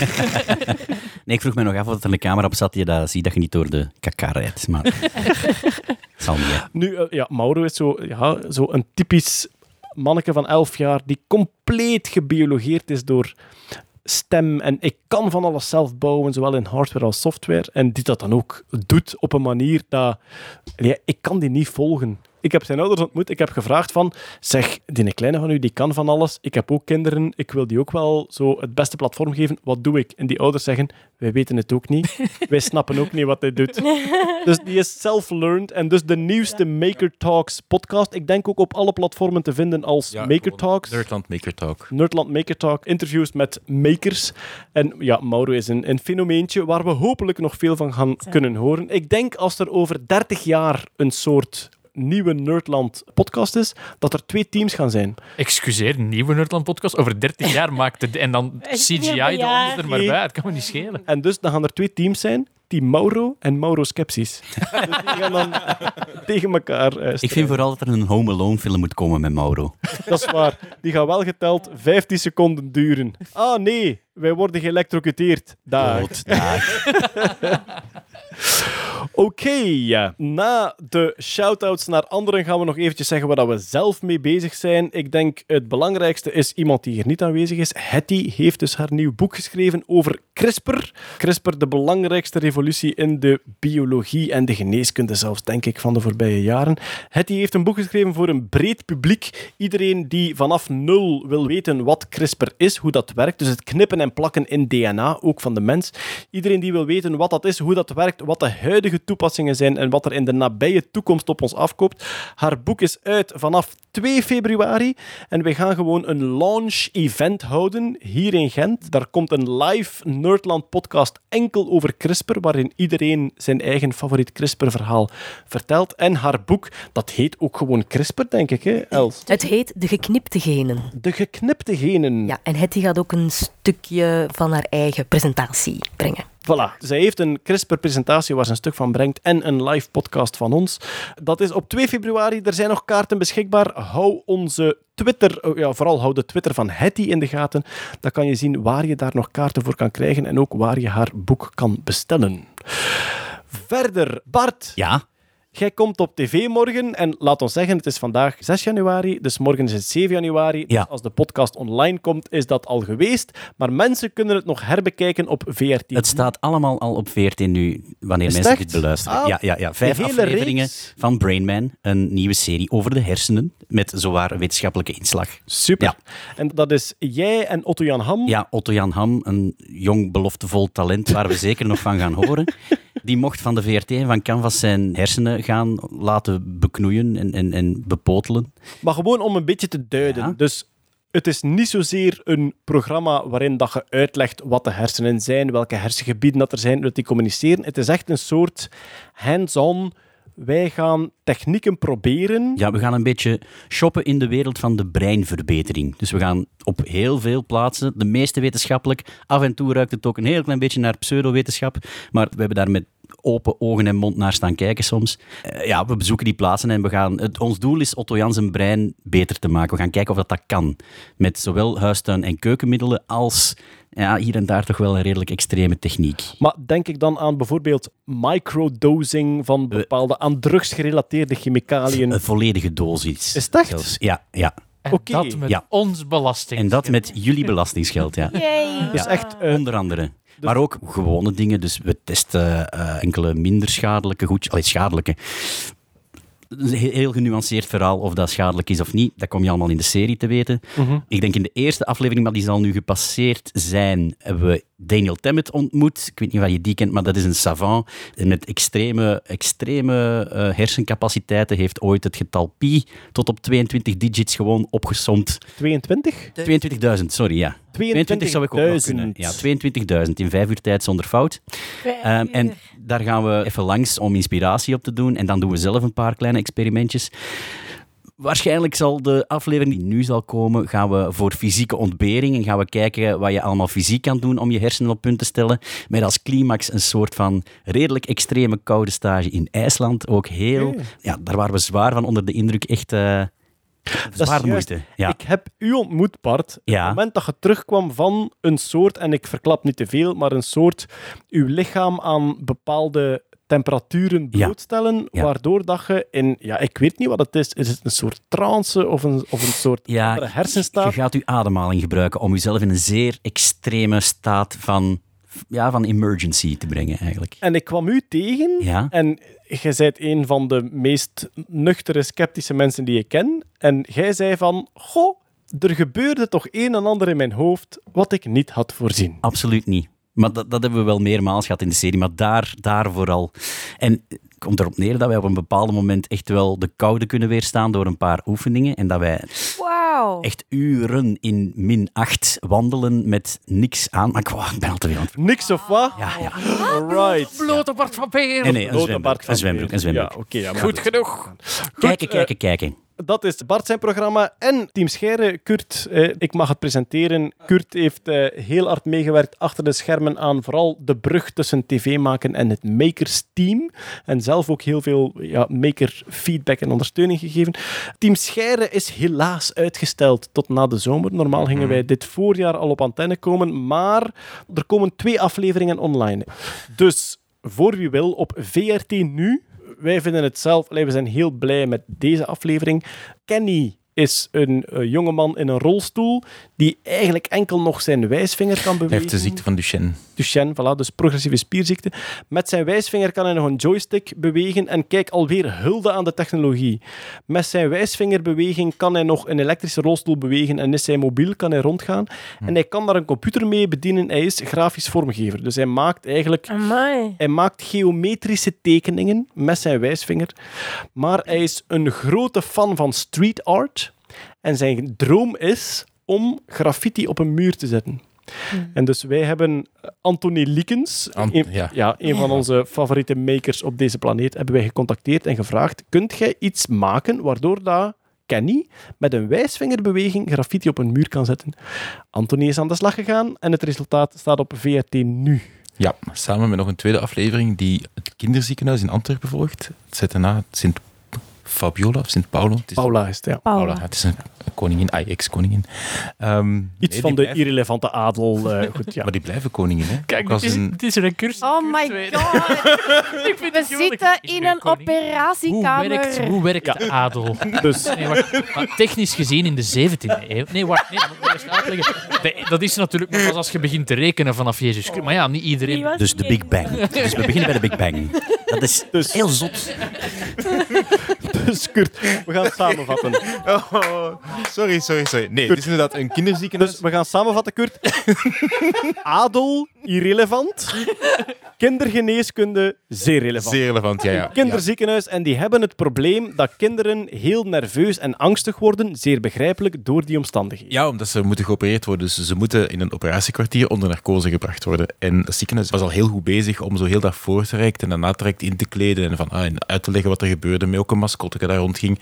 Nee, ik vroeg me nog af of er een camera op zat die dat ziet dat je niet door de kaka rijdt. Maar... zal niet, hè. Nu, eh, ja, Mauro is zo, ja, zo een typisch manneke van 11 jaar die compleet gebiologeerd is door stem. En ik kan van alles zelf bouwen, zowel in hardware als software. En die dat dan ook doet op een manier dat... Ja, ik kan die niet volgen. Ik heb zijn ouders ontmoet. Ik heb gevraagd van, zeg, die kleine van u, die kan van alles. Ik heb ook kinderen. Ik wil die ook wel zo het beste platform geven. Wat doe ik? En die ouders zeggen, wij weten het ook niet. wij snappen ook niet wat hij doet. Dus die is self-learned. En dus de nieuwste Maker Talks podcast. Ik denk ook op alle platformen te vinden als Ja, Maker Talks. Nerdland Maker Talk. Nerdland Maker Talk, interviews met makers. En ja, Mauro is een, een fenomeentje waar we hopelijk nog veel van gaan kunnen horen. Ik denk als er over 30 jaar een soort nieuwe Nerdland podcast is, dat er twee teams gaan zijn. Excuseer, een nieuwe Nerdland podcast. Over 30 jaar maakt het. En dan CGI er maar bij. Het kan me niet schelen. En dus dan gaan er twee teams zijn. Team Mauro en Mauro Skepsis. dus die gaan dan tegen elkaar eh, Ik vind vooral dat er een Home Alone film moet komen met Mauro. Dat is waar. Die gaan wel geteld 15 seconden duren. Ah nee, wij worden geëlectrocuteerd. Dood, daar. Oké, ja. na de shout-outs naar anderen gaan we nog eventjes zeggen waar we zelf mee bezig zijn. Ik denk het belangrijkste is iemand die hier niet aanwezig is. Hetty heeft dus haar nieuw boek geschreven over CRISPR. CRISPR, de belangrijkste revolutie in de biologie en de geneeskunde zelfs, denk ik, van de voorbije jaren. Hetty heeft een boek geschreven voor een breed publiek. Iedereen die vanaf nul wil weten wat CRISPR is, hoe dat werkt. Dus het knippen en plakken in DNA, ook van de mens. Iedereen die wil weten wat dat is, hoe dat werkt, wat de huidige toepassingen zijn en wat er in de nabije toekomst op ons afkoopt. Haar boek is uit vanaf 2 februari en we gaan gewoon een launch-event houden hier in Gent. Daar komt een live Nerdland podcast enkel over CRISPR, waarin iedereen zijn eigen favoriet CRISPR-verhaal vertelt. En haar boek, dat heet ook gewoon CRISPR, denk ik, hè, Els? Het heet De Geknipte Genen. De geknipte genen. Ja, en Hetty gaat ook een stukje van haar eigen presentatie brengen. Voilà. Zij heeft een CRISPR-presentatie waar ze een stuk van brengt en een live podcast van ons. Dat is op 2 februari. Er zijn nog kaarten beschikbaar. Hou onze Twitter, oh ja, vooral hou de Twitter van Hetty in de gaten. Dan kan je zien waar je daar nog kaarten voor kan krijgen en ook waar je haar boek kan bestellen. Verder, Bart. Ja, Jij komt op tv morgen en laat ons zeggen, het is vandaag 6 januari, dus morgen is het 7 januari. Ja. Dus als de podcast online komt, is dat al geweest. Maar mensen kunnen het nog herbekijken op VRT. het staat allemaal al op 14 nu, wanneer Is mensen dit beluisteren. Ah, ja, ja, ja. Vijf afleveringen reeks? van Brain Man, een nieuwe serie over de hersenen, met zowaar wetenschappelijke inslag. Super. Ja. En dat is jij en Otto-Jan Ham. Ja, Otto-Jan Ham, een jong beloftevol talent waar we zeker nog van gaan horen. Die mocht van de VRT en van Canvas zijn hersenen gaan laten beknoeien en, en, en bepotelen. Maar gewoon om een beetje te duiden. Ja. Dus het is niet zozeer een programma waarin dat je uitlegt wat de hersenen zijn, welke hersengebieden dat er zijn, dat die communiceren. Het is echt een soort hands-on. Wij gaan technieken proberen. Ja, we gaan een beetje shoppen in de wereld van de breinverbetering. Dus we gaan op heel veel plaatsen, de meeste wetenschappelijk, af en toe ruikt het ook een heel klein beetje naar pseudowetenschap, maar we hebben daar met open ogen en mond naar staan kijken soms. Eh, ja, we bezoeken die plaatsen en we gaan... Het, ons doel is Otto Jan zijn brein beter te maken. We gaan kijken of dat, dat kan. Met zowel huistuin- en keukenmiddelen als ja, hier en daar toch wel een redelijk extreme techniek. Maar denk ik dan aan bijvoorbeeld microdosing van bepaalde aan drugs gerelateerde chemicaliën? Een volledige dosis. Is het echt? Ja, ja. En dat met Ja. ons belasting. En dat met jullie belastingsgeld, ja. Yay. Dus echt eh, Onder andere. Maar ook gewone dingen. Dus we testen eh, enkele minder schadelijke goedjes. Allee, schadelijke. Een heel, genuanceerd verhaal of dat schadelijk is of niet. Dat kom je allemaal in de serie te weten. Mhm. Ik denk in de eerste aflevering, maar die zal nu gepasseerd zijn, hebben we Daniel Tammet ontmoet. Ik weet niet of je die kent, maar dat is een savant met extreme, extreme eh, hersencapaciteiten. Heeft ooit het getal pi tot op 22 digits gewoon opgesomd. 22? 22.000, sorry, ja. 22 zou ik ook nog kunnen. 22.000. Ja, 22.000 in vijf uur tijd zonder fout. Ehm, en daar gaan we even langs om inspiratie op te doen. En dan doen we zelf een paar kleine experimentjes. Waarschijnlijk zal de aflevering die nu zal komen, gaan we voor fysieke ontbering en gaan we kijken wat je allemaal fysiek kan doen om je hersenen op punt te stellen. Met als climax een soort van redelijk extreme koude stage in IJsland. Ook heel, Oké. ja, daar waren we zwaar van onder de indruk. Echt Dat zwaar moeite. Ja. Ik heb u ontmoet, Bart. Ja. het moment dat je terugkwam van een soort, en ik verklap niet te veel, maar een soort, uw lichaam aan bepaalde temperaturen blootstellen, Ja. waardoor dat je in, ja, ik weet niet wat het is, is het een soort trance of een, of een soort Ja, andere Je hersenstaat? gaat uw ademhaling gebruiken om jezelf in een zeer extreme staat van, ja, van emergency te brengen, eigenlijk. En ik kwam u tegen Ja. en jij bent een van de meest nuchtere, sceptische mensen die ik ken. En jij zei van, goh, er gebeurde toch een en ander in mijn hoofd wat ik niet had voorzien. Absoluut niet. Maar dat, dat hebben we wel meermaals gehad in de serie, maar daar, daar vooral. En het komt erop neer dat wij op een bepaald moment echt wel de koude kunnen weerstaan door een paar oefeningen. En dat wij Wauw. echt uren in min 8 wandelen met niks aan. Maar ik, ik ben al te veel aan het Niks of wat? Ja, ja. Alright. Blote Bart van Peer. Nee, nee, een zwembroek. Een zwembroek, een zwembroek. Ja, oké. ja, Goed genoeg. Kijken, eh, kijken, kijken. Dat is Bart zijn programma. En Team Scheire, Kurt, eh, ik mag het presenteren. Kurt heeft eh, heel hard meegewerkt achter de schermen aan vooral de brug tussen tv maken en het makers team. En zelf ook heel veel ja, maker feedback en ondersteuning gegeven. Team Scheire is helaas uitgesteld tot na de zomer. Normaal gingen wij dit voorjaar al op antenne komen, maar er komen twee afleveringen online. Dus voor wie wil, op VRT nu wij vinden het zelf, we zijn heel blij met deze aflevering. Kenny is een eh, jongeman in een rolstoel die eigenlijk enkel nog zijn wijsvinger kan Hij bewegen. heeft de ziekte van Duchenne. Duchenne, voilà, dus progressieve spierziekte. Met zijn wijsvinger kan hij nog een joystick bewegen en kijk, alweer hulde aan de technologie. Met zijn wijsvingerbeweging kan hij nog een elektrische rolstoel bewegen en is hij mobiel, kan hij rondgaan. En hij kan daar een computer mee bedienen. Hij is grafisch vormgever. Dus hij maakt eigenlijk Amai. hij maakt geometrische tekeningen met zijn wijsvinger. Maar hij is een grote fan van street art. En zijn droom is om graffiti op een muur te zetten. En dus wij hebben Anthony Liekens, Ant- een, ja. ja, een van onze favoriete makers op deze planeet, hebben wij gecontacteerd en gevraagd: kunt jij iets maken waardoor dat Kenny met een wijsvingerbeweging graffiti op een muur kan zetten? Anthony is aan de slag gegaan en het resultaat staat op VRT nu. Ja, samen met nog een tweede aflevering die het kinderziekenhuis in Antwerpen volgt. Het zit daarna Sint Fabiola of Sint Paulo. Het is Paula is het, ja. Paula. Het is een koningin, ah, ex-koningin. Ehm, Iets nee, van de blijven- irrelevante adel. eh, goed, ja. Maar die blijven koningin, hè? Kijk, het is, een- het is er een cursus. Oh my god. Ik vind We zitten in een koning. Hoe operatiekamer. werkt, hoe werkt de adel? Dus Nee, wacht. Maar technisch gezien in de 17e eeuw. Nee, wacht. Nee, dat moet ik eerst uitleggen. De- Dat is natuurlijk nog pas als je begint te rekenen vanaf Jezus Christus. Maar ja, niet iedereen. Dus de? Big Bang. Dus we beginnen bij de Big Bang. Dat is Dus- heel zot. Dus Kurt, we gaan samenvatten. Oh, sorry, sorry, sorry. Nee, het is inderdaad een kinderziekenhuis. Dus we gaan samenvatten, Kurt. Adel, irrelevant. Kindergeneeskunde, zeer relevant. Zeer relevant, ja, ja. Kinderziekenhuis en die hebben het probleem dat kinderen heel nerveus en angstig worden, zeer begrijpelijk, door die omstandigheden. Ja, omdat ze moeten geopereerd worden. Dus ze moeten in een operatiekwartier onder narcose gebracht worden. En het ziekenhuis was al heel goed bezig om zo heel dat voortrekt en daarna direct in te kleden en van, ah, en uit te leggen wat er gebeurde, met ook een mascotte dat daar rondging.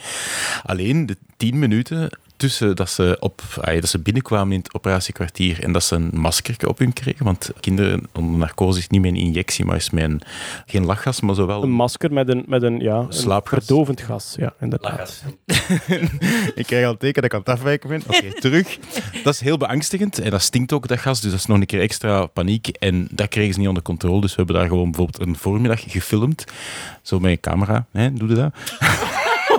Alleen de tien minuten tussen dat ze, op, dat ze binnenkwamen in het operatiekwartier en dat ze een masker op hun kregen. Want kinderen onder narcose is niet met een injectie, maar is met een, geen lachgas, maar zowel Een masker met een, met een, ja, een Slaapgas. verdovend gas. Ja, inderdaad. ik krijg al een teken dat ik aan het afwijken ben. Oké, terug. Dat is heel beangstigend en dat stinkt ook, dat gas. Dus dat is nog een keer extra paniek. En dat kregen ze niet onder controle. Dus we hebben daar gewoon bijvoorbeeld een voormiddag gefilmd. Zo met een camera. Hè? Doe je dat?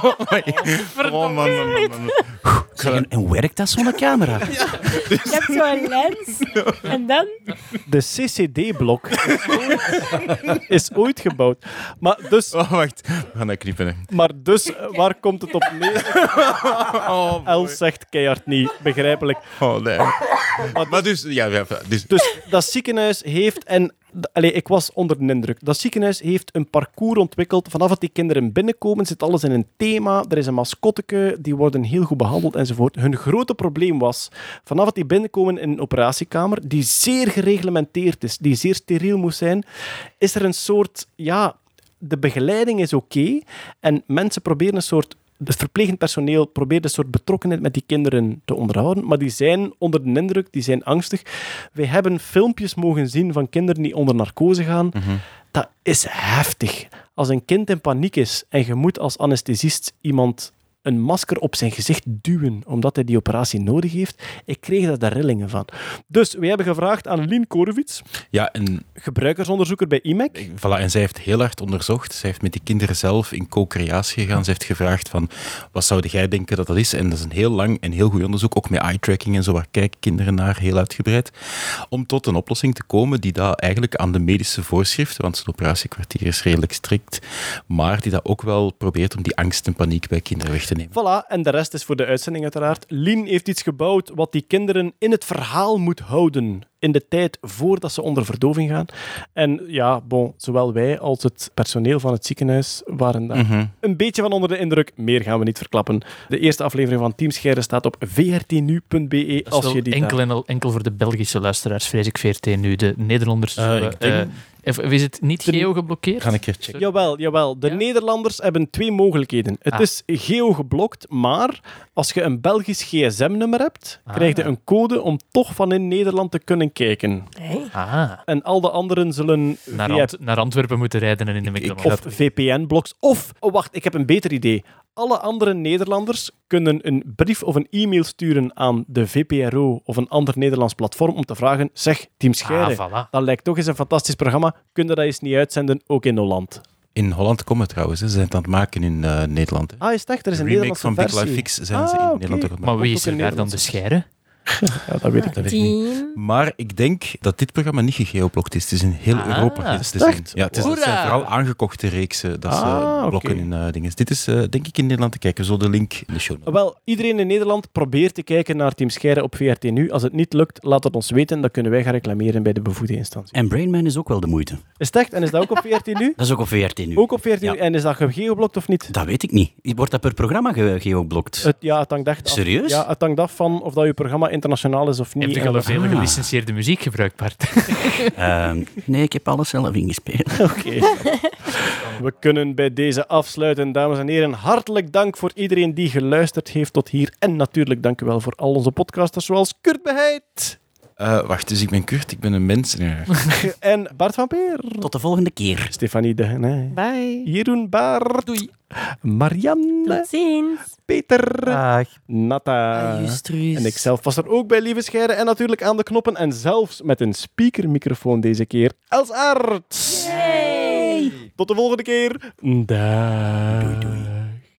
oh man, man, man, man. Zeg, en, en werkt dat zo'n camera? Je hebt zo'n lens. En dan... De CCD-blok is ooit gebouwd. Maar dus, Oh, wacht. We gaan dat knippen. hè. maar dus eh, waar komt het op neer? Els zegt keihard niet, begrijpelijk. Oh, nee. Maar dus, ja, ja, dus, Dus dat ziekenhuis heeft, en allee, ik was onder de indruk, dat ziekenhuis heeft een parcours ontwikkeld. Vanaf dat die kinderen binnenkomen, zit alles in een thema. Er is een mascotteke, die worden heel goed behandeld enzovoort. Hun grote probleem was, vanaf dat die binnenkomen in een operatiekamer, die zeer gereglementeerd is, die zeer steriel moest zijn, is er een soort, ja, de begeleiding is oké en mensen proberen een soort het verplegend personeel probeert een soort betrokkenheid met die kinderen te onderhouden, maar die zijn onder de indruk, die zijn angstig. Wij hebben filmpjes mogen zien van kinderen die onder narcose gaan. Dat is heftig. Als een kind in paniek is en je moet als anesthesist iemand een masker op zijn gezicht duwen omdat hij die operatie nodig heeft, ik kreeg daar de rillingen van. Dus wij hebben gevraagd aan Lien Korevits, ja, en gebruikersonderzoeker bij IMEC. Voilà, en zij heeft heel hard onderzocht. Zij heeft met die kinderen zelf in co-creatie gegaan. Ze heeft gevraagd van, wat zou jij denken dat dat is? En dat is een heel lang en heel goed onderzoek, ook met eye-tracking en zo, waar kijken kinderen naar, heel uitgebreid, om tot een oplossing te komen die dat eigenlijk aan de medische voorschriften, want zo'n operatiekwartier is redelijk strikt, maar die dat ook wel probeert om die angst en paniek bij kinderen weg te nemen. Voilà, en de rest is voor de uitzending uiteraard. Lien heeft iets gebouwd wat die kinderen in het verhaal moet houden. In de tijd voordat ze onder verdoving gaan. En ja, bon, zowel wij als het personeel van het ziekenhuis waren daar Mhm. een beetje van onder de indruk. Meer gaan we niet verklappen. De eerste aflevering van Team Scheire staat op vrtnu.be. Dat is Als je die enkel, daar- en al, enkel voor de Belgische luisteraars, vrees ik, VRT nu. De Nederlanders... Eh, ik zullen, denk- eh, of- is het niet De- geo geblokkeerd? Ga een keer checken. Jawel, jawel. De Ja? Nederlanders hebben twee mogelijkheden. Het Ah. is geo-geblokt, maar als je een Belgisch gsm-nummer hebt, Ah. krijg je een code om toch van in Nederland te kunnen kijken. Hey. Ah, En al de anderen zullen naar, via Ant- naar Antwerpen moeten rijden en in de McDonald's. of VPN-bloks. Of, oh wacht, ik heb een beter idee. Alle andere Nederlanders kunnen een brief of een e-mail sturen aan de VPRO of een ander Nederlands platform om te vragen, zeg, Team Scheire, Ah, voilà. dat lijkt toch eens een fantastisch programma. Kun je dat eens niet uitzenden, ook in Holland? In Holland komen trouwens, hè. ze zijn het aan het maken in eh, Nederland. hè. Ah, is het echt? Er is een Nederlandse van Big versie. Life Fix zijn ze in Ah. Nederland ook aan het Maar wie is er daar dan de scheire? Ja, dat weet ik Dat weet ik niet. Maar ik denk dat dit programma niet gegeoblokt is. Het is in heel Ah, Europa. Het is ja, het, is, het zijn vooral aangekochte reeksen dat ze Ah, blokken oké. in eh, dingen. Dit is eh, denk ik in Nederland te kijken. Zullen de link in de show. Wel, iedereen in Nederland probeert te kijken naar Team Scheire op VRT nu. Als het niet lukt, laat het ons weten. Dan kunnen wij gaan reclameren bij de bevoegde instantie. En Brainman is ook wel de moeite. Is het echt? En is dat ook op VRT nu? Dat is ook op VRT nu. Ook op VRT nu? Ja. En is dat geoblokt of niet? Dat weet ik niet. Wordt dat per programma ge- geoblokt? Het, ja, het hangt echt af. Serieus? Ja, het hangt af van of dat je programma internationaal is of niet. Heb je En al veel Ah. gelicenseerde muziek gebruikt, Bart? Ehm, nee, ik heb alles zelf ingespeeld. Oké. We kunnen bij deze afsluiten, dames en heren. Hartelijk dank voor iedereen die geluisterd heeft tot hier. En natuurlijk dank u wel voor al onze podcasters, zoals Kurt Beheid Eh, wacht, dus ik ben Kurt, ik ben een mens. En Bart van Peer. Tot de volgende keer. Stefanie de Genij. Bye. Jeroen Baart. Doei. Marianne. Tot ziens. Peter. Dag. Nata. Ah, juist, Ruus. En ik zelf was er ook bij, lieve scheiden. En natuurlijk aan de knoppen. En zelfs met een speakermicrofoon deze keer. Els Aert. Tot de volgende keer. Dag. Doei, doei.